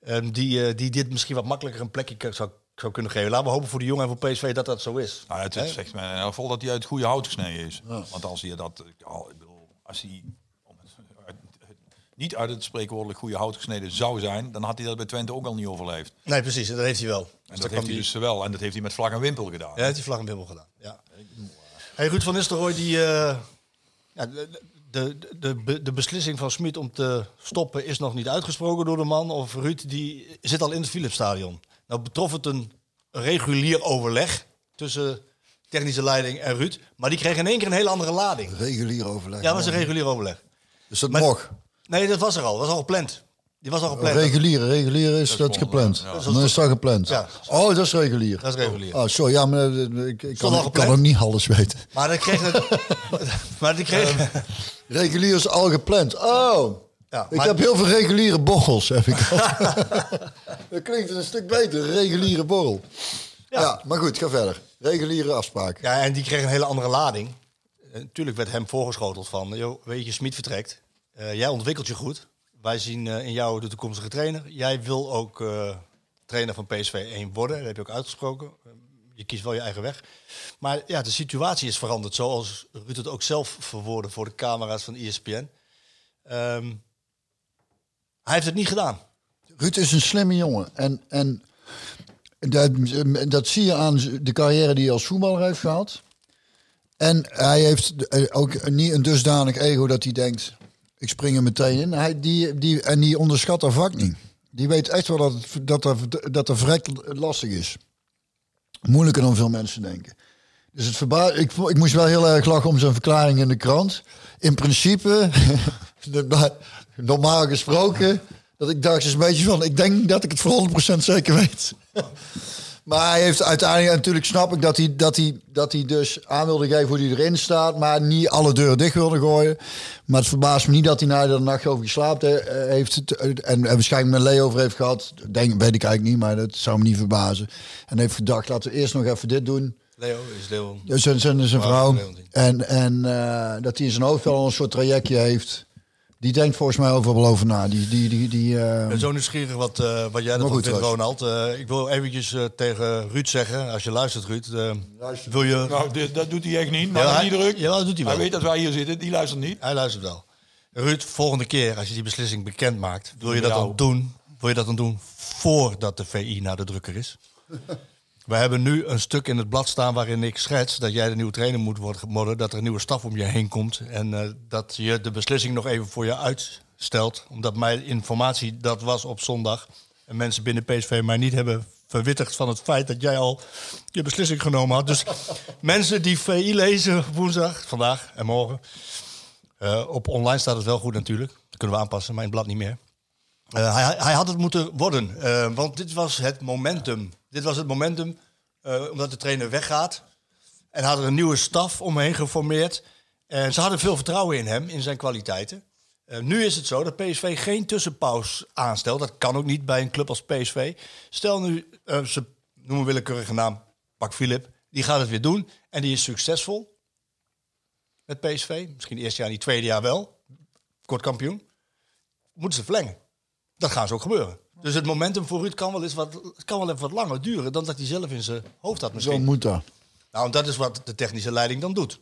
Ehm, die, eh, die dit misschien wat makkelijker een plekje zou, zou kunnen geven. Laten we hopen voor de jongen en voor PSV dat dat zo is. Nou, het zegt mij in geval dat hij uit het goede hout gesneden is. Want als hij dat, al, ik bedoel, als hij niet uit het spreekwoordelijk goede hout gesneden zou zijn, dan had hij dat bij Twente ook al niet overleefd. Nee, precies. Dat heeft hij wel. En Dus dat heeft hij dus wel. En dat heeft hij met vlag en wimpel gedaan. Ja, heeft hij vlag en wimpel gedaan. Ja. Hey, Ruud van Nistelrooy, die, eh, ja, de, de, de, de, beslissing van Smit om te stoppen is nog niet uitgesproken door de man. Of Ruud, die zit al in het Philipsstadion. Nou betrof het een regulier overleg tussen technische leiding en Ruud. Maar die kreeg in één keer een hele andere lading. Regulier overleg. Ja, dat was een regulier overleg. Dus dat Maar- mag. Nee, dat was er al. Dat was al gepland. Die was al gepland. Regulier, regulier is dat, gepland. Dan is dat gepland. Ja. Oh, dat is regulier. Dat is regulier. Oh, sorry. Ja, maar eh, ik, ik, al kan, ik kan ook niet alles weten. Maar dat kreeg het, <laughs> maar die kreeg... Regulier is al gepland. Oh. Ja, ik heb heel veel reguliere borrels, heb ik al. <laughs> dat klinkt een stuk beter, reguliere borrel. Ja. maar goed, ga verder. Reguliere afspraak. Ja, en die kreeg een hele andere lading. Eh, Natuurlijk werd hem voorgeschoteld van, joh, weet je, Smit vertrekt. Eh, jij ontwikkelt je goed. Wij zien eh, in jou de toekomstige trainer. Jij wil ook eh, trainer van PSV 1 worden. Dat heb je ook uitgesproken. Je kiest wel je eigen weg. Maar ja, de situatie is veranderd. Zoals Ruud het ook zelf verwoordde voor de camera's van ESPN. Ehm, hij heeft het niet gedaan. Ruud is een slimme jongen. En, en dat, zie je aan de carrière die hij als voetballer heeft gehad. En hij heeft ook niet een dusdanig ego dat hij denkt... ik spring er meteen in. Hij, die, die, en die onderschat dat vak niet. Die weet echt wel dat, het, dat, er, dat verrekt lastig is. Moeilijker dan veel mensen denken. Dus het ik, ik moest wel heel erg lachen om zijn verklaring in de krant. In principe, <laughs> normaal gesproken, dat ik dacht is een beetje van, ik denk dat ik het voor 100% zeker weet. Maar hij heeft uiteindelijk, natuurlijk snap ik dat hij, dat, hij, dat hij dus aan wilde geven hoe hij erin staat, maar niet alle deuren dicht wilde gooien. Maar het verbaast me niet dat hij na de nacht over geslapen eh, heeft en, en waarschijnlijk met Leo over heeft gehad. Denk, weet ik eigenlijk niet, maar dat zou me niet verbazen. En heeft gedacht, laten we eerst nog even dit doen. Leo is Leo. Dus zijn, zijn, zijn vrouw. En, en eh, dat hij in zijn hoofd wel een soort trajectje heeft. Die denkt volgens mij overal over na. Die, die, die, die, eh, Ik ben zo nieuwsgierig wat, eh, wat jij ervan vindt. Ronald. Eh, ik wil eventjes tegen Ruud zeggen, als je luistert, Ruud. eh, wil je... Nou, dit, dat doet hij echt niet. Maar Ja, niet druk. ja, dat doet hij wel. Hij weet dat wij hier zitten. Die luistert niet. Hij luistert wel. Ruud, volgende keer als je die beslissing bekend maakt, wil je dat dan doen? Wil je dat dan doen voordat de VI naar de drukker is? <laughs> We hebben nu een stuk in het blad staan waarin ik schets dat jij de nieuwe trainer moet worden, dat er een nieuwe staf om je heen komt en eh, dat je de beslissing nog even voor je uitstelt. Omdat mijn informatie dat was op zondag en mensen binnen PSV mij niet hebben verwittigd van het feit dat jij al je beslissing genomen had. Dus <laughs> mensen die VI lezen woensdag, vandaag en morgen. eh, op online staat het wel goed natuurlijk. Dat kunnen we aanpassen, maar in het blad niet meer. Eh, hij, hij had het moeten worden, want dit was het momentum. Dit was het momentum eh, omdat de trainer weggaat. En hadden een nieuwe staf omheen geformeerd. En ze hadden veel vertrouwen in hem, in zijn kwaliteiten. Eh, nu is het zo dat PSV geen tussenpaus aanstelt. Dat kan ook niet bij een club als PSV. Stel nu, eh, ze noemen willekeurige naam, Pak Philip. Die gaat het weer doen en die is succesvol met PSV. Misschien eerste jaar, niet tweede jaar wel. Kort kampioen. Moeten ze verlengen. Dat gaan ze ook gebeuren. Dus het momentum voor Ruud kan wel, eens wat, kan wel even wat langer duren dan dat hij zelf in zijn hoofd had Zo misschien. moet dat. Nou, en dat is wat de technische leiding dan doet.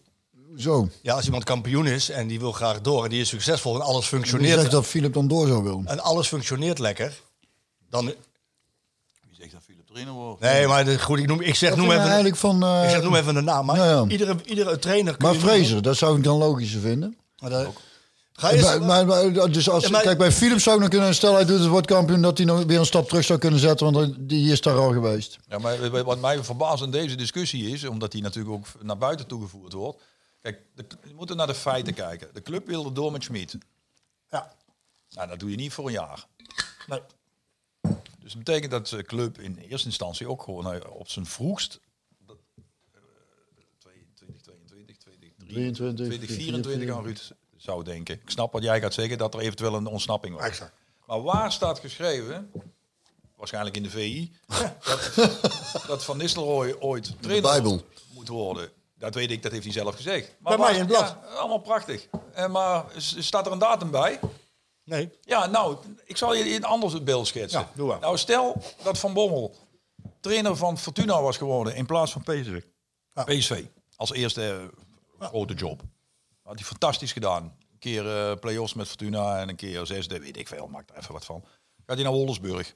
Zo. Ja, als iemand kampioen is en die wil graag door en die is succesvol en alles Wie functioneert, zegt dat Philip dan door zou willen? en alles functioneert lekker, dan... Wie zegt dat Philip trainer wordt? Nee, maar de- goed, ik, noem, ik zeg, noem even, eigenlijk van... eh, ik zeg, noem even de naam. Maar Ja, ja. Iedere, iedere trainer... kun maar je noemen. Fraser, dat zou ik dan logischer vinden. Maar dat- Ga je Maar, maar, maar- dus als, Ja, maar- kijk, bij Philips zou ik nog kunnen stellen, hij doet het woordkampioen, dat hij nog weer een stap terug zou kunnen zetten, want die is daar al geweest. Ja, maar wat mij verbaast in deze discussie is, omdat die natuurlijk ook naar buiten toegevoerd wordt. Kijk, de, we moeten naar de feiten kijken. De club wilde door met Schmid. ja. Nou, dat doe je niet voor een jaar. Nee. Dus dat betekent dat de club in eerste instantie ook gewoon eh, op zijn vroegst dat, eh, 2022, 2023, 2024 aan Ruud zou denken. Ik snap wat jij gaat zeggen, dat er eventueel een ontsnapping was. Exact. Maar waar staat geschreven, waarschijnlijk in de VI, <laughs> dat, dat Van Nistelrooy ooit trainer Bijbel. moet worden? Dat weet ik, dat heeft hij zelf gezegd. Maar Bij mij waar- in het blad. Ja, allemaal prachtig. En maar s- staat er een datum bij? Nee. Ja, nou, ik zal je een ander beeld schetsen. Ja, doe maar. Nou, stel dat Van Bommel trainer van Fortuna was geworden in plaats van PSV. PSV, als eerste eh, grote job. Had hij fantastisch gedaan. Een keer eh play-offs met Fortuna en een keer zesde, weet ik veel, maak er even wat van. Gaat hij naar Wolfsburg.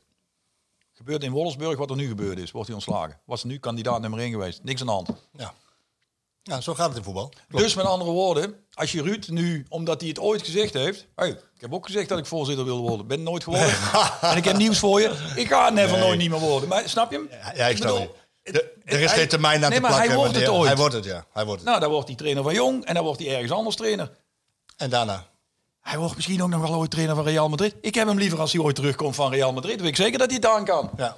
Gebeurt in Wolfsburg wat er nu gebeurd is, wordt hij ontslagen. Was nu kandidaat nummer 1 geweest. Niks aan de hand. Ja. ja, zo gaat het in voetbal. Dus met andere woorden, als je Ruud nu, omdat hij het ooit gezegd heeft... Hey, ik heb ook gezegd dat ik voorzitter wilde worden. Ben nooit geworden. <laughs> en ik heb nieuws voor je. Ik ga never nooit niet meer worden. Maar snap je hem? Ja, ja, ik bedoel, je. De- Er is geen termijn aan nee, te maar hij wordt het wanneer- ooit. Hij wordt het, ja. Hij wordt het. Nou, dan wordt hij trainer van Jong en dan wordt hij ergens anders trainer. En daarna? Hij wordt misschien ook nog wel ooit trainer van Real Madrid. Ik heb hem liever als hij ooit terugkomt van Real Madrid. Weet ik zeker dat hij het aan kan. Ja.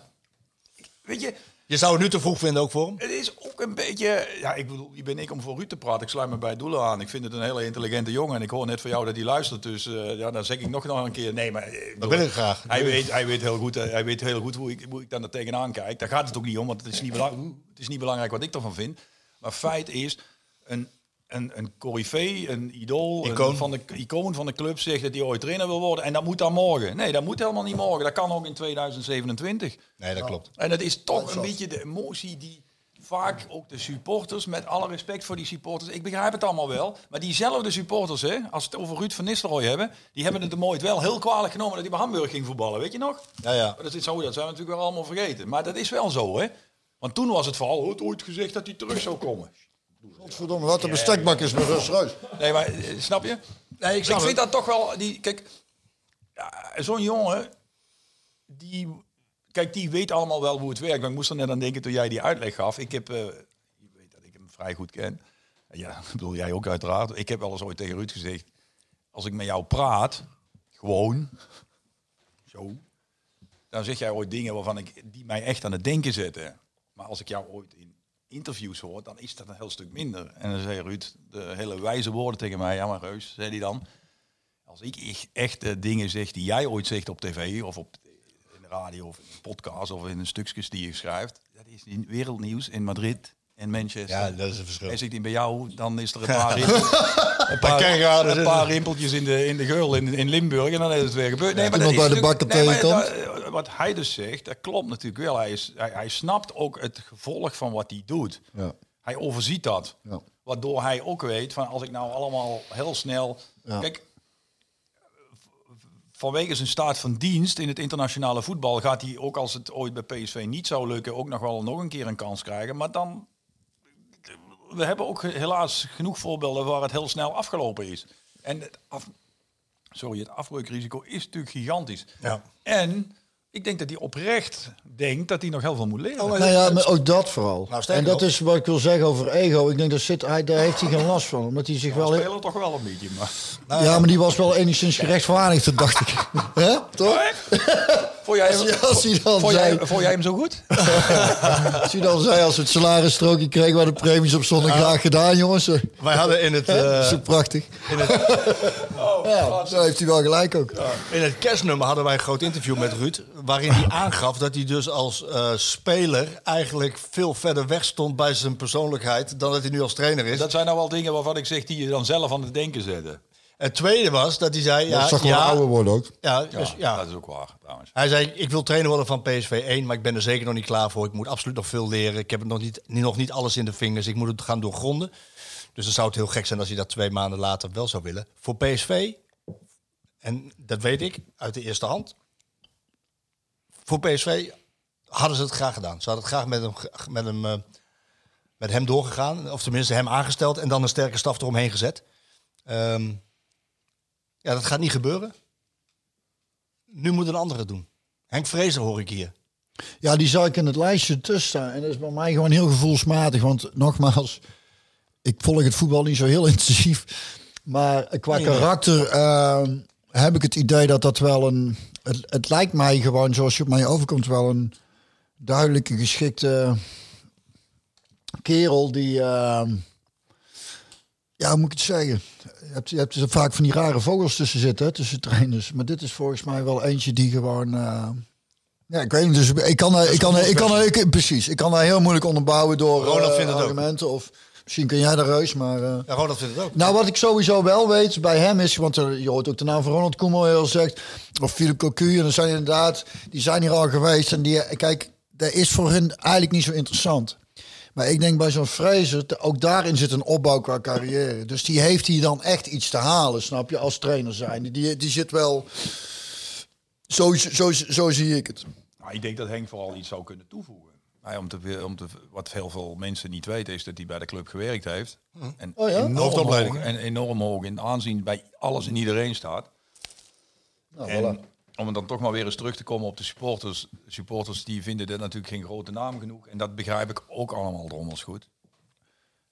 Weet je, Je zou het nu te vroeg vinden ook voor hem? het is ook een beetje... Ja, ik bedoel, wie ben ik om voor Ruud te praten? Ik sluit me bij Doelen aan. Ik vind het een hele intelligente jongen. En ik hoor net van jou dat hij luistert. Dus eh, ja, dan zeg ik nog, nog een keer... Nee, maar... eh, Dat wil ik graag. Hij weet, hij weet heel goed, eh, hij weet heel goed hoe, ik, hoe ik dan er tegenaan kijk. Daar gaat het ook niet om, want het is niet, belang, het is niet belangrijk wat ik ervan vind. Maar feit is, een, een, een coryfee, een idool, Icoon. Een, van de icoon van de club zegt dat hij ooit trainer wil worden. En dat moet dan morgen. Nee, dat moet helemaal niet morgen. Dat kan ook in 2027. Nee, dat klopt. En dat is toch een beetje de emotie die vaak ook de supporters, met alle respect voor die supporters, ik begrijp het allemaal wel, maar diezelfde supporters, hè, als het over Ruud van Nistelrooy hebben, die hebben het hem ooit wel heel kwalijk genomen dat hij bij Hamburg ging voetballen, weet je nog? Ja, ja. Dat is zo, dat zijn we natuurlijk wel allemaal vergeten. Maar dat is wel zo, hè? Want toen was het vooral, "Oh, ooit gezegd dat hij terug zou komen. Godverdomme, wat de bestekbak is met Rus Ruis. Nee, maar eh, snap je? Nee, ik vind dat toch wel. Die, kijk, ja, zo'n jongen, die, kijk, die weet allemaal wel hoe het werkt. Maar ik moest er net aan denken toen jij die uitleg gaf. Ik heb, eh, je weet dat ik hem vrij goed ken. Ja, <laughs> ik bedoel jij ook uiteraard. Ik heb wel eens ooit tegen Ruud gezegd, als ik met jou praat, gewoon, zo, dan zeg jij ooit dingen waarvan ik, die mij echt aan het denken zetten. Maar als ik jou ooit in interviews hoor, dan is dat een heel stuk minder. En dan zei Ruud de hele wijze woorden tegen mij. Ja, maar Reus, zei hij dan. Als ik echt- dingen zeg die jij ooit zegt op tv of op in de radio of in podcast of in een stukjes die je schrijft, dat is in wereldnieuws in Madrid en Manchester. Ja, dat is een verschil. En zegt hij bij jou, dan is er een paar, <laughs> rimpel- een paar, een paar rimpeltjes in de, in de geul in, in Limburg en dan is het weer gebeurd. Nee, maar dat bij de nee, tegenkomt. dat- wat hij dus zegt, dat klopt natuurlijk wel. Hij, is, hij, hij snapt ook het gevolg van wat hij doet. Ja. Hij overziet dat. Ja. Waardoor hij ook weet van als ik nou allemaal heel snel. Kijk, vanwege zijn staat van dienst in het internationale voetbal gaat hij ook als het ooit bij PSV niet zou lukken ook nog wel nog een keer een kans krijgen. Maar dan we hebben ook helaas genoeg voorbeelden waar het heel snel afgelopen is. En het, af, sorry, het afbreukrisico is natuurlijk gigantisch. Ja. En ik denk dat hij oprecht denkt dat hij nog heel veel moet leren. Nou ja, maar ook dat vooral. Nou, en dat is wat ik wil zeggen over ego. Ik denk dat zit, hij, daar heeft hij geen last van. Omdat hij zich wel wel... heel- spelen toch wel een beetje, maar... Ja, maar die was wel enigszins gerechtvaardigd, dacht ik. Hè? Toch? <laughs> Vond jij, hem, Ja, als hij dan vond, jij, zei- vond jij hem zo goed? <laughs> Als hij dan zei, als we het salarisstrookje kregen waar de premies op stonden, graag gedaan, jongens. Wij hadden in het, Dat eh, is zo prachtig. in het, <laughs> Ja, zo heeft hij wel gelijk ook. in het kerstnummer hadden wij een groot interview met Ruud. Waarin hij aangaf dat hij dus als eh, speler eigenlijk veel verder weg stond bij zijn persoonlijkheid. dan dat hij nu als trainer is. Dat zijn nou wel dingen waarvan ik zeg die je dan zelf aan het denken zetten. Het tweede was dat hij zei. Ja, dat zag wel ja, ouder worden ook. ja, Ja, dus, ja. dat is ook waar trouwens. Hij zei, ik wil trainer worden van PSV 1, maar ik ben er zeker nog niet klaar voor. Ik moet absoluut nog veel leren. Ik heb het nog niet, nog niet alles in de vingers. Ik moet het gaan doorgronden. Dus dan zou het heel gek zijn als hij dat twee maanden later wel zou willen. Voor PSV, en dat weet ik uit de eerste hand. Voor PSV hadden ze het graag gedaan. Ze hadden het graag met hem, met hem, eh, met hem doorgegaan. Of tenminste hem aangesteld en dan een sterke staf eromheen gezet. Ehm, ja, dat gaat niet gebeuren. Nu moet een andere doen. Henk Vrezer hoor ik hier. Ja, die zag ik in het lijstje tussen staan. En dat is bij mij gewoon heel gevoelsmatig. Want nogmaals, ik volg het voetbal niet zo heel <laughs> intensief. Maar qua Nee, karakter eh, heb ik het idee dat dat wel een... Het, het lijkt mij gewoon, zoals je op mij overkomt, wel een duidelijke, geschikte kerel die... eh, ja, hoe moet ik het zeggen? Je hebt, je hebt er vaak van die rare vogels tussen zitten, tussen trainers. Maar dit is volgens mij wel eentje die gewoon... eh, ja, ik weet niet. Dus ik kan, daar- ik kan, daar- ik kan, daar- ik, precies. Ik kan daar heel moeilijk onderbouwen door Ronald eh, vindt het ook. argumenten. Of misschien kun jij de reus, maar. eh, Ja, Ronald vindt het ook. nou, wat ik sowieso wel weet bij hem is, want er, je hoort ook de naam van Ronald Koeman heel zegt, of Philip Cocu, en zijn inderdaad, die zijn hier al geweest en die, kijk, dat is voor hen eigenlijk niet zo interessant. Maar ik denk bij zo'n Fraser, ook daarin zit een opbouw qua carrière. Dus die heeft hier dan echt iets te halen, snap je, als trainer zijn. Die, die zit wel, zo, zo, zo zie ik het. Nou, ik denk dat Henk vooral iets zou kunnen toevoegen. Nou, om te, om te, wat heel veel mensen niet weten is dat hij bij de club gewerkt heeft. En Oh ja? enorm, hoog, en enorm hoog in aanzien bij alles en iedereen staat. Nou, En voilà. Om dan toch maar weer eens terug te komen op de supporters. Supporters die vinden dit natuurlijk geen grote naam genoeg. En dat begrijp ik ook allemaal drommels goed.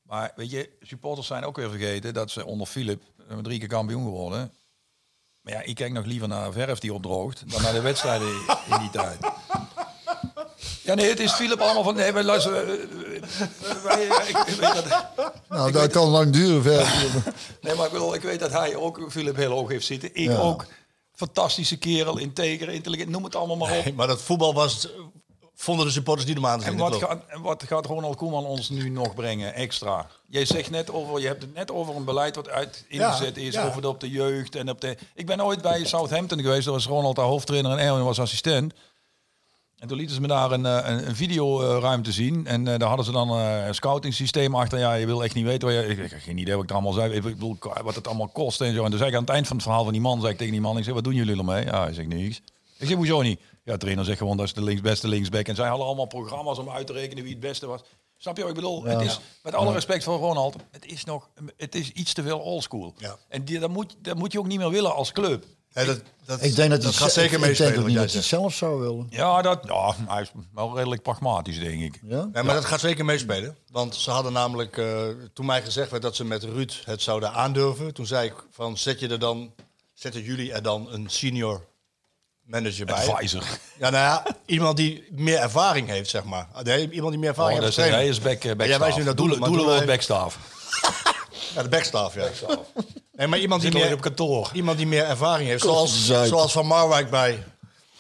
Maar weet je, supporters zijn ook weer vergeten dat ze onder Philip eh, drie keer kampioen geworden. Maar ja, ik kijk nog liever naar verf die opdroogt dan naar de wedstrijden in die tijd. Ja, nee, het is Philip allemaal van... Nee, maar luister... eh, eh, wij- ik, ik weet dat, Nou, dat kan lang duren. Ver. <laughs> nee, maar ik, bedoel, ik weet dat hij ook Philip heel hoog heeft zitten. Ik Ja. ook. Fantastische kerel, integer, intelligent, noem het allemaal maar op. Nee, maar dat voetbal was, vonden de supporters niet zien. En wat gaat, en wat gaat Ronald Koeman ons nu nog brengen extra? Jij zegt net over, je hebt het net over een beleid wat uit ingezet is, ja. over de, op de jeugd en op de. Ik ben ooit bij Southampton geweest, daar was Ronald daar hoofdtrainer en Erwin was assistent. En toen lieten ze me daar een, eh, een, een videoruimte zien. En eh, daar hadden ze dan eh, een scouting systeem achter. Ja, je wil echt niet weten waar je... Ik, ik heb geen idee wat ik er allemaal zei. Ik bedoel, wat het allemaal kost en zo. En toen zei ik aan het eind van het verhaal van die man... zei ik tegen die man, ik zeg, wat doen jullie ermee? Ja, hij zegt niks. Ik zeg, hoezo niet? Ja, trainer zegt gewoon, dat is de links, beste linksback. En zij hadden allemaal programma's om uit te rekenen wie het beste was. Snap je wat ik bedoel? Het is, met alle respect voor Ronald, het is nog... Het is iets te veel oldschool. Ja. En die, dat, moet, dat moet je ook niet meer willen als club. Ja, dat, dat, Ik denk dat, dat hij gaat ze- zeker ik, ik denk meespelen. niet dat hij het zelf zou willen. Ja, dat, ja, hij is wel redelijk pragmatisch, denk ik. Ja? Ja, maar dat gaat zeker meespelen. Want ze hadden namelijk, eh, toen mij gezegd werd dat ze met Ruud het zouden aandurven, toen zei ik van zet je er dan, zetten jullie er dan een senior manager bij? Advisor. Ja, nou ja, iemand die meer ervaring heeft, zeg maar. Nee, iemand die meer ervaring Oh, heeft dat als is, hij is back, uh, Ja, backstaff. wij zien dat Doelen, doelen wij- backstaff. Ja, de backstaff, ja. Nee, maar iemand die, meer, op kantoor. iemand die meer ervaring heeft. Zoals, zuid. zoals Van Marwijk bij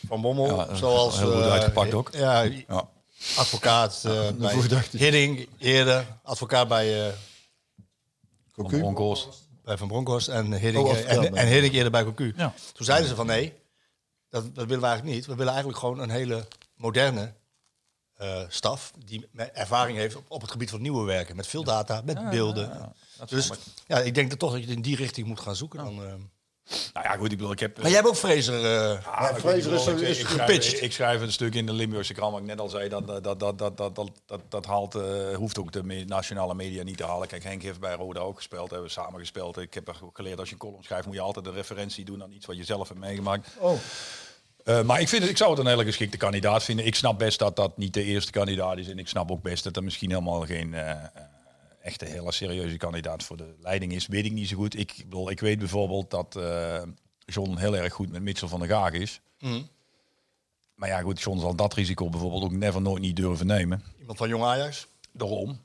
Van Bommel. Ja, zoals, heel goed eh, uitgepakt ook. Ja, Ja. advocaat eh, bij. Hidding eerder. Advocaat bij, eh, Van Broncos. bij Van Bronckhorst en Hidding, Oh, en, en Hidding eerder bij Cocu. Ja. Toen zeiden ze van nee, dat, dat willen we eigenlijk niet. We willen eigenlijk gewoon een hele moderne eh, staf die ervaring heeft op, op, het gebied van nieuwe werken. Met veel data, met beelden. Dus ja, ik denk dat toch dat je in die richting moet gaan zoeken. Dan, eh. nou ja, goed, ik bedoel, ik heb... Eh, maar jij hebt ook Fraser... Uh... is, gepitch. ik, schrijf, een stuk in de Limburgse krant, wat ik net al zei. Dat, dat, dat, dat, dat, dat, dat, dat haalt, hoeft ook de nationale media niet te halen. Kijk, Henk heeft bij Roda ook gespeeld, hebben we samen gespeeld. Ik heb er geleerd, als je een column schrijft, moet je altijd een referentie doen aan iets wat je zelf hebt meegemaakt. Oh. Eh, maar ik, vind het, ik zou het een hele geschikte kandidaat vinden. Ik snap best dat dat niet de eerste kandidaat is. En ik snap ook best dat er misschien helemaal geen eh, eh, echte hele serieuze kandidaat voor de leiding is. Weet ik niet zo goed. Ik, bedoel, ik weet bijvoorbeeld dat eh, John heel erg goed met Mitchell van der Gaag is. Mhm. Maar ja, goed, John zal dat risico bijvoorbeeld ook never nooit niet durven nemen. Iemand van Jong Ajax. Daarom.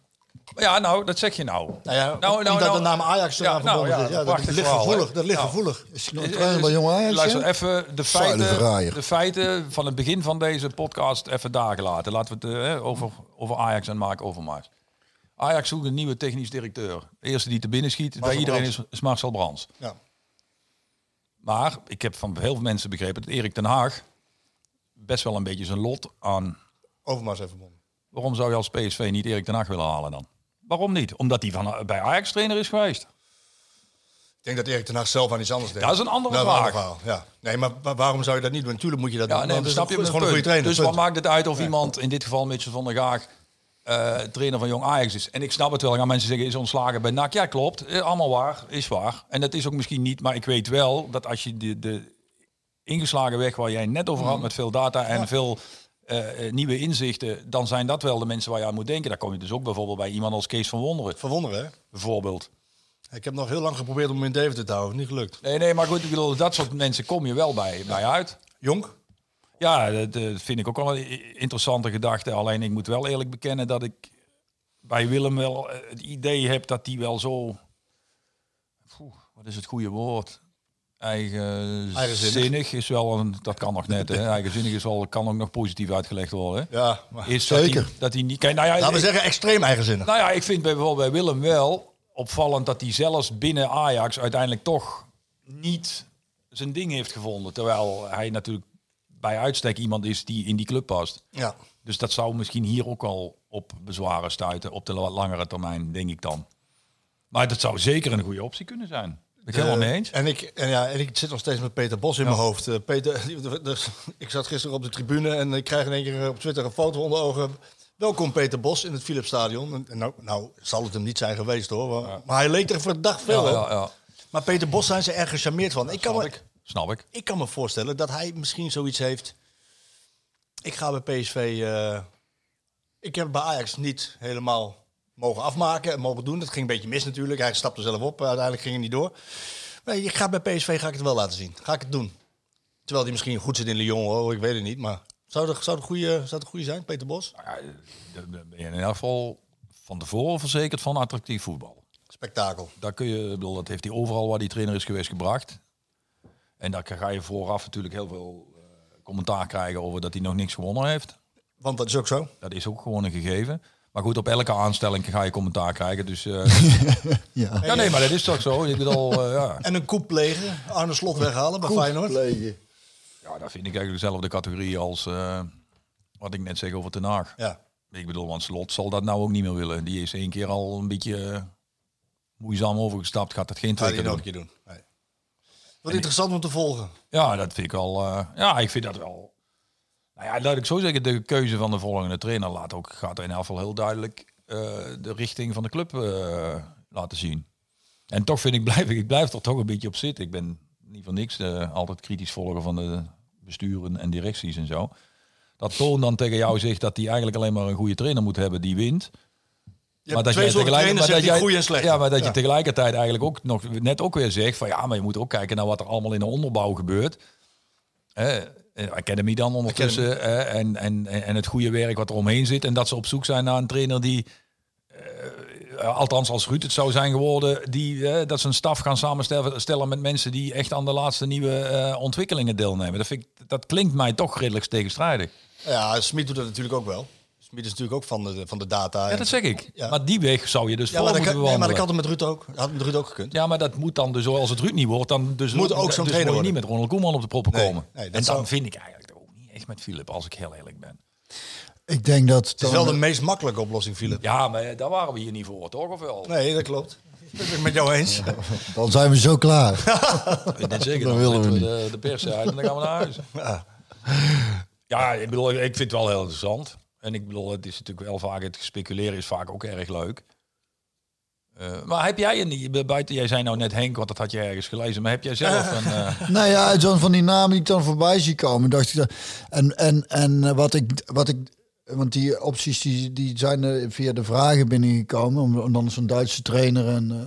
Ja, nou, dat zeg je nou. Nou ja, Nou, nou, omdat nou- de naam Ajax eraan Ja, nou, ja, is. Ja, dat ligt verhaal, gevoelig. Dat ligt gevoelig. Is nog bij Jong Ajax? Luister, even de feiten, de feiten van het begin van deze podcast even daar gelaten. Laten we het eh, over, over Ajax en Mark Overmars. Ajax zoekt een nieuwe technisch directeur. De eerste die te binnen schiet bij iedereen Brands. is, is Marcel Brands. Ja. Maar ik heb van heel veel mensen begrepen dat Erik ten Haag best wel een beetje zijn lot aan... Overmars even. Waarom zou je als PSV niet Erik ten Haag willen halen dan? Waarom niet? Omdat hij van, bij Ajax trainer is geweest. Ik denk dat Erik ten Hag zelf aan iets anders denkt. Dat is een andere Nou, vraag. ander Ja. Nee, maar wa- waarom zou je dat niet doen? Natuurlijk moet je dat Ja, doen. nee, is snap je is gewoon een goede trainer. Dus wat maakt het uit of iemand, in dit geval Mitchell van der Gaag, eh, trainer van Jong Ajax is? En ik snap het wel. Dan gaan mensen zeggen, is ontslagen bij NAC. Ja, klopt. Eh, Allemaal waar. Is waar. En dat is ook misschien niet. Maar ik weet wel dat als je de, de ingeslagen weg waar jij net over had... met veel data en veel eh, eh, nieuwe inzichten... dan zijn dat wel de mensen waar je aan moet denken. Daar kom je dus ook bijvoorbeeld bij iemand als Kees van Wonderen. Verwonderen, hè? Bijvoorbeeld. Ik heb nog heel lang geprobeerd om hem in Deventer te houden. Niet gelukt. Nee, nee, maar goed. Ik bedoel, dat soort mensen kom je wel bij, bij uit. Jong? Ja, dat, eh, vind ik ook wel een interessante gedachte. Alleen ik moet wel eerlijk bekennen dat ik bij Willem wel het idee heb dat hij wel zo... Poeh, wat is het goede woord? Eigen, Eigenzinnig. zinnig is wel een... Dat kan nog net, hè. <laughs> Eigenzinnig is wel, kan ook nog positief uitgelegd worden. hè. Ja, maar... Is dat Zeker. hij, dat hij niet... Kijk, nou ja, Laten we ik- zeggen extreem eigenzinnig. nou ja, ik vind bij, bijvoorbeeld bij Willem wel opvallend dat hij zelfs binnen Ajax uiteindelijk toch niet zijn ding heeft gevonden. Terwijl hij natuurlijk bij uitstek iemand is die in die club past. Ja. Dus dat zou misschien hier ook al op bezwaren stuiten op de la- langere termijn, denk ik dan. Maar dat zou zeker een goede optie kunnen zijn. Ben ik helemaal Eh, mee eens. En ik, en ja, en ik zit nog steeds met Peter Bos in mijn hoofd. Eh, Peter, <laughs> dus, ik zat gisteren op de tribune en ik krijg in één keer op Twitter een foto onder ogen. Welkom Peter Bos in het Philipsstadion. En- En nou, nou zal het hem niet zijn geweest hoor. Maar, maar hij leek er verdacht veel Ja, op. ja, ja. Maar Peter Bos zijn ze erg gecharmeerd van. Ik kan, me, ik. Snap ik. ik kan me voorstellen dat hij misschien zoiets heeft. Ik ga bij PSV. eh, ik heb bij Ajax niet helemaal mogen afmaken en mogen doen. Dat ging een beetje mis natuurlijk. Hij stapte zelf op. Uiteindelijk ging het niet door. Maar ik ga bij PSV ga ik het wel laten zien. Ga ik het doen. Terwijl hij misschien goed zit in Lyon hoor. Ik weet het niet. Maar zou het, zou het, goede, zou het een goede zijn, Peter Bos? Nou ja, ben je in ieder geval van tevoren verzekerd van attractief voetbal. Spektakel. Daar kun je, bedoel, dat heeft hij overal waar die trainer is geweest gebracht. En daar ga je vooraf natuurlijk heel veel eh, commentaar krijgen over dat hij nog niks gewonnen heeft. Want dat is ook zo. Dat is ook gewoon een gegeven. Maar goed, op elke aanstelling ga je commentaar krijgen. Dus eh, <laughs> Ja. ja, nee, maar dat is toch zo. Ik bedoel, eh, ja. En een koep plegen. Arne Slot weghalen bij Feyenoord. Plegen. ja, dat vind ik eigenlijk dezelfde categorie als eh, wat ik net zeg over Ten Haag. Ja. Ik bedoel, want Slot zal dat nou ook niet meer willen. Die is één keer al een beetje moeizaam overgestapt. Gaat dat geen twee keer nog doen. een keer doen. Nee. Wat interessant om te volgen. Ja, dat vind ik al. eh, ja, ik vind dat wel. Nou ja, laat ik zo zeggen, de keuze van de volgende trainer laat ook, gaat in ieder geval heel duidelijk eh, de richting van de club eh, laten zien. En toch vind ik, blijf ik, blijf er toch een beetje op zitten. Ik ben niet voor niks eh, altijd kritisch volger van de besturen en directies en zo. Dat Toon dan tegen jou zegt dat hij eigenlijk alleen maar een goede trainer moet hebben die wint. Je twee jij maar goede en slechte. Ja, maar dat Ja. je tegelijkertijd eigenlijk ook nog net ook weer zegt van ja, maar je moet ook kijken naar wat er allemaal in de onderbouw gebeurt. Hè, Academy dan ondertussen hè, en, en, en het goede werk wat er omheen zit. En dat ze op zoek zijn naar een trainer die, eh, althans als Ruud het zou zijn geworden, die, eh, dat ze een staf gaan samenstellen stellen met mensen die echt aan de laatste nieuwe eh, ontwikkelingen deelnemen. Dat, vind ik, dat klinkt mij toch redelijk tegenstrijdig. Ja, Smit doet dat natuurlijk ook wel. Is natuurlijk ook van de, van de data. Ja, dat zeg ik. Ja. Maar die weg zou je dus Ja, voor maar dat, moeten kan, nee, maar dat bewandelen. had het met Ruud ook. Had met Ruud ook gekund. Ja, maar dat moet dan dus, als het Ruud niet wordt, dan dus Moet ook zo'n dus trainer moet je worden. niet met Ronald Koeman op de proppen Nee, komen. nee, dat en dan zou- vind ik eigenlijk ook niet echt met Philip, als ik heel eerlijk ben. Ik denk dat... Het is wel de meest makkelijke oplossing, Philip. Ja, maar daar waren we hier niet voor, toch? Of wel? Nee, dat klopt. ben ik met jou eens. Dan zijn we zo klaar. <laughs> Ik zeker, Dat dan willen we de, de pers uit en dan gaan we naar huis. Ja, ik bedoel, ik vind het wel heel interessant. En ik bedoel, het is natuurlijk wel vaak, het speculeren is vaak ook erg leuk. Eh, maar heb jij een, buiten, jij zei nou net Henk, want dat had je ergens gelezen, maar heb jij zelf <laughs> een... eh, Nou ja, zo'n van die namen die ik dan voorbij zie komen, dacht ik. dat- En, en, en wat, ik, wat ik. Want die opties die, die zijn er via de vragen binnengekomen. Om, om dan zo'n Duitse trainer. En, eh,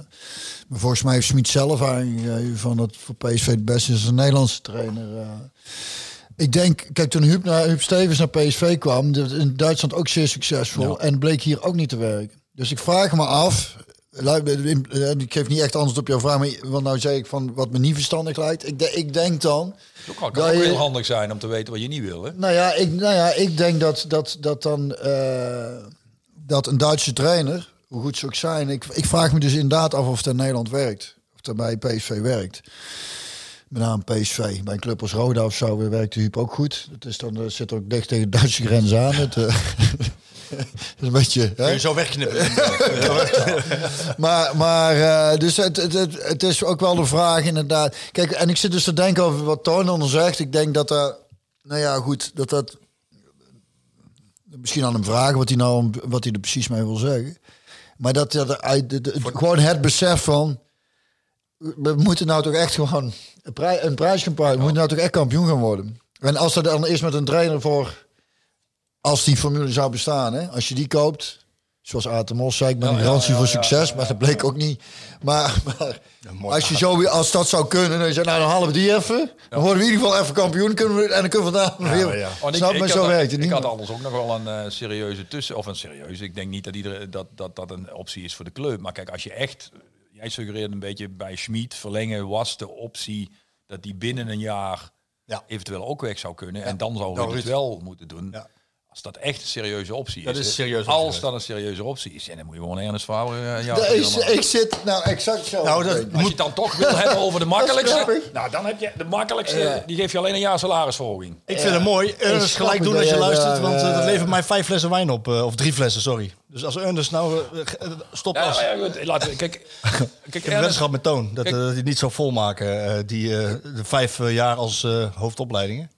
maar volgens mij heeft Smit zelf aangegeven van dat voor PSV het beste is een Nederlandse trainer. Ik denk, kijk, toen Huub, naar, Huub Stevens naar PSV kwam, dat in Duitsland ook zeer succesvol. En bleek hier ook niet te werken. Dus ik vraag me af. luister, eh, Ik geef niet echt antwoord op jouw vraag, maar want nou zei ik van wat me niet verstandig lijkt. Ik, de- ik denk dan. het kan kan dat ook je- heel handig zijn om te weten wat je niet wil, hè? Nou ja, ik, nou ja, ik denk dat, dat, dat dan eh, dat een Duitse trainer, hoe goed ze ook zijn, ik, ik vraag me dus inderdaad af of het in Nederland werkt. Of het bij PSV werkt. Met name PSV. Bij een club als Roda of zo werkt de Huub ook goed. Het is dan, eh, zit ook dicht tegen de Duitse grens aan. Het, eh, <laughs> dat is een beetje... Kun je zo wegknippen. <laughs> Maar, maar eh, dus het, het, het, het is ook wel de vraag inderdaad. Kijk, en ik zit dus te denken over wat Toon zegt. Ik denk dat er, nou ja, goed, dat dat misschien aan hem vragen wat hij nou, wat hij er precies mee wil zeggen. Maar dat uit de, de- gewoon het besef van, we moeten nou toch echt gewoon een, prij, een prijs gaan pakken. We moeten nou toch echt kampioen gaan worden. En als er dan is met een trainer voor, als die formule zou bestaan, hè, als je die koopt, zoals Atemos zei, ik ben een garantie voor succes, maar dat bleek ook niet. Maar, maar als je zo als dat zou kunnen, dan zeg je, nou dan halen we die even, dan worden we in ieder geval even kampioen, kunnen we en dan kunnen we vandaag weer. ja. Snap ik, maar ik zo werkt het ik niet. had anders ook nog wel een eh, serieuze tussen, of een serieuze. Ik denk niet dat, iedereen, dat, dat dat een optie is voor de club. Maar kijk, als je echt, jij suggereert een beetje bij Schmid verlengen was de optie dat die binnen een jaar Ja. eventueel ook weg zou kunnen. En dan zou Ruud het wel moeten doen. Ja. Als dat echt een serieuze optie Dat is. optie Als dat een serieuze optie is, ja, dan moet je gewoon Ernest Faber eh, ja, ik, zit nou exact zo. Nou, dat Als je het dan toch wil <laughs> hebben over de makkelijkste, nou dan heb je de makkelijkste, die geef je alleen een jaar salarisverhoging. Ik vind het mooi. Ernest gelijk doen als je luistert, daar, want eh, dat eh, levert mij vijf flessen wijn op. eh, of drie flessen, sorry. Dus als Ernest nou... eh, eh, stop Ja, als. ja, goed, we, kijk, kijk <laughs> Ik heb met Toon. Dat, Kijk- eh, het niet zo volmaken, die, de vijf jaar als hoofdopleidingen.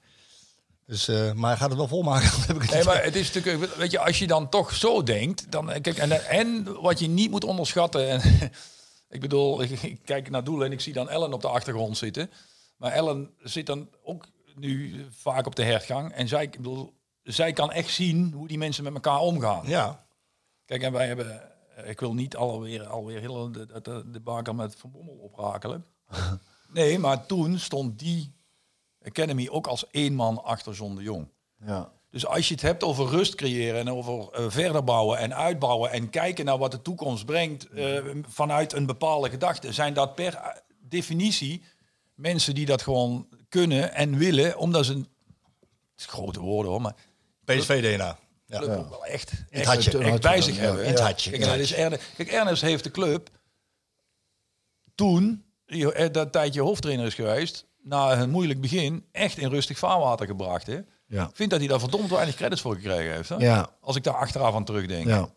Dus, eh, maar hij gaat het wel volmaken. <laughs> heb ik het Nee, maar het is natuurlijk, weet je, als je dan toch zo denkt, dan kijk en, en wat je niet moet onderschatten. En, <laughs> ik bedoel, ik, ik kijk naar doelen en ik zie dan Ellen op de achtergrond zitten. Maar Ellen zit dan ook nu vaak op de hertgang en zij, ik bedoel, zij kan echt zien hoe die mensen met elkaar omgaan. Ja, Kijk, en wij hebben, ik wil niet alweer, alweer heel de, de, de baker met Van Bommel oprakelen. <laughs> nee, maar toen stond die Academy ook als één man achter John de Jong. Ja. Dus als je het hebt over rust creëren en over eh, verder bouwen en uitbouwen en kijken naar wat de toekomst brengt eh, vanuit een bepaalde gedachte, zijn dat per eh, definitie mensen die dat gewoon kunnen en willen, omdat ze, het is grote woorden hoor, maar PSV-DNA. Ja. club ook wel echt, echt, hartje. echt bij zich Ja, hebben. in het hartje, Kijk, in het en dat is Erne- Kijk, Ernest heeft de club toen, eh, dat tijdje hoofdtrainer is geweest, na een moeilijk begin, echt in rustig vaarwater gebracht. Hè? Ja. Ik vind dat hij daar verdomd weinig credits voor gekregen heeft. Hè? Ja. Als ik daar achteraf aan terugdenk. Ja, Ja.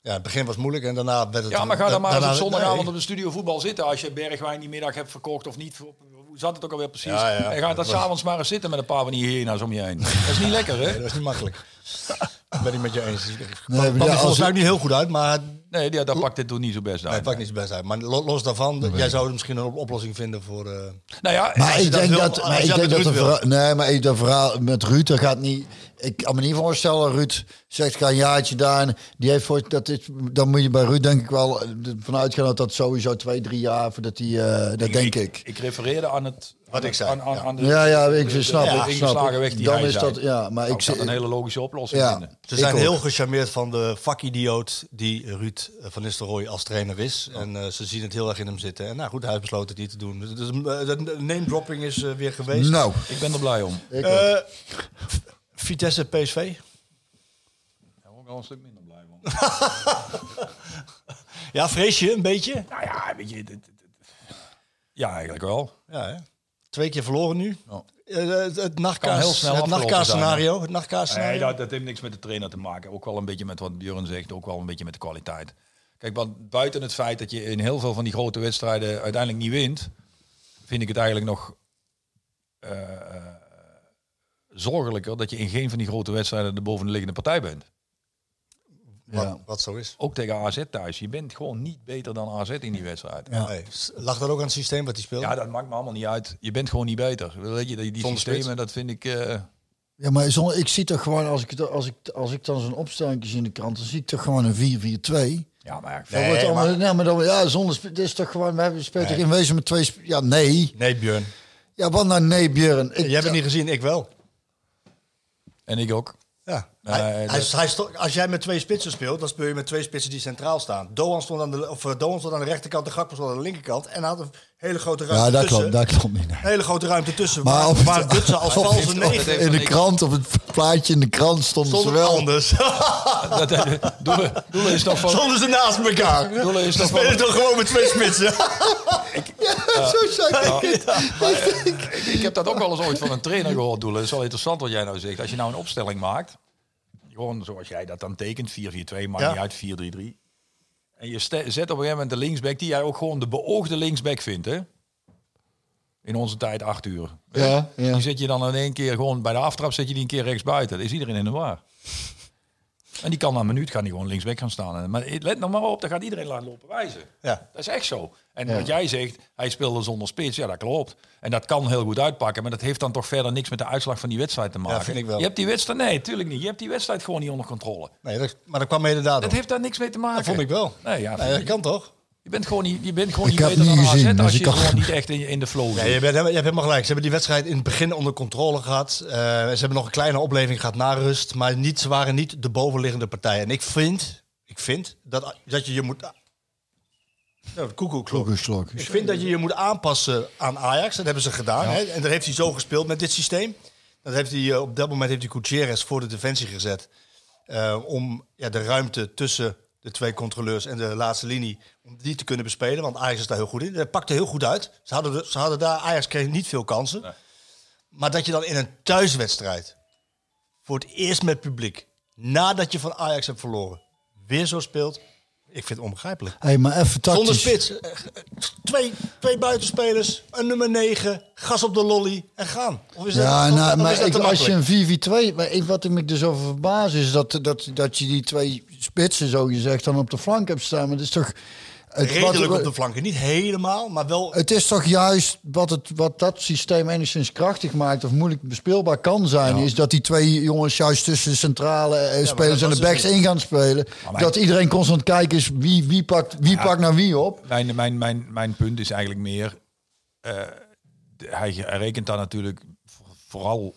ja, het begin was moeilijk en daarna werd het... maar ga dan maar eens op zondagavond nee. op de studio voetbal zitten. Als je Bergwijn die middag hebt verkocht of niet. Hoe zat het ook alweer precies? Ja, ja. En ga dan s'avonds maar eens zitten met een paar van die hyena's om je heen. Dat is niet lekker, hè? Nee, dat is niet makkelijk. <laughs> Ik ben niet met je eens. Het Nee, er ja, volgens mij niet heel goed uit, maar Nee, die, dat pakt dit toen niet zo best nee, uit. het pakt niet zo best uit. Maar lo- los daarvan, jij zou misschien een op- oplossing vinden voor... eh, Nou ja, Maar ik dat denk dat, als maar ik dat denk dat verhaal, nee, maar ik- dat verhaal met Ruud, dat gaat niet. Ik kan me niet voorstellen, Ruud zegt ga een jaartje daar en die heeft voor dat is, dan moet je bij Ruud denk ik wel eh, vanuit gaan dat dat sowieso twee, drie jaar voordat hij, eh, dat denk ik. Ik refereerde aan het... Wat ik zei, Aan, aan, ja. aan de, Ja, ja, ik de- snap het, ingeslagen ik. weg die Dan hij is zei. dat- ja, maar Nou, ik zie- een hele logische oplossing Ja. vinden. Ze Ik zijn heel gecharmeerd van de vakidioot die Ruud eh, van Nistelrooy als trainer is. En ze zien het heel erg in hem zitten. En nou goed, hij heeft besloten het niet te doen. Dus, de name dropping is weer geweest. Nou, Ik ben er blij om. ik Eh. Vitesse PSV. Daar word ik al een stuk minder blij van. <laughs> Ja, vrees je een beetje? nou ja, weet je... dit- dit- dit- Ja, eigenlijk wel. Ja, hè? Twee keer verloren nu. Ja. Eh, het het nachtkaas, het nachtkaas-scenario. Het nachtkaas Nee, dat, dat heeft niks met de trainer te maken. Ook wel een beetje met wat Björn zegt. Ook wel een beetje met de kwaliteit. Kijk, want buiten het feit dat je in heel veel van die grote wedstrijden uiteindelijk niet wint, vind ik het eigenlijk nog eh, eh, zorgelijker dat je in geen van die grote wedstrijden de bovenliggende partij bent. Wat, wat zo is. Ook tegen AZ thuis. Je bent gewoon niet beter dan AZ in die wedstrijd. Ja, Nee. Lag dat ook aan het systeem wat hij speelde? dat maakt me allemaal niet uit. Je bent gewoon niet beter. Weet je, die, die Zonder systemen, spits. dat vind ik... eh, Ja, maar zonder, ik zie toch gewoon, als ik, als ik, als ik dan zo'n opstelling zie in de krant, dan zie ik toch gewoon een 4-4-2. ja, maar Dan Nee, wordt allemaal, maar- nee, maar dan, ja, zonder dit is toch gewoon, we hebben speelt toch in wezen met twee, ja, nee. Nee, Björn. Ja, wat nou nee, Björn? Ik, Jij hebt het niet gezien, ik wel. En ik ook. Ja. Hij, hij, dat- hij sto- als jij met twee spitsen speelt, dan speel je met twee spitsen die centraal staan. Doan stond aan de, of, eh, Doan stond aan de rechterkant, de Gakpo stond aan de linkerkant. En hij had een hele grote ruimte ja, dat tussen. klopt, dat klopt niet. hele grote ruimte tussen. Maar op waar, het- waar Dutsen <laughs> als valse het- negen In de krant, op het plaatje in de krant stonden stond ze het wel. anders. <laughs> Dat, doelen, doelen is toch van... Stonden ze naast elkaar. Doelen is Ze toch van... spelen toch gewoon met twee spitsen. <laughs> Zo zei ik. ik, ik heb dat ook wel eens ooit van een trainer gehoord, Doelen. Het is wel interessant wat jij nou zegt. Als je nou een opstelling maakt, gewoon zoals jij dat dan tekent, 4-4-2, maakt Ja. niet uit, 4-3-3. En je zet op een gegeven moment de linksback, die jij ook gewoon de beoogde linksback vindt, hè? In onze tijd acht uur. Ja, ja. Die zet je dan in één keer gewoon bij de aftrap, zet je die een keer rechts buiten. Is iedereen in de war. En die kan na een minuut gaan die gewoon linksback gaan staan. Maar let nog maar op, dan gaat iedereen laten lopen wijzen. Ja. Dat is echt zo. En wat jij zegt, hij speelde zonder spits, ja dat klopt. En dat kan heel goed uitpakken, maar dat heeft dan toch verder niks met de uitslag van die wedstrijd te maken. vind ik wel. Je hebt die wedstrijd, nee, tuurlijk niet. Je hebt die wedstrijd gewoon niet onder controle. Nee, dat, maar dat kwam daardoor. Dat heeft daar niks mee te maken. Dat vond ik wel. Nee, ja, Nee, dat kan toch? je bent gewoon niet, je bent gewoon Ik niet beter niet dan AZ gezien, als dus je kan- gewoon niet echt in, in de flow zit. Nee, je, bent, je hebt helemaal gelijk. Ze hebben die wedstrijd in het begin onder controle gehad. Eh, ze hebben nog een kleine opleving gehad na rust. Maar niet, ze waren niet de bovenliggende partij. En ik vind, ik vind dat, dat je je moet... Ja. Klokkenslok. Ik vind dat je je moet aanpassen aan Ajax. Dat hebben ze gedaan. Hè? En dat heeft hij zo gespeeld met dit systeem. Dat heeft hij, eh, op dat moment heeft hij Gutierrez voor de defensie gezet. eh, om ja, de ruimte tussen de twee controleurs en de laatste linie... om die te kunnen bespelen. Want Ajax is daar heel goed in. Dat pakte heel goed uit. Ze hadden, de- ze hadden daar... Ajax kreeg niet veel kansen. Maar dat je dan in een thuiswedstrijd... voor het eerst met publiek... nadat je van Ajax hebt verloren... weer zo speelt... ik vind het onbegrijpelijk. Hey, maar even tactisch. Zonder spits. Eh, Twee, twee buitenspelers, een nummer 9, gas op de lolly en gaan. Of is Ja, dat, of- nou, of maar is dat ik, als je een 4v2... Maar ik, wat ik me dus over verbaas is dat, dat, dat je die twee spitsen, zo gezegd, dan op de flank hebt staan. Maar dat is toch... Het, Redelijk wat- op de flanken. Niet helemaal, maar wel... Het is toch juist wat, het, wat dat systeem enigszins krachtig maakt of moeilijk bespeelbaar kan zijn, is dat die twee jongens juist tussen de centrale eh, spelers en de backs in gaan spelen. Dat iedereen constant kijken is wie, wie pakt wie pakt naar wie op. Mijn, mijn, mijn, mijn punt is eigenlijk meer. de- hij, rekent daar natuurlijk vo- vooral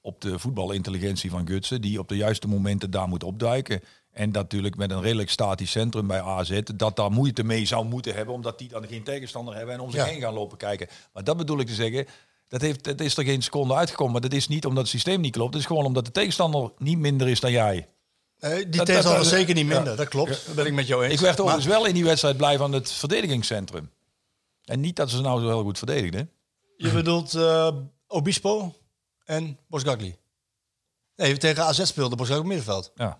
op de voetbalintelligentie van Gutsen, die op de juiste momenten daar moet opduiken. En dat natuurlijk met een redelijk statisch centrum bij AZ, dat daar moeite mee zou moeten hebben, omdat die dan geen tegenstander hebben en om zich Ja. heen gaan lopen kijken. Maar dat bedoel ik te zeggen. Dat, heeft, dat is er geen seconde uitgekomen. Maar dat is niet omdat het systeem niet klopt. Het is gewoon omdat de tegenstander niet minder is dan jij. Eh, die tegenstander was zeker niet minder, ja. dat klopt. Dat ben ik met jou eens. Ik werd Maar overigens wel in die wedstrijd blij van het verdedigingscentrum. En niet dat ze nou zo heel goed verdedigden. Je bedoelt eh, Obispo en Bosgagli. Nee, tegen AZ speelde Bosgagli op middenveld. Ja,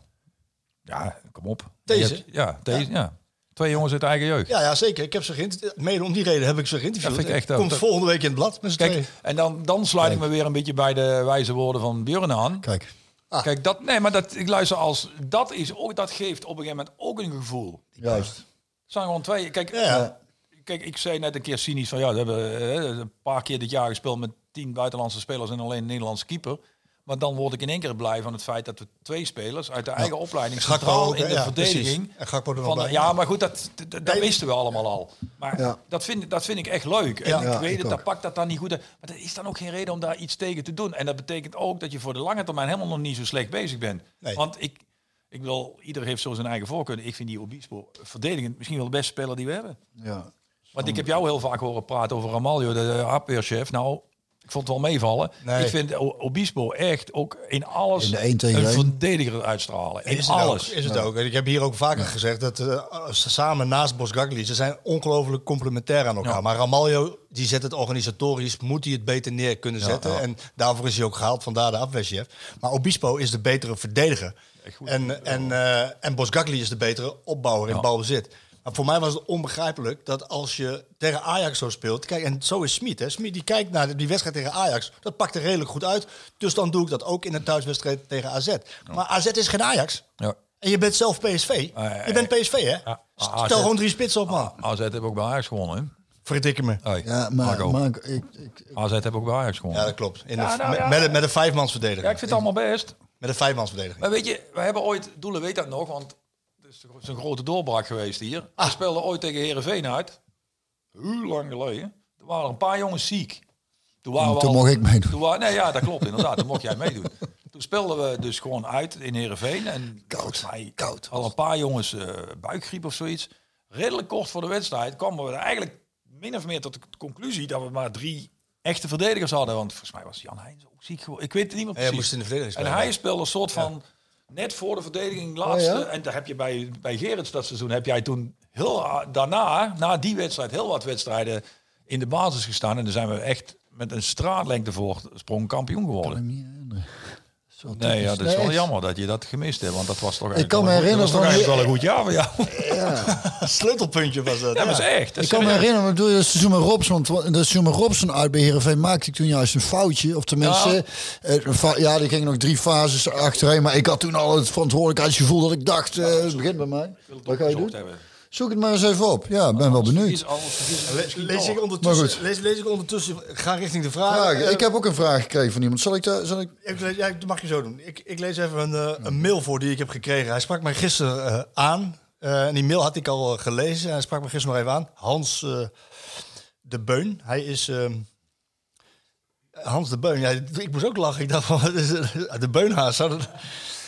ja kom op. Deze? Hebt- ja, deze, ja. Twee jongens uit eigen jeugd. Ja, ja, zeker. Ik heb ze geïnterviewd. Mede om die reden heb ik ze geïnterviewd. Dat vind ik echt Komt volgende week in het blad met. Kijk, en dan, dan sluit ik me weer een beetje bij de wijze woorden van Björn aan. Kijk, Kijk, dat, nee, maar dat, ik luister als, dat is ook, dat geeft op een gegeven moment ook een gevoel. juist. Het zijn gewoon twee, kijk, Ja, ja. kijk, ik zei net een keer cynisch van, ja, we hebben eh, een paar keer dit jaar gespeeld met tien buitenlandse spelers en alleen een Nederlandse keeper. Maar dan word ik in één keer blij van het feit dat we twee spelers uit de eigen opleiding centraal ook, in de ja, verdediging. precies. En Gakpo er nog van, bij. Ja, maar goed, dat, dat, dat Nee. wisten we allemaal al. Maar Ja. dat, vind, dat vind ik echt leuk. En Ja. ik Ja, weet ik het, dat pakt dat dan niet goed. uit. Maar dat is dan ook geen reden om daar iets tegen te doen. En dat betekent ook dat je voor de lange termijn helemaal nog niet zo slecht bezig bent. Nee. Want ik, ik wil, ieder heeft zo zijn eigen voorkeur. Ik vind die Obispo verdedigend misschien wel de beste speler die we hebben. Ja. Want ik heb jou heel vaak horen praten over Ramaljo, de afweerchef. Nou, Ik vond het wel meevallen. Nee. Ik vind Obispo echt ook in alles In de tegen een één. verdediger uitstralen. In Is het alles. Ook, is het ook. Ik heb hier ook vaker gezegd dat eh, ze samen naast Bosgagli, ze zijn ongelooflijk complementair aan elkaar. Ja. Maar Ramaljo, die zet het organisatorisch, moet hij het beter neer kunnen zetten. En daarvoor is hij ook gehaald, vandaar de afweerchef. Maar Obispo is de betere verdediger. En, en, eh en Bosgagli is de betere opbouwer in balbezit. Maar voor mij was het onbegrijpelijk dat als je tegen Ajax zo speelt... Kijk, en zo is Smit. hè. Smit die kijkt naar die wedstrijd tegen Ajax. Dat pakt er redelijk goed uit. Dus dan doe ik dat ook in een thuiswedstrijd tegen AZ. Maar AZ is geen Ajax. Ja. En je bent zelf PSV. ja, je bent PSV, hè? Ja. Stel AZ. gewoon drie spitsen op, man. AZ heeft ook bij Ajax gewonnen. Hè? Verdikke me. Hey, Ja, maar, Marco. maar ik, ik, ik- AZ heeft ook bij Ajax gewonnen. Ja, dat klopt. In Ja, de, nou met, ja. met, een- met een vijfmansverdediging. Ja, ik vind het allemaal best. Met een vijfmansverdediging. Maar weet je, we hebben ooit, Doelen weet dat nog, want is een grote doorbraak geweest hier. Ah. We speelden ooit tegen Herenveen uit. Heel lang geleden. Toen waren er een paar jongens ziek. Toen, waren we al- mocht ik meedoen. Toen wa- nee, ja, dat klopt inderdaad. Toen mocht jij meedoen. Toen speelden we dus gewoon uit in Herenveen en mij koud. al een paar jongens eh, buikgriep of zoiets. Redelijk kort voor de wedstrijd kwamen we er eigenlijk min of meer tot de conclusie dat we maar drie echte verdedigers hadden. Want volgens mij was Jan Heijns ook ziek geworden. Ik weet het niet meer precies. moest in de verdediging En hij speelde een soort van net voor de verdediging laatste. Oh, ja? En daar heb je bij, bij Gerrits dat seizoen heb jij toen heel daarna, na die wedstrijd, heel wat wedstrijden in de basis gestaan. En dan zijn we echt met een straatlengte voor sprong kampioen geworden. Zo Nee, ja, dat is wel jammer dat je dat gemist hebt. Want dat was toch Ik kan me goed- herinneren dat was toch van- eigenlijk wel een goed jaar voor jou. <laughs> Sleutelpuntje was dat. Ja, maar dat is echt. Dat Ik kan me herinneren, maar bedoel je dat seizoen met Robson, want dat seizoen met Robson uit bij Heerenveen maakte ik toen juist een foutje. Of tenminste, eh, een fa- ja, er gingen nog drie fases achterheen, maar ik had toen al het verantwoordelijkheidsgevoel dat ik dacht, eh, het begint bij mij. Wat ga je Gezocht doen? hebben. Zoek het maar eens even op. Ja, ik ben wel benieuwd. Lees, ik ondertussen, lees, lees ik ondertussen, ga richting de vraag. Vragen. Eh, Ik heb ook een vraag gekregen van iemand. Zal ik, daar- zal ik Ik lees- ja, dat mag je zo doen. Ik, ik lees even een, eh, een mail voor die ik heb gekregen. Hij sprak mij gisteren eh, aan. Eh, en die mail had ik al gelezen. Hij sprak me gisteren nog even aan. Hans eh, de Beun. Hij is... ehm, Hans de Beun. Ja, ik moest ook lachen. Ik dacht van... <laughs> De Beunhaas.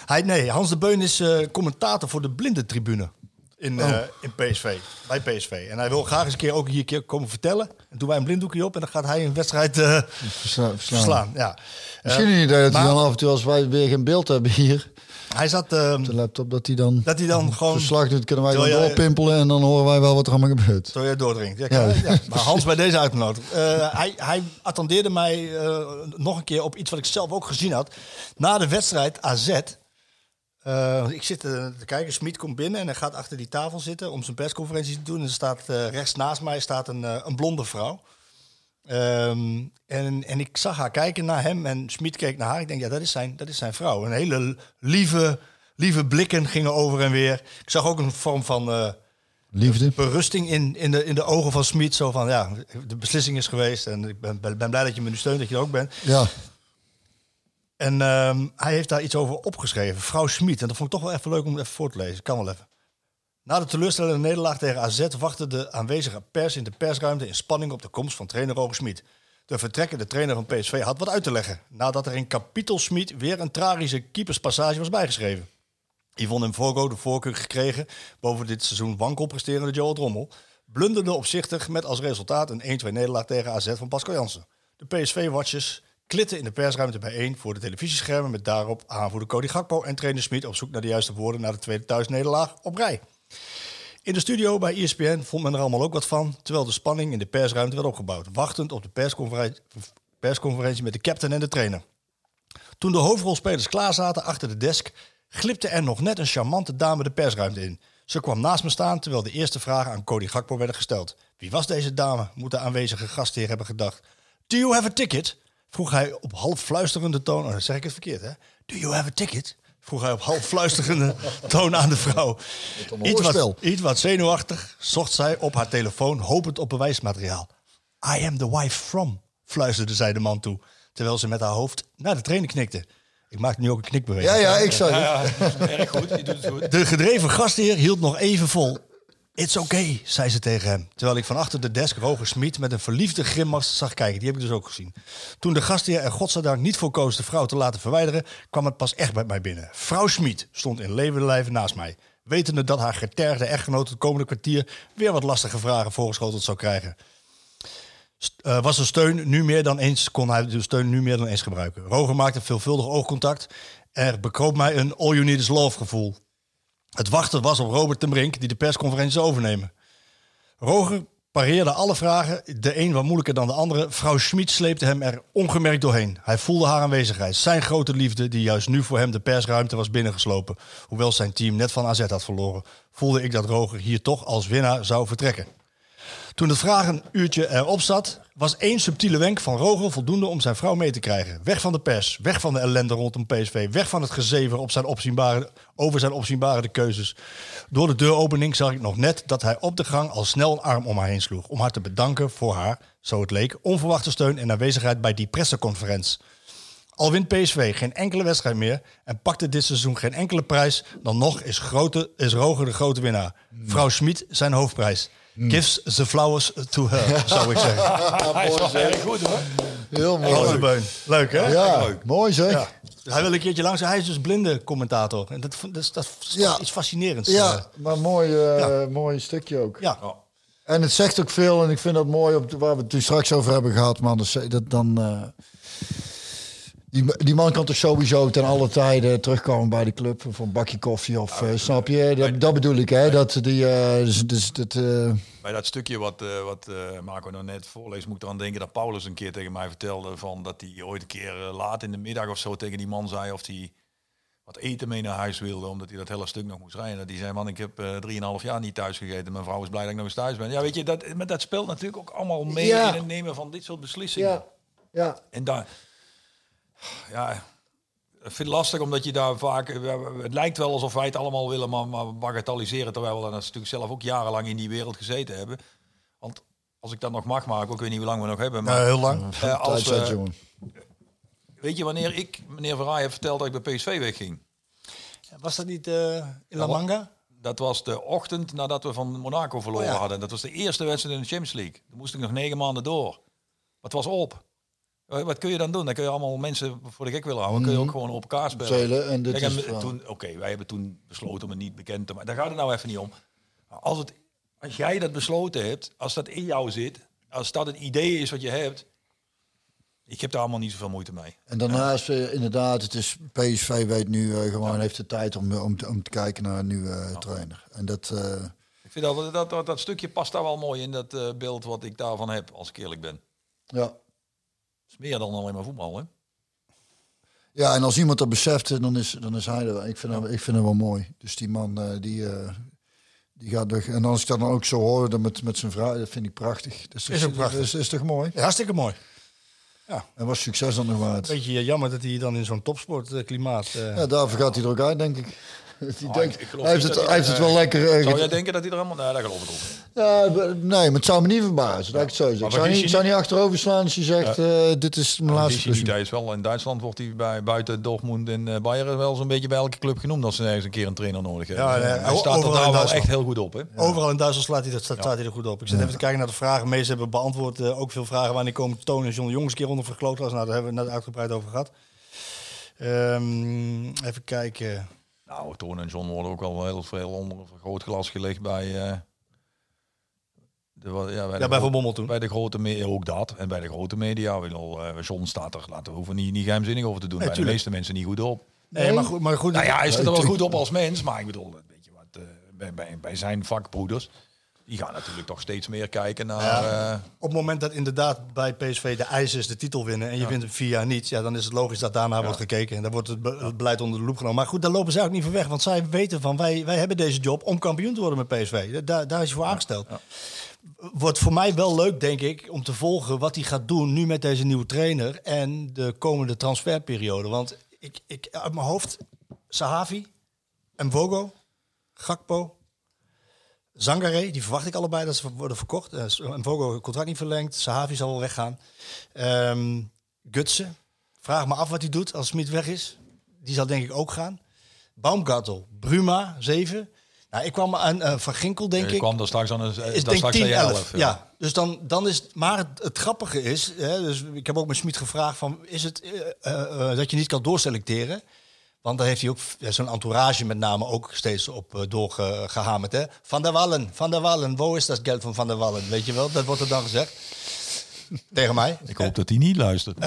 Hij, nee, Hans de Beun is eh, commentator voor de blindentribune. In, eh, in PSV. Bij PSV. En hij wil graag eens een keer ook hier keer komen vertellen. En doen wij een blinddoekje op. En dan gaat hij een wedstrijd eh, versla- verslaan? verslaan. Ja. Misschien Eh, een idee dat hij dan af en toe, als wij weer geen beeld hebben hier Hij zat... op de laptop, dat hij dan dat hij dan gewoon... verslag doet, kunnen wij dan jij- doorpimpelen en dan horen wij wel wat er allemaal gebeurt. Zo jij doordringt. Ja, Ja. ja. <laughs> Maar Hans bij deze uitgenodigd. Eh, hij, hij attendeerde mij eh, nog een keer op iets wat ik zelf ook gezien had. Na de wedstrijd AZ. Eh, ik zit eh, te kijken, Smit komt binnen en hij gaat achter die tafel zitten om zijn persconferentie te doen. En er staat eh, rechts naast mij staat een, een blonde vrouw. Ehm, en, en ik zag haar kijken naar hem en Smit keek naar haar. Ik denk, ja, dat is zijn, dat is zijn vrouw. Een hele lieve, lieve blikken gingen over en weer. Ik zag ook een vorm van... Liefde. berusting in, in, de, in de ogen van Smit. Zo van, ja, de beslissing is geweest. En ik ben, ben ben blij dat je me nu steunt, dat je er ook bent. Ja, En ehm, hij heeft daar iets over opgeschreven. Vrouw Smit. En dat vond ik toch wel even leuk om even voor te lezen. Kan wel even. Na de teleurstellende nederlaag tegen AZ wachtte de aanwezige pers in de persruimte in spanning op de komst van trainer Roger Smit. De vertrekkende trainer van PSV had wat uit te leggen. Nadat er in kapitel Smit weer een tragische keeperspassage was bijgeschreven. Yvonne en Vogo de voorkeur gekregen boven dit seizoen wankel presterende Joel Drommel. Blunderde opzichtig met als resultaat een 1-2 nederlaag tegen AZ van Pascal Jansen. De PSV-watchers klitten in de persruimte bijeen voor de televisieschermen met daarop aanvoerder Cody Gakpo en trainer Smit op zoek naar de juiste woorden na de tweede thuisnederlaag op rij. In de studio bij ESPN vond men er allemaal ook wat van, terwijl de spanning in de persruimte werd opgebouwd, wachtend op de persconferentie, persconferentie met de captain en de trainer. Toen de hoofdrolspelers klaar zaten achter de desk, glipte er nog net een charmante dame de persruimte in. Ze kwam naast me staan terwijl de eerste vragen aan Cody Gakpo werden gesteld. Wie was deze dame? Moet de aanwezige gastheer hebben gedacht. Do you have a ticket? Vroeg hij op half fluisterende toon. Oh, dan zeg ik het verkeerd, hè? Do you have a ticket? Vroeg hij op half fluisterende <laughs> toon aan de vrouw. Iets wat, iets wat zenuwachtig zocht zij op haar telefoon, hopend op bewijsmateriaal. I am the wife from, fluisterde zij de man toe, terwijl ze met haar hoofd naar de trainer knikte. Ik maak nu ook een knikbeweging. ja, ja ik zou Ja, erg goed. Je doet het goed. De gedreven gastheer hield nog even vol. It's okay, zei ze tegen hem. Terwijl ik van achter de desk Roger Smit met een verliefde grimas zag kijken. Die heb ik dus ook gezien. Toen de gastheer er godzijdank niet voor koos de vrouw te laten verwijderen... kwam het pas echt bij mij binnen. Vrouw Smit stond in levende lijven naast mij. Wetende dat haar getergde echtgenoot het komende kwartier... weer wat lastige vragen voorgeschoteld zou krijgen. eh, was de steun nu meer dan eens, kon hij de steun nu meer dan eens gebruiken. Roger maakte veelvuldig oogcontact. Er bekroop mij een all you need is love gevoel. Het wachten was op Robert ten Brink, die de persconferentie zou overnemen. Roger pareerde alle vragen, de een wat moeilijker dan de andere. Vrouw Schmid sleepte hem er ongemerkt doorheen. Hij voelde haar aanwezigheid, zijn grote liefde, die juist nu voor hem de persruimte was binnengeslopen. Hoewel zijn team net van AZ had verloren, voelde ik dat Roger hier toch als winnaar zou vertrekken. Toen het vragenuurtje erop zat, was één subtiele wenk van Roger voldoende om zijn vrouw mee te krijgen. Weg van de pers, weg van de ellende rondom PSV, weg van het gezever op zijn opzienbare, over zijn opzienbare keuzes. Door de deuropening zag ik nog net dat hij op de gang al snel een arm om haar heen sloeg. Om haar te bedanken voor haar, zo het leek, onverwachte steun en aanwezigheid bij die presseconferentie. Al wint PSV geen enkele wedstrijd meer en pakte dit seizoen geen enkele prijs, dan nog is, grote, is Roger de grote winnaar. Vrouw Schmid zijn hoofdprijs. Gives the flowers to her, zou ik zeggen. Hij is wel erg goed hoor. Heel mooi. Beun. Leuk hè? Ja, mooi zeg. Ja. Hij wil een keertje langs. Hij is dus blinde commentator. En dat, dat, is- dat is Ja. iets fascinerends. Ja, Eh, maar mooi, eh, Ja. mooi stukje ook. ja. En het zegt ook veel, en ik vind dat mooi, op de, waar we het straks over hebben gehad, man. Dus dat dan, eh, die, die man kan toch sowieso ten alle tijden terugkomen bij de club voor een bakje koffie of eh, snap je? Dat, dat bedoel ik, hè? Dat die, eh, dus, dus dat, eh, Bij dat stukje wat, eh, wat eh, Marco nou net voorleest, moet ik eraan denken dat Paulus een keer tegen mij vertelde van dat hij ooit een keer eh, laat in de middag of zo tegen die man zei of hij wat eten mee naar huis wilde, omdat hij dat hele stuk nog moest rijden. Dat hij zei, man, ik heb eh, drieënhalf jaar niet thuis gegeten. Mijn vrouw is blij dat ik nog eens thuis ben. Ja, weet je, dat, maar dat speelt natuurlijk ook allemaal mee Ja. in het nemen van dit soort beslissingen. ja, ja. En daar, ja, ik vind het lastig omdat je daar vaak, het lijkt wel alsof wij het allemaal willen, maar, maar bagatelliseren, terwijl we dan natuurlijk zelf ook jarenlang in die wereld gezeten hebben. Want als ik dat nog mag maken, ik weet niet hoe lang we nog hebben, maar heel lang. eh, als, jongen. weet je wanneer ik, meneer Verraaij, heb verteld dat ik bij PSV wegging? Was dat niet eh, in La Manga? Dat was de ochtend nadat we van Monaco verloren Oh ja. hadden. Dat was de eerste wedstrijd in de Champions League. Dan moest ik nog negen maanden door. Wat was op? Eh, Wat kun je dan doen? Dan kun je allemaal mensen voor de gek willen houden. kun je ook gewoon op elkaar spelen. Zelen, en dit Kijk, en toen, Oké, wij hebben toen besloten om het niet bekend te maken. Daar gaat het nou even niet om. Als, het, als jij dat besloten hebt, als dat in jou zit, als dat het idee is wat je hebt, ik heb daar allemaal niet zoveel moeite mee. En daarnaast, eh, inderdaad, het is PSV weet nu eh, gewoon, heeft de tijd om, om, te- om te kijken naar een nieuwe trainer. En dat, Ik vind dat, dat, dat, dat stukje past daar wel mooi in, dat beeld wat ik daarvan heb, als ik eerlijk ben. ja. Is meer dan alleen maar voetbal, hè? Ja, en als iemand dat beseft, dan is, dan is hij er. Ik vind, hem, ik vind hem wel mooi. Dus die man, eh, die, eh, die gaat weg. En als ik dat dan ook zo hoor dan met, met zijn vrouw, dat vind ik prachtig. Dat is, Is ook prachtig. Dat is, is toch mooi? Ja, hartstikke mooi. En was succes dan nog waard. Beetje eh, jammer dat hij dan in zo'n topsportklimaat... eh Ja, daarvoor gaat hij er ook uit, denk ik. <laughs> Die Ah, denkt, ik- ik geloof hij heeft het, dat hij heeft het wel lekker... eh, Zou jij denken dat hij er helemaal... Nee, dat geloof ik ook. ja, nee, maar het zou me niet verbazen. Dat ik het zo zeg. Ik Maar zou niet, zou niet achterover slaan als je zegt, eh, dit is mijn laatste Laatste niet, hij is wel in Duitsland wordt hij bij buiten Dortmund en eh, Bayern wel zo'n beetje bij elke club genoemd als ze ergens een keer een trainer nodig hebben. Ja, nee, hij o- staat er overal in daar wel Duitsland. echt heel goed op, hè? Overal in Duitsland slaat hij, dat, staat, hij er goed op. Ik zit even te kijken naar de vragen. Meest hebben beantwoord ook veel vragen. Wanneer komen Toon en John de Jongens een keer onder verkloot was. Nou, daar hebben we het net uitgebreid over gehad. Ehm, even kijken. Nou, Toon en John worden ook al heel veel onder een vergrootglas gelegd bij... eh, de, ja, bij, Ja, bij toen. De grote media, ook dat. En bij de grote media, ik bedoel, eh, John staat er, laten we hoeven niet, niet geheimzinnig over te doen. bij de meeste mensen niet goed op. Nee, maar goed. Maar goed Nou ja, hij staat er wel <laughs> goed op als mens, maar ik bedoel, weet je wat, eh, bij, bij, bij zijn vakbroeders, die gaan natuurlijk toch steeds meer kijken naar... eh, Op het moment dat inderdaad bij PSV de eis is de titel winnen en je wint het vier jaar niet, ja, dan is het logisch dat daarna wordt gekeken. En dan wordt het, be- het beleid onder de loep genomen. Maar goed, daar lopen zij ook niet van weg, want zij weten van wij, wij hebben deze job om kampioen te worden met PSV. Daar, daar is hij voor aangesteld. Wordt voor mij wel leuk, denk ik, om te volgen wat hij gaat doen nu met deze nieuwe trainer en de komende transferperiode. Want ik, ik uit mijn hoofd, Sahavi, Mvogo, Gakpo, Zangare, die verwacht ik allebei dat ze worden verkocht. Uh, Mvogo contract niet verlengd. Sahavi zal wel weggaan. Ehm Gutsen, vraag me af wat hij doet als Smit weg is. Die zal denk ik ook gaan. Baumgartel, Bruma, 7. Nou, ik kwam aan eh, Van Ginkel, denk je ik. kwam er straks aan een, Is denk straks 10, aan je 11. 11. ja. dus dan, dan is het, maar het, het grappige is, hè, dus ik heb ook met Smit gevraagd van, is het eh, eh, eh, dat je niet kan doorselecteren? Want daar heeft hij ook zo'n entourage met name ook steeds op uh, doorgehamerd. Hè? Van der Wallen, Van der Wallen, waar is dat geld van Van der Wallen? Weet je wel, dat wordt er dan gezegd. <laughs> Tegen mij. Ik hoop dat hij niet luistert. <laughs>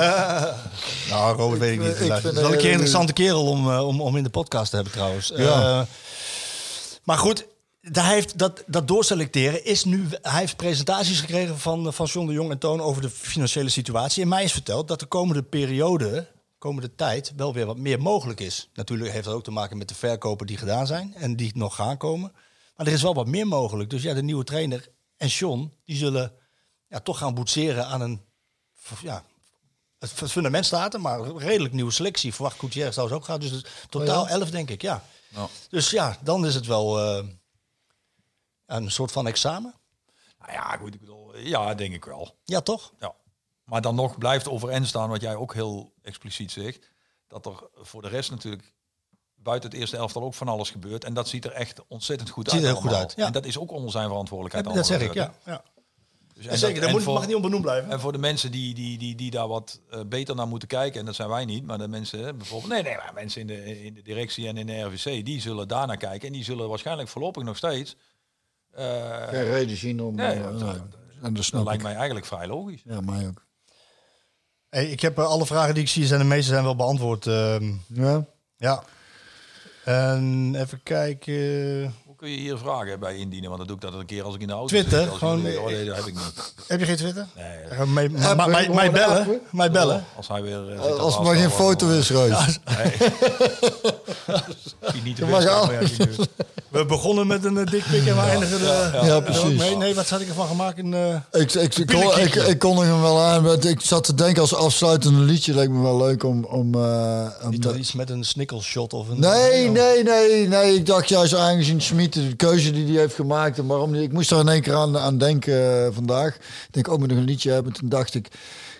Nou, Robert weet ik niet. ik vind is wel een keer een interessante kerel om, eh, om, om in de podcast te hebben trouwens. Ja. Eh, maar goed, hij heeft dat, dat doorselecteren is nu... Hij heeft presentaties gekregen van, van John de Jong en Toon over de financiële situatie. En mij is verteld dat de komende periode, komende tijd, wel weer wat meer mogelijk is. Natuurlijk heeft dat ook te maken met de verkopen die gedaan zijn en die nog gaan komen. Maar er is wel wat meer mogelijk. Dus ja, de nieuwe trainer en John, die zullen ja, toch gaan boetseren aan een... Ja, het fundament staat er, maar redelijk nieuwe selectie. Verwacht Gutierrez trouwens ook gaat. Dus totaal Oh ja? 11 denk ik, ja. Ja. Dus ja, dan is het wel eh, een soort van examen. Nou ja, goed, ik bedoel, ja, denk ik wel. Ja, toch? Ja. Maar dan nog blijft overeind staan wat jij ook heel expliciet zegt. Dat er voor de rest natuurlijk buiten het eerste elftal ook van alles gebeurt. En dat ziet er echt ontzettend goed Ziet uit. er heel goed uit, ja. En dat is ook onder zijn verantwoordelijkheid. dat zeg ik, ja. ja. Dus, En en zeker, dat- moet, voor- mag niet onbenoemd blijven. En voor de mensen die, die, die, die daar wat eh, beter naar moeten kijken, en dat zijn wij niet, maar de mensen, bijvoorbeeld, nee, nee, maar mensen in de, in de directie en in de RVC, die zullen daar naar kijken. En die zullen waarschijnlijk voorlopig nog steeds. eh, Geen reden zien om... Nee, eh, dat- lijkt mij eigenlijk vrij logisch. Ja, mij ook. Hey, ik heb eh, alle vragen die ik zie, zijn de meeste zijn wel beantwoord. ehm, Ja? ja. En even kijken. Kun je hier vragen bij indienen? Want dat doe ik dat een keer als ik in de auto Twitter, zit. Gewoon- oh, nee, dat heb ik niet. Heb je geen Twitter? Nee, mij, gewoon bellen. appen. Mij bellen. als hij weer... eh, zit Als maar geen foto is, Reus. Nee. <laughs> Zie niet maar We begonnen met een uh, dikpik en we eindigen de... ja, Ja, Nee, precies. nee, wat had ik ervan gemaakt? Een, eh, Ik, ik, ik, kon, ik, ik kondig hem wel aan. maar Ik zat te denken als afsluitende liedje. Leek me wel leuk om... om, eh, iets met een snikkelshot of een... Nee, nee, nee, nee. Ik dacht juist aangezien Smit de keuze die hij heeft gemaakt en waarom niet. Ik moest er in één keer aan, aan denken eh, vandaag. Ik denk ook moet nog een liedje hebben. Toen dacht ik,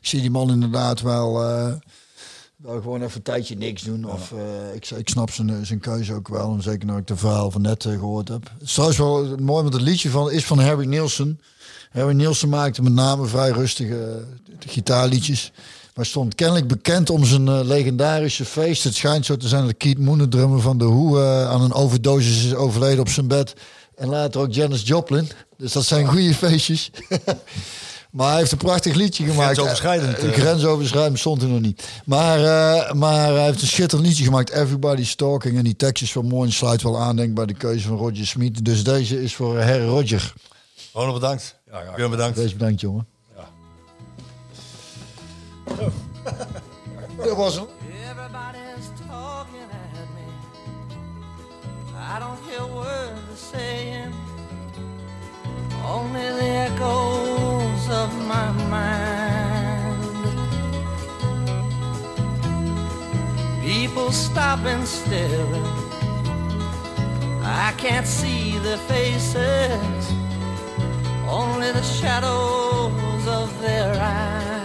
ik zie die man inderdaad wel, eh, wel gewoon even een tijdje niks doen. Of eh, ik, ik snap zijn, zijn keuze ook wel. En zeker nu ik de verhaal van net eh, gehoord heb. Het is trouwens wel mooi, want het liedje van, is van Harry Nielsen. Harry Nielsen maakte met name vrij rustige gitaarliedjes. Maar stond kennelijk bekend om zijn eh, legendarische feest. Het schijnt zo te zijn dat Keith Moon, de drummer van The Who, eh, aan een overdosis is overleden op zijn bed. En later ook Janis Joplin. Dus dat zijn goede feestjes. <laughs> maar hij heeft een prachtig liedje gemaakt. Grensoverschrijdend, eh. Grensoverschrijdend stond hij nog niet. Maar, eh, maar hij heeft een schitterend liedje gemaakt. Everybody's Talking. En die tekst is wel mooi en sluit wel aan denk ik, bij de keuze van Roger Smith. Dus deze is voor Harry Roger. Ronald, bedankt. Ja, ja. Bedankt. Wees bedankt, jongen. Dat was hem. Everybody's talking at me. I don't hear words they're saying. Only the echoes of my mind. People stop and stare. I can't see their faces. Only the shadows of their eyes.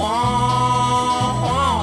wah, wah.